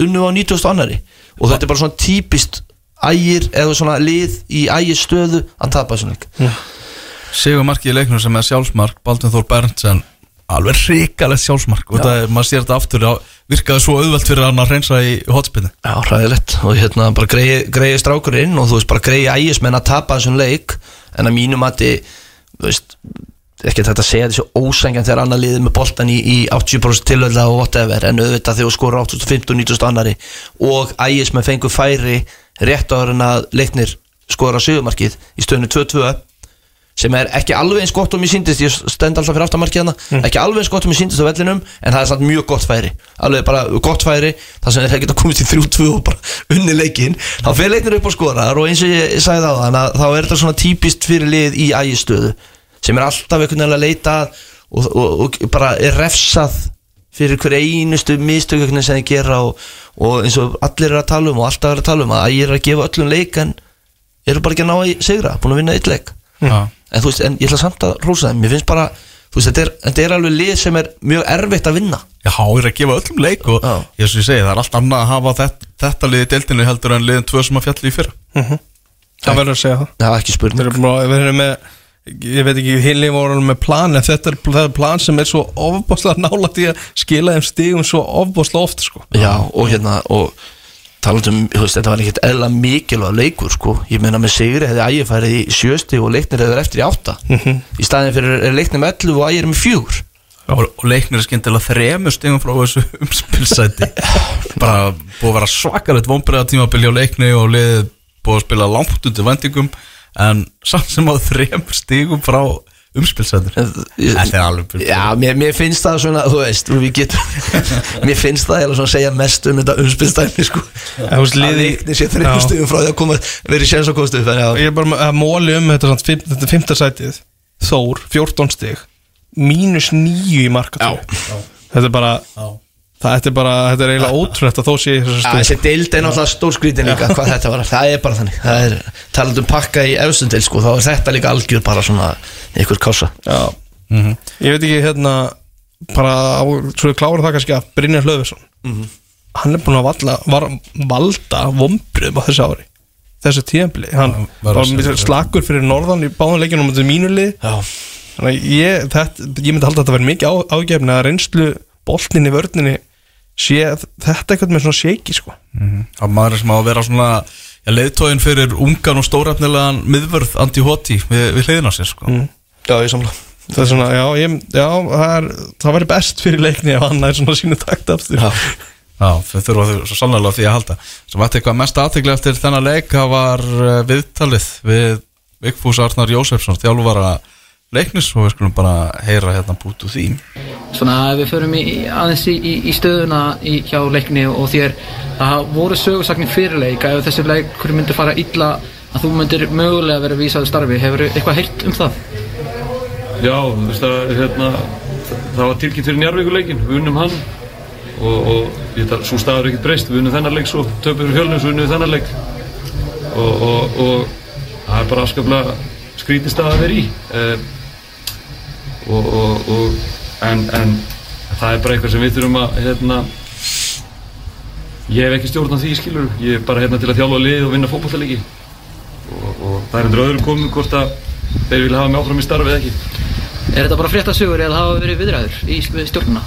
unnu á 90. annari og þetta er bara svona típist ægir eða svona lið í ægir stöðu að tapa þessum leik. Sigur markið í leiknum sem er sjálfsmark Baldur Þór Berntsen alveg ríkalegt sjálfsmark. Og það er, maður sér þetta aftur á, virkaði svo auðvelt fyrir hann að reynsa í hotspinni Já, hræðilegt. Og hérna bara greiði, strákurinn og þú veist bara greiði ægismenn að tapa þessum leik. En að mínum að þú veist ekki að þetta segja þessu ósengjan þegar annar liðið með boltan í, í 80% tilöðla og whatever en auðvitað þegar þú skora 815 90 annari og ægismenn fengur færi rétt áður en að leiknir skora sögumarkið í stöðinu 2-2 sem er ekki alveg eins gott og mér síndist ég stend alltaf fyrir aftamarkið hana ekki alveg eins gott og mér síndist á vellinum en það er samt mjög gott færi alveg bara gott færi þar sem þeir geta komist í 3-2 og bara unni leikin þá fyrir leiknir upp á skorar og eins og ég sagði á þann að þá er þetta svona típist fyrir lið í ægistöðu sem er alltaf einhvern veginn að leita að og, og, og bara er refsað fyrir hver einustu mistökjöknin sem þeir gera og, og eins og allir er að tala um og alltaf er að tala um að ægir er að gefa öllum leik en eru bara ekki að ná að sigra búin að vinna eitt leik. Já. en þú veist, en ég ætla samt að rósa þeim. Mér finnst bara, þú veist, þetta er, þetta er alveg lið sem er mjög erfitt að vinna. Já, er að gefa öllum leik og Já. ég svo ég segi, það er allt annað að hafa þetta, þetta liðið deildinu heldur en liðin tvö sem að fjalli í fyrra. Það verður að segja það. Það er ekki spurning Ég veit ekki, hinlega voru með plan En þetta er, er plan sem er svo ofbáslega nálægt í að skila þeim stigum svo ofbáslega oft sko. já, og hérna, og talandum, þú veist, þetta var ekkert eðla mikilvæg leikur, sko, ég meina með Sigri hefði ægir færið í sjösti og leiknir hefur eftir í átta. Í staðin fyrir er leiknir með 11 og ægir með fjögur. Og, og leiknir er skemmtilega þremur stegum frá þessu umspilsæti. Bara búið að vera svakalegt vonbreiða tímabili á leikni og liðið búið að spila langt undir vendingum en samt sem á þremur stegum frá umspilsætir Þetta er alveg byrjum Já, mér, mér finnst það svona, þú veist, við getum Mér finnst það að segja mest um þetta umspilstæmi, sko. En þú veist, Að liði- leiknir sé þreifum Já. stöðum frá því að koma verið séns að komast upp en já, Ég er bara að móli um þetta, samt, fimm, þetta er fymta sætið. Þór, 14 stig. Mínus 9 í marka Þetta er bara Það er bara, þetta er eiginlega ótrúlegt að þó sé þessu Já, stig þessi deild er náttúrulega stór skrítin líka hvað þetta var, það er bara þannig. Það er, talað um pakka í efstundel sko, þá er þetta líka algjör bara svona einhver kása Já. Ég veit ekki hérna bara á, svo við klárum það kannski að Brynjar Hlöðversson hann er búin að valda, var, valda vombriðum á þessu ári þessu tíðanbili hann Já, var var slakur fyrir norðan í báðum leikjunum þetta er mínu lið Já, þannig ég, þetta, ég myndi halda að þetta verði mikið á, ágefni að reynslu boltin í vörninni sé þetta eitthvað með svona shaky sko. Að maður sem á að vera svona ja, leiðtógin fyrir ungan og stórafnilegan miðvörð anti-hoti við, við hliðina sér sko. já, ég samla það er svona, já, ég, já það, er, það væri best fyrir leikni ef hann er svona sínu takt aftur Já, Já, þau þurfa þau svo sannlega því að halda. Sem ætti eitthvað mest aðtegli eftir þennan leik það var uh, viðtalið við Vigfús Arnar Jósefsson þjálfara leiknis og við skulum bara heyra hérna bút úr því. Svona ef við förum í, aðeins í, í, í stöðuna í, hjá leikni og þér það voru sögursagnir fyrirleik að ef þessi leikur myndi fara illa að þú myndir mögulega vera vísaður starfi. Hefur eitthvað heyrt um það? Já, þú veist að hérna, það var tilkynnt fyrir njárvíkuleikin, við unnum hann og, og ég þarf, svo staður ekkert breyst, við unnum þennan leik svo, töpum við hjölnum, svo unnum við þennan leik. Og, og, og það er bara afskaplega skrítið stað að vera í. Eh, og, og, og en, en það er bara eitthvað sem við þurfum að hérna, Ég hef ekki stjórn á því skilur Ég er bara hérna til að þjálfa lið og vinna fótballtalegi og, og það er endur öðrum komið hvort að þeir vilja hafa mig áfram í starfi eða ekki Er þetta bara fréttasögur eða hafa verið viðræður í stjórnuna?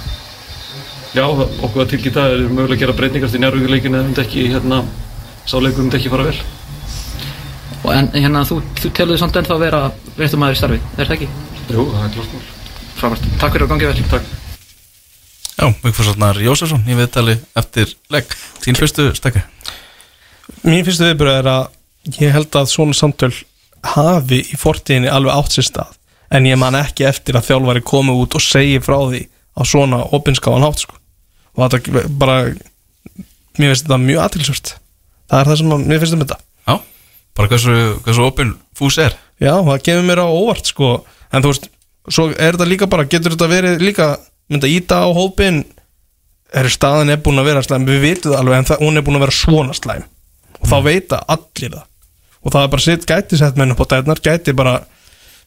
Já, okkur að tilkynna er mögulega að gera breytingast í njárvíkuleikinu eða myndi ekki hérna sáleikur myndi ekki fara vel en hérna, þú, þú telur samt ennþá að vera fréttamæður í starfi, er það ekki? Jú, það er klart mál. Frábært, takk fyrir að gangi vel Takk. Já, Vigfús Arnar Jósefsson í viðtali eftir legg. Þín fyrstu stekka Mín fyrstu viðbröð er að ég held að svona samtöl hafi í fortíðinni alveg átt sér stað en ég man ekki eftir að þjálfari komi út og segi frá því á svona opinskáðan hátt sko. og þetta bara mér finnst þetta mjög aðtilsvört það er það sem mér finnst um þetta. Já, bara hversu, hversu opinn fús er. Já, það gefur mér á óvart sko en þú veist, svo er þetta líka bara getur þetta verið líka, mynda íta á hópin er staðan er búin að vera slæm, við vitum það alveg en það, hún er búin að vera svona slæm. Og þá veita allir það. Og það er bara sitt gæti sett menn upp á dætnar gæti bara,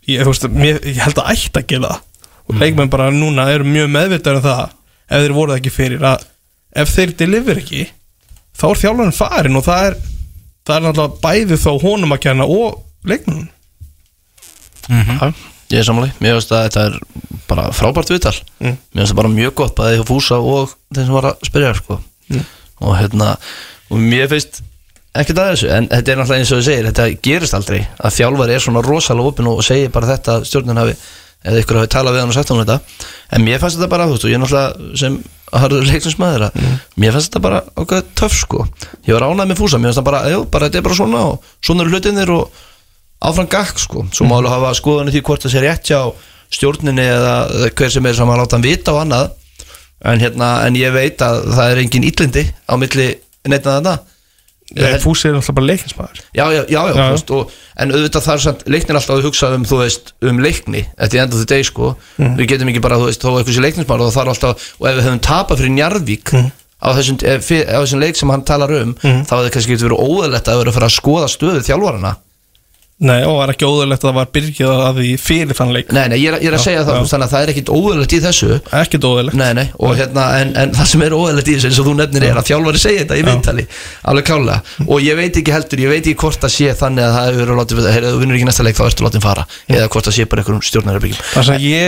ég, veist, mér, ég held að ætti að gera það. Og leikmenn bara núna eru mjög meðvitaður um það ef þeir voru það ekki fyrir að ef þeir deliver ekki þá er þjálfarinn farin og það er það er náttúrulega bæði þá honum að kenna og leikmennum Já, ég er samanlega, mér finnst að þetta er bara frábært viðtal. Mm. Mér finnst það bara mjög gott bæði hjá Fúsa og þeim sem var að spyrja sko. og hérna og mér finnst ekkert að þessu en þetta er náttúrulega eins og þú segir, þetta gerist aldrei að þjálfari er svona rosalega opinn og segir bara þetta að stjórnin hafi eða ykkur hafi talað við hann og sagt hann þetta. En mér fannst þetta bara, þú veist, og ég er náttúrulega sem harður leiknismæður að mér fannst þetta bara okkar töff sko. Ég var ánægð með Fúsa, mér finnst það bara, jú, bara þetta er bara svona og svona eru hlutinir og áfram gakk sko. Svo má alveg hafa skoðunni því hvort það sé rétt hjá stjórninni eða hver sem er sem að láta hann vita og annað. En, hérna, en ég veit að það er engin íllindi á milli neittna þetta Nei, Fúsi er alltaf bara leiknismæður Já, já, já, já, Já, veist, og, en auðvitað þar samt leiknir alltaf að hugsa um, þú veist, um leikni Þetta er enda þetta deg, sko. Mhm. Við getum ekki bara, þú veist, þó eitthvað sé leiknismar og það þarf alltaf, og ef við höfum tapað fyrir Njarðvík Mhm. á þessum, ef, fyr- á þessum leik sem hann talar um þá hefði kannski verið óðalegt að vera að fara að skoða stöðu þjálfarana Nei, og var ekki óðurlegt að það var byrgjað að því fyrir þann leik. Nei, nei, ég er, ég er að segja það, já. þú veist, þannig að það er ekkit óðalegt í þessu. Ekkert óðurlegt. Nei, nei, og hérna, en, en það sem er óæðilegt í þessu eins og þú nefnir er að þjálfari segja þetta í viðtali alveg klálega, og ég veit ekki heldur ég veit ekki hvort það sé þannig að það hefur verið látið, heyrðu, þú vinnur ekki næsta leik þá ertu látið fara. Eða hvort það sé bara einhverjum stjórnarherbyggjum Það sem ég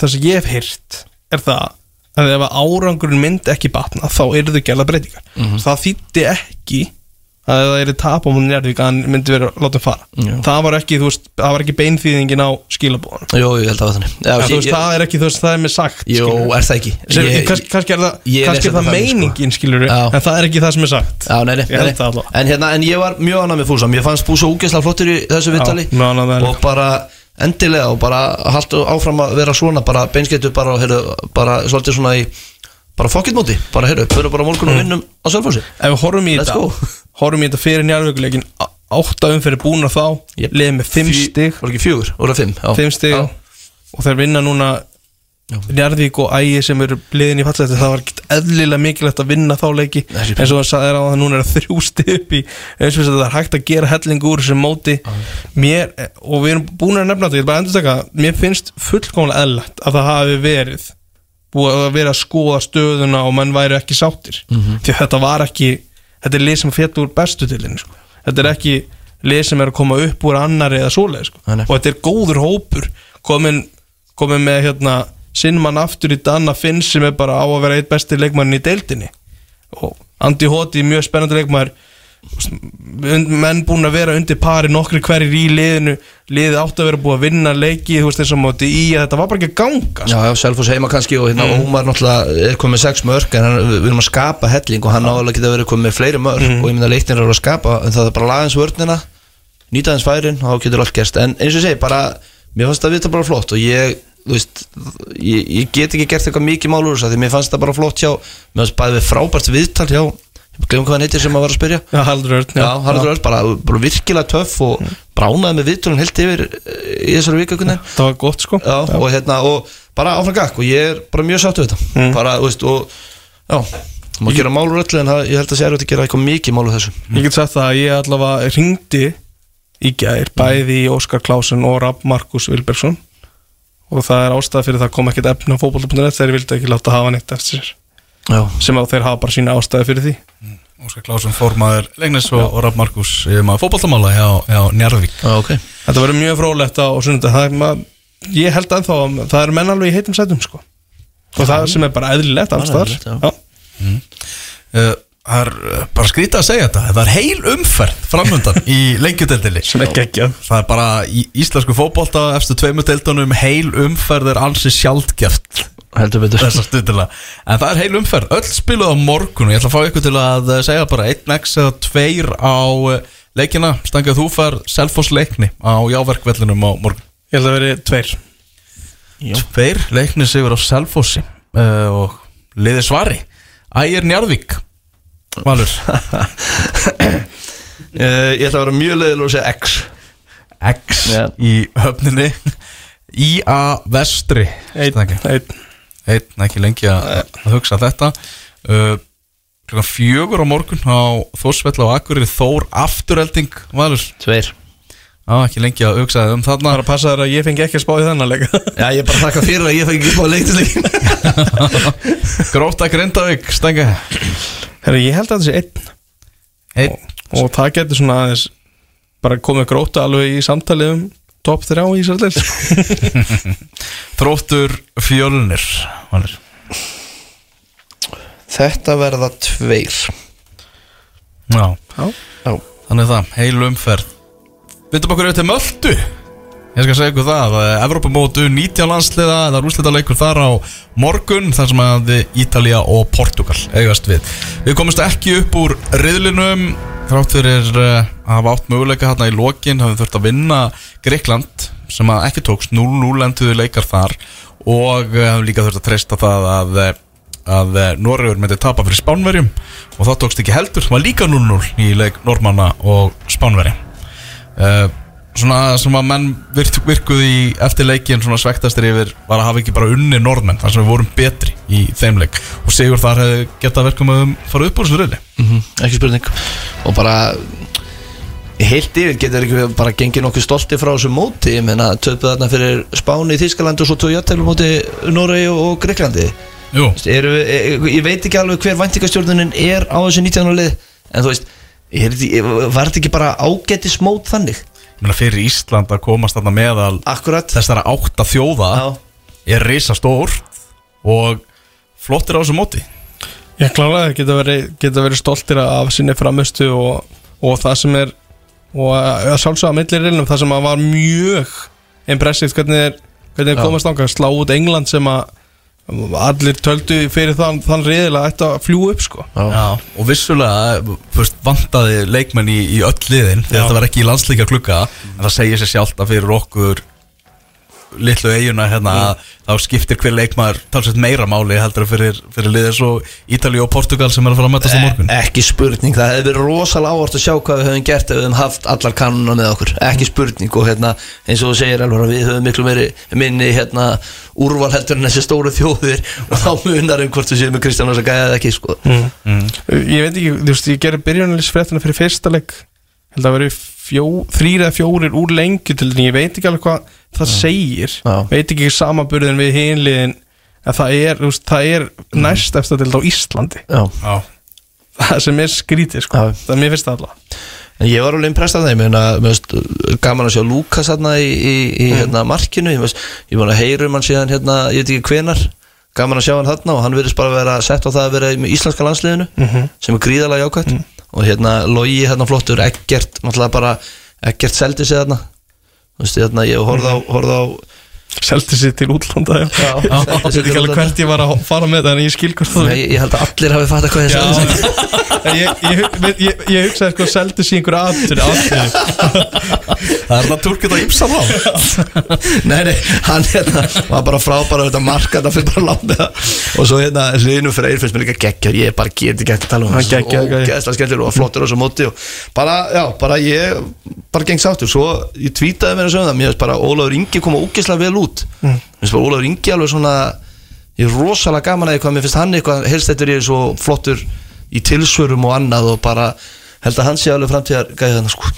Það sem er það að að Það að það eru tap á múin Njarðvík að hann myndi vera látið fara Já. það var ekki, þú veist, það var ekki beinþýðingin á skilabóðan Jú, ég held að það var þannig Já, ég- veist, ég- það er ekki, þú veist, það er með sagt Jú, skilurðu. er það ekki Sem, Ég- kannski, kannski er það, ég kannski les er það þetta þannig, sko. meiningin skilur Já. en það er ekki það sem er sagt Já, nei, nei, Ég held nei, það nei. allavega. En, hérna, en ég var mjög annað með Fúsa Mér fannst Fúsa úgeslega flottur í þessu viðtali mjög ánægður með Og bara endilega og bara haltu áfram að vera svona bara beinskettu bara, heyrðu, bara svolítið svona í bara fokkitmóti, bara heyrðu, fyrir bara á morgun og vinnum á Sölfósi ef við horfum í Let's þetta go. Horfum í þetta fyrir njárvíkuleikin átta umferði búna þá Yep. liðið með fimm Fjö- stig. Var ekki fjögur, voru það fimm? Já. fimm stig. Já. og þeir vinna núna Njarðvík og Ægi sem eru liðin í fallet það var ekkert eðlilega mikilvægt að vinna þá leiki. Eins og það sagði á það núna er það þrjú stig upp í eins og að það er hægt að gera helling úr sem móti. Mér, og við erum búin að nefna þetta, ég vil bara endur taka mér finnst fullkomlega eðlagt að það hafi verið búið að vera að skoða stöðuna og menn væri ekki sáttir. Því að þetta var ekki þetta er lið sem fjall úr bestu tilinni sko. þetta er ekki lið sem er að koma upp úr annari eða svoleið sko. Og þetta er góður hópur komin, komin með hérna, sinn mann aftur í Danna Finn sem er bara á að vera eitt besti leikmann í deildinni og Andi Hóti mjög spennandi leikmaður menn búin að vera undir pari nokkri hverjir í liðinu. Liðið átt að vera búið að vinna leiki þú veist eins og móti í að þetta var bara ekki að ganga sko. Já, já, Selfoss heima kannski og hérna Ómar náttúrulega er komið sex mörg en hann, við erum að skapa helling og hann álega geta verið komið fleiri mörg og ég að leiknir eru að skapa en það er bara lagans vörnina nýta hans færin og þá getur allt gerst. En eins og segi, bara, mér fannst vita bara flott og ég, veist ég, ég get ekki gert eitthvað mikið mál úr þess að því mér fannst það bara flott hjá mér fannst bæðið frábært viðtal hjá ég glemum hvað hann heitir sem að var að spyrja. Já, Haldur Örn Já, Haraldur Örn, bara, bara virkilega töff og bránaði með viðtölun heilt yfir eh, í þessari viku Það var gott sko. Já, og hérna, og bara áfram gakk og ég er bara mjög sáttu við þetta. Mm. bara, veist, og já maður gera málur öllu en það, ég held að sé erfitt að gera eitthvað mikið málur þessu. Ég get sagt það að ég allavega ringdi í gær bæði í Óskar Klásun og Rapp Markus Vilbergsson. Og það er ástæða fyrir það kom ekkert efni á fótbolta.net þegar ég vildi ekki láta hafa neitt eftir sér Já, sem að þeir hafa bara sína ástæði fyrir því. Óskar Klásson, formaður Legnis og, og Raff Markus maður fótballtamála hjá, hjá Njarðvík. Já, ok. Þetta verður mjög frólægt á sunnudag það er maður, ég held að það eru menn alveg í heitum sætum sko. Og það sem er bara eðlilegt alls já. Já. Uh, Það er uh, bara skrítið að segja þetta. Það er heil umferð framöndan í er geggjað. Það er bara í íslensku fótbolta eftir tveimu deildunum heil umferð er ansi sjaldgeft heldur betur. En það er heil umferð, öll spiluð á morgun. Og ég ætla að fá ykkur til að eh, segja bara 1x eða 2 á eh, leikina. Stangað þú far selfos leikni á jáverkvellinum á morgun. Ég ætla að veri 2 2 leikni sigur á selfosi uh, eh, og liði svari. Ægir njarðvík. Valur. Ég ætla að vera mjög leiðil og segja x. X yeah. í höfninni. Í að vestri 1 heitna ekki lengi að hugsa þetta. Uh, fjögur á morgun á Þórsvella og Akkurir Þór afturhelding valur. Tveir. Já, ekki lengi að hugsaði um þarna. Það er að passa þér að ég fengi ekki að spá í þennan leika Já, ég er bara að taka fyrir að ég fengi ekki að spá í leiktisleikin Gróta Grindavík, Stengi Herru, ég held að það sé einn. Einn. Og, og það getur svona aðeins bara komið Gróta alveg í samtalið um top 3 í Ísrael þróttur fjölnir Valur. Þetta verða tveir. Já, Já. Já. þannig er það, heil umferð. Vindum okkur auðvitað möldu Ég skal segja ykkur það að Evropamótu 19 landsliða eða rúslita leikur þar á morgun þar sem að Ítalía og Portugal eigast við. Við komumst ekki upp úr riðlinum þrátt fyrir uh, að hafa átt möguleika hérna í lokin hafum þurft að vinna Greikland sem að ekki tókst. 0-0 enduðu leikar þar og uh, hafum líka þurft að treysta það að uh, að Noregur myndi tapa fyrir Spánverjum og það tókst ekki heldur, það var líka 0-0 í leik Normanna og Spánverjum uh, svona sem að menn virk, virkuð í eftir leikin svona svektastir yfir var að hafa ekki bara unni norðmenn þar sem við vorum betri í þeim leik. Og Sigur þar hefði verkum að fara upp úr þessu reyli Mhm, Ekki spurning. Og bara Heilt yfir getur ekki bara gengið nokkuð stolti frá þessu móti. Ég meina töpuð þarna fyrir Spáni í Þískalandi og svo tóðu játteglu móti Noregi og Greiklandi Eru, e- Ég veit ekki alveg hver væntingastjórnunin er á þessu 19. lið En þú veist Var þetta ekki bara ágætis mót þannig? Fyrir Ísland að komast þarna meðal Akkurat. þessara átta þjóða Já, er risa stór og flottir á þessu móti. Ég klálega geta verið, geta verið stoltir af sinni framistu og, og það sem er og að sjálfsögða millir reilum það sem að var mjög impressivt hvernig hvernig komast ánga slá út England sem að allir töldu fyrir þann, þann riðilega ætti að fljúa upp sko. Já, Já, og vissulega fyrst, vantaði leikmenn í, í öll liðin Já. þetta var ekki í landsleika klukka en það segir sér sjálft að fyrir okkur litlu eiguna hérna Mm. þá skiptir hver leikmaður talsveit meira máli heldur en fyrir, fyrir liðið svo Ítali og Portugal sem er að fara að mætast á morgun. E- Ekki spurning, það hefði verið rosalega ávart að sjá hvað við höfum gert ef við höfum haft allar kannuna með okkur. Ekki spurning og hérna eins og þú segir alveg að við höfum miklu meiri minni hérna úrval heldur en þessi stóru þjóðir og þá munar um hvort við séum með Kristján Ósa gæða eða ekki sko. Ég veit ekki, þú veist, ég gerir byrjunalisfréttina fyrir fyrsta leik. Held að veri fjó, þrýr eða fjórir úr lengi til því ég veit ekki alveg hvað það segir Já. veit ekki samanburðin við hinliðin en það er, veist, það er næst eftir til á Íslandi. Já, Já, það sem er skrítið sko, það er mér finnst það alltaf en ég var alveg impressað þeim hérna, mér finnst gaman að sjá Lukas hérna í, í, í hérna, markinu. Ég, ég var að heyra um hann síðan hérna, ég veit ekki hvenar gaman að sjá hann þarna og hann verðist bara vera sett á það að vera í íslenska landsliðinu sem er gríðalega jákvæmt og hérna logi hérna flottur, ekkert náttúrulega bara, ekkert seldi sig þarna þú veist, hérna, ég horfði á, horfði á seldi sér til útlanda ég veit ekki alveg hvert ég var að fara með það en ég skil hvort það Nei, ég, held að allir hafi fattað hvað ég sagði. Ég, hugsaði sko seldi sér einhver aftur, það er það turkið á Ípsam á. Nei, nei, hann hérna var bara frábæra þetta marka, þetta fyrir bara það. Og svo hérna, Hlynur Freyr finnst mér líka geggjör ég bara get ekki eftir að tala um Hann skemmtilega og flottur á þessu móti og bara, já, bara ég bara geng sáttur, svo ég tweetaði segja það, mér finnst bara Ólafur Ingi út, finnst alveg svona, ég er rosalega gaman að eitthvað, mér finnst hann eitthvað, helst þetta er svo flottur í tilsvörum og annað og bara, held að hann sé alveg framtíðar gæði þannig sko.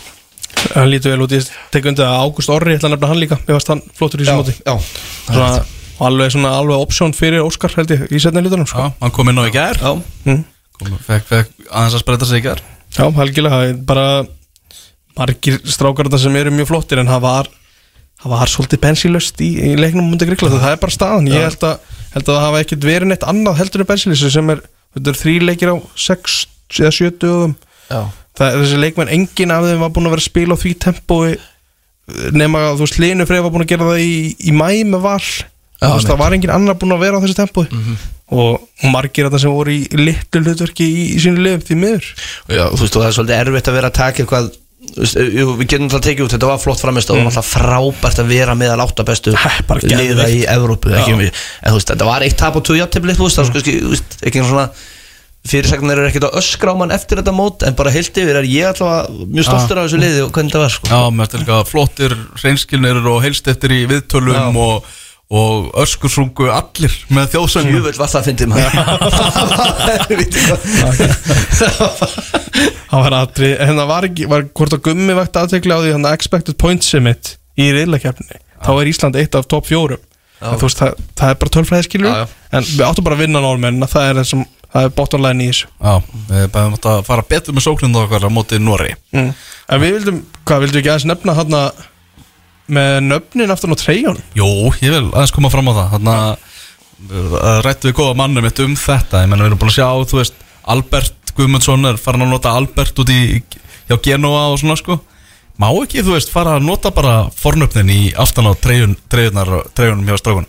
Hann lítur vel út, ég tek undir að Ágúst Orri, ég ætla að nefna hann líka. Mér varst hann flottur í þessu móti. já, Svona, alveg svona alveg option fyrir Óskar held ég í setna hlutunum sko. Já, hann kom inn á í gær. Já, kom, fekk, fekk aðeins að spreita sig í gær. Já, helgilega, það er bara margir strákar þetta sem eru mjög flottir en það var, það var svolítið bensilöst í, í leiknum múndi grikla það er bara staðan, ég held að, held að það hafa ekkert verið neitt annað heldur en bensilöst sem er, þetta er þrý leikir á 6 eða 7 dögum. Já. Það þessi leikmenn, enginn af þeim var búin að vera að spila á því tempói nema að þú veist, Linu Freyr var búin að gera það í, í mæ með val. Þú veist, það var enginn annar búin að vera á þessi tempói og margir þetta sem voru í litlu hlutverki í, í sínu liðum því miður. Já, þú veist, og það er svolítið erfitt að vera að taka eitthvað Við getum alltaf tekið út, þetta var flott framist og það var alltaf frábært að vera meðal átta bestu Það bara liða í Evrópu um- En þú veist, þetta var eitt tap og tvö játtifli Þú veist, það var veist, ekki svona Fyrirsagnir eru ekkert að öskra á mann eftir þetta mót En bara heilt yfir er ég alltaf mjög stoltur af þessu liði og hvernig það var sko. Já, mér finnst líka flottir hreinskilnir og heilstettir í viðtölum og, og öskursungu allir með þjóðsöngum Jöfull var það að fyndi maður Það var aðri, en það var ekki var hvort að gummi vægt aðtekla á því hann expected point summit í riðlakefni þá er Ísland eitt af top fjórum. En þú veist, það, það er bara tölfræði skilur en við áttum bara að vinna nálmenn það er þessum, það er bottom line í þessu. Já, við bæðum átt að fara betur með sókninu okkar á móti Nóri mm. en við vildum, hvað vildum við ekki aðeins nefna hann með nöfnin aftan á treyjun Jú, ég vil aðeins koma fram á það. Þannig að rættu við góða mannum mitt um þetta. Ég menna við erum búin að sjá, þú veist Albert Guðmundsson er farin að nota Albert út í hjá Genoa og svona sko. Má ekki, þú veist, fara að nota bara fornöfnin í aftan á treyjun, treyjunum hjá strákunum?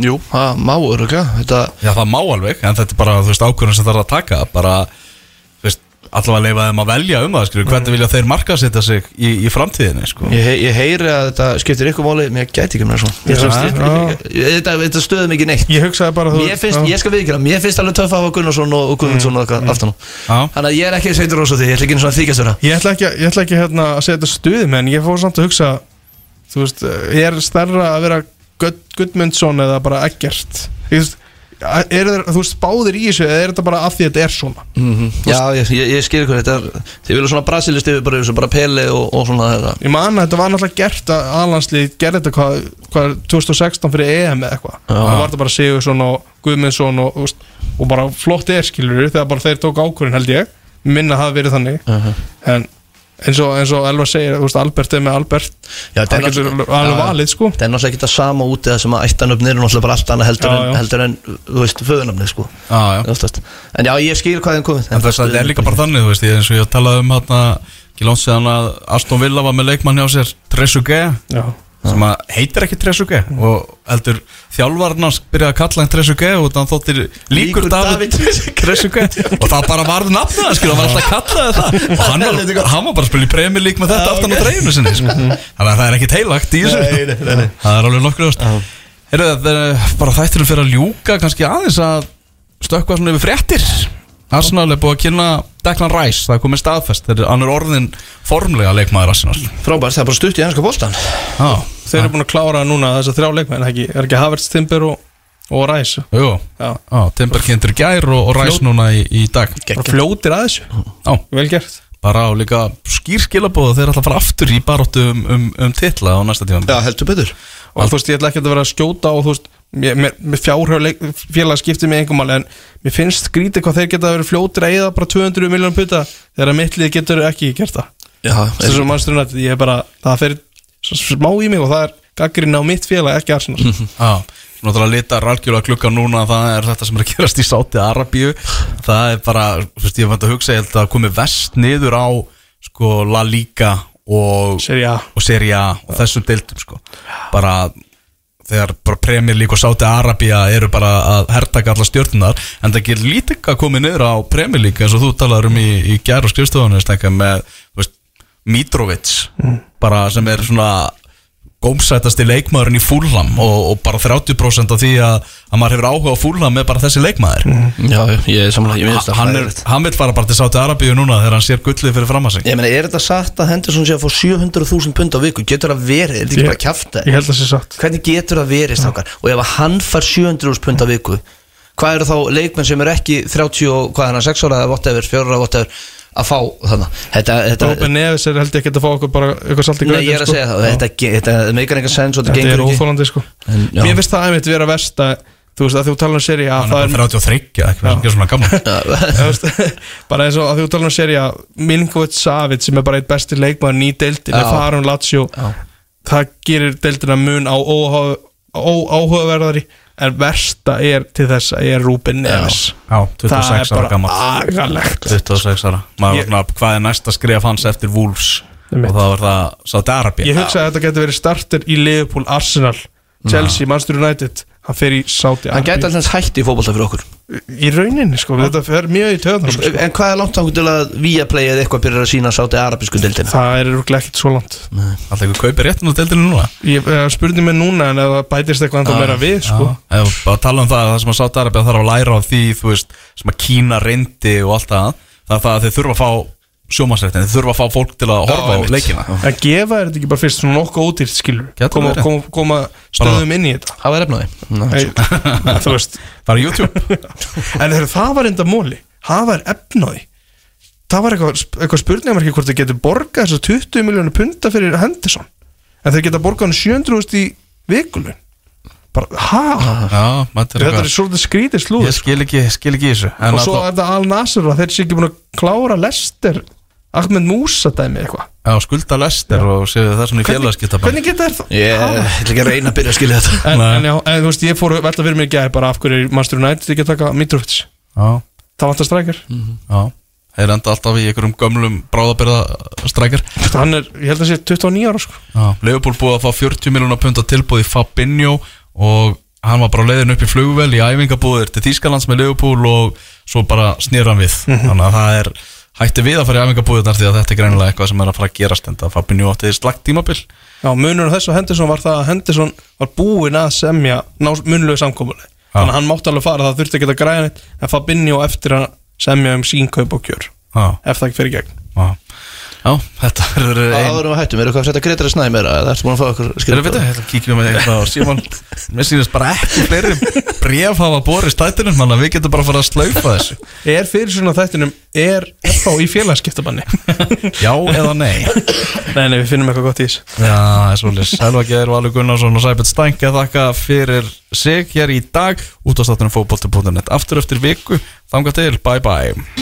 Jú, það má öruglega Þetta Já, það má alveg, en þetta er bara, þú veist, ákvörðan sem þarf að taka. Bara, allavega leifa þeim að velja um það, skilur Hvernig vilja þeir markasetja sig í, í framtíðinni, sko? Ég, ég heyri að þetta skiptir ykkur máli Mér gæti ekki með svo Ég- Já, ég- já. ég- Þetta, þetta stöðum ekki neitt. Ég hugsaði bara þú- Mér finnst, ég skal viðkjöra, mér finnst alveg töff að hafa Gunnarsson og, Guðmundsson og eitthvað aftan á. Já. Þannig að ég er ekki sveitur ós á því, ég ætla ekki einu svona vera. Ég ætla ekki, ég ætla ekki hérna, að segja þetta stuðum en ég fór samt að hugsa veist, er stærra að vera Gud, Gudmundsson eða bara ekkert Ég er þeir, þú veist, báðir í þessu eða er þetta bara af því að þetta er svona? Já, ég, ég, ég skil ykkur þetta er- Þið vilja svona brasilist yfir bara, bara Pele og, og svona þetta. Ég man að þetta var náttúrulega gert að aðlandslið gerði þetta hvað, hvað 2016 fyrir EM eða eitthvað. Það var þetta bara Sigursson og Guðmundsson og, veist, og bara flott er skilur þegar bara þeir tók ákvörðin held ég. Minna það hafi verið þannig. En eins og, eins og Elvar segir, þú veist, Albert er með Albert. Já, er það getur alveg valið sko. Það er náttúrulega ekki það sama úti það sem að ættanöfnir er náttúrulega bara allt annað heldur, Já, en, já. heldur en, þú veist, föðunöfnir sko. Já, já. Oftast. En já, ég skil hvað þeim komið En þess að þetta er líka bara þannig, þú veist, ég, eins og ég talaði um hérna, ekki langt síðan að Aston Villa var með leikmann hjá sér, Tresuge, Já, sem að heitir ekki Tresuge og heldur þjálfarnars byrjaði að kalla hann Tresuge og þannig þóttir líkur Líkur David Tresuge og það bara varð nafnið það, skil, hann var alltaf að kalla það. Og hann var, hann var bara að spila í Premier League með þetta aftan á dreifinu sinni, sko. þannig að það er ekkit heilagt í þessu, Nei, nei, nei, nei. það er alveg nokkur. Heyrðu, það er bara þættinum fyrir að ljúka kannski aðeins að stökkva svona yfir fréttir Arsenal er búið að kynna Declan Rice, það er komið staðfest. Þegar hann er orðin formlega leikmaður Arsenal. Frábært, það er bara stutt í ennska bóltan Já, þeir eru búin að klára núna þess að þrjá leikmenn ekki, er ekki Havertz, Timber og, og Ræs Jú, já, Timber kynntur gær og, og Rice núna í, í dag. Fljótir að þessu. Vel gert bara á líka skýr skilabóð þeir ætla að fara aftur í baróttu um, um, um titla á næsta tíma Já, heldur betur. Og þú veist, ég ætla ekki að vera að skjóta og þú veist, mér fjárhjóð félag skiptir mig engum alveg en mér finnst skrítið hvað þeir geta verið fljótir að eða bara 200 miljónum puta þegar að mittlið getur ekki gert það. Já, þess að mannsturinn að ég er bara það fer smá í mig og það er gaggrinn á mitt félag, ekki Arsenal. Já, náttúrulega litar algjörlega klukka núna það er þetta sem er að gerast í Sáti Arabíu. Það er bara, þú veist, ég vant að hugsa ég held að komi vest niður á sko La Liga og Serie A. og Serie A og þessum deildum sko. Bara þegar bara Premier League og Sáti Arabia eru bara að hertaka alla stjórnunar en það gerir lítið að koma niður á Premier League eins og þú talaður um í, í gær og skrifstofunni slenka, með þú veist, Mitrovic bara sem er svona gómsætasti leikmaðurinn í fúlham og, og bara 30% af því að, að maður hefur áhuga á fúlham með bara þessi leikmaður Já, ég er samanlega, ég minnst hann, er, hann vil fara bara til Sáti Arabíu núna þegar hann sér gullið fyrir fram að sig Ég meina, er þetta satt að Henderson sé að fá 700.000 pund á viku? Getur það verið? Er þetta ekki bara að kjafta? ég held að það sé satt Hvernig getur það verið, stákar? Og ef að hann far 700.000 pund á viku Hvað eru þá leikmenn sem er ekki 30 og hvað er hann, 6 ára eða whatever, 4 ára whatever að fá þannig Þetta, þetta Róben Neves er held ég ekki að fá okkur bara eitthvað salt í Nei, gröndin ég er að segja það, þetta, þetta meikar enga sens og þetta Þetta er gengur ekki. óþólandi sko. En. Mér finnst það einmitt vera verst að Þú veist að þú talar um seri að það er er bara 33 eða eitthvað sem gerir svona veist, bara eins og að þú talar um seri að Milinkovic Savic sem er bara eitt besti leikmaður ný deildin er Já. farin Lazio. Já. það gerir deildina mun á óáhugaverðari en versta er til þess að ég er Rúben Neves. Já, það 26 er bara agalegt. 26 ára. Maður Ég- svona, hvað er næsta skref hans eftir Wolves. Og það var það Saudi Arabi ég hugsa að þetta getur verið starter í Liverpool, Arsenal Chelsea, Manchester United hann fer í Saudi Hann gæti alltaf hætti í fótbolta fyrir okkur. Í rauninni sko, þetta fer mjög í töðan sko. En hvað er langt þangur til að Viaplay eða eitthvað byrjar að sína sátti arabísku dildina? það er örugglega ekkert svo langt. Alltaf ykkur kaupir réttin á deildinu núna? Ég uh, spurði mig núna en ef það bætist eitthvað ennþá meira við sko. Já, ef bara tala um það Það sem að Saudi Arabi þarf að læra á því Þú veist, sem að Kína reyndi og allt það Það er það að þeir þurfa að fá sjómasrættin Þeir þurfa að fá fólk til að horfa á leikina. En gefa er þetta ekki bara fyrst svona nokkuð ódýrt skilur koma, koma, koma stöðum inn í þetta. Það var efnaði þú veist. Bara YouTube. En þegar það var enda móli. Það var efnaði það var eitthvað, eitthvað spurningamarki hvort þau getur borgað þessar 20 miljónu punta fyrir Henderson. En þau geta borgað hann 700.000 í vikulun bara, hæ? Já, maður er þetta er svolítið skrítið slúð Ég skil ekki, skil ekki þessu. En og svo er þetta Al Nasser að þeir sé ekki búin að klára Lester Ahmed Musa dæmi eitthvað. Já, skulda lester og séu það svona í félagskipta hvernig geta þær það? Ég ætla ekki að reyna að byrja að skilja þetta. En, en já, en þú veist, ég fór að velta fyrir mér í gæði bara af hverju er Master United ekki að taka Mitrovic? Já, það vantar strækjar já. Þeir enda alltaf í einhverjum gömlum bráðabyrða strækjar hann er, ég held að sé 29 ára sko. Já, Leopold búið að fá 40 miljonar pund að tilbúið í Fabinho og hann var bara leiðin upp í flugvel í æfingabúðir til Þýskalands með Leopold og svo bara snýra hann við. Þannig að það er hætti við að fara í æfingabúðirnar því að þetta er greinilega eitthvað sem er að fara að gerast en það Fabinho átti slagt tímabil. Já, munur á þessu Henderson var það að Henderson var búinn að semja munulegu samkomuleg þannig að hann mátti alveg fara, það þurfti ekki að neitt en Fabinho eftir að semja um sín kaup og kjör Já, ef það ekki fyrir gegn. Já Já, þetta er ein Áður um að hættum, eru eitthvað að setja Gretar að snæði meira eða ertu búin að fá okkur Skal við vita, hérna kíkjum við með eitthvað á Símon. Mér sýnist bara ekki fleiri bref hafa borist tættinum Þannig að við getum bara að fara að slaufa þessu. Er fyrir svona þættinum, er FH í félagskiptabanni Já eða nei? Nei, nei, við finnum eitthvað gott í þessu. Já, það er svolítið Selva Geir, Valur Gunnarsson og Sæbjörn Stænke þakka fyrir sig hér í dag. Út á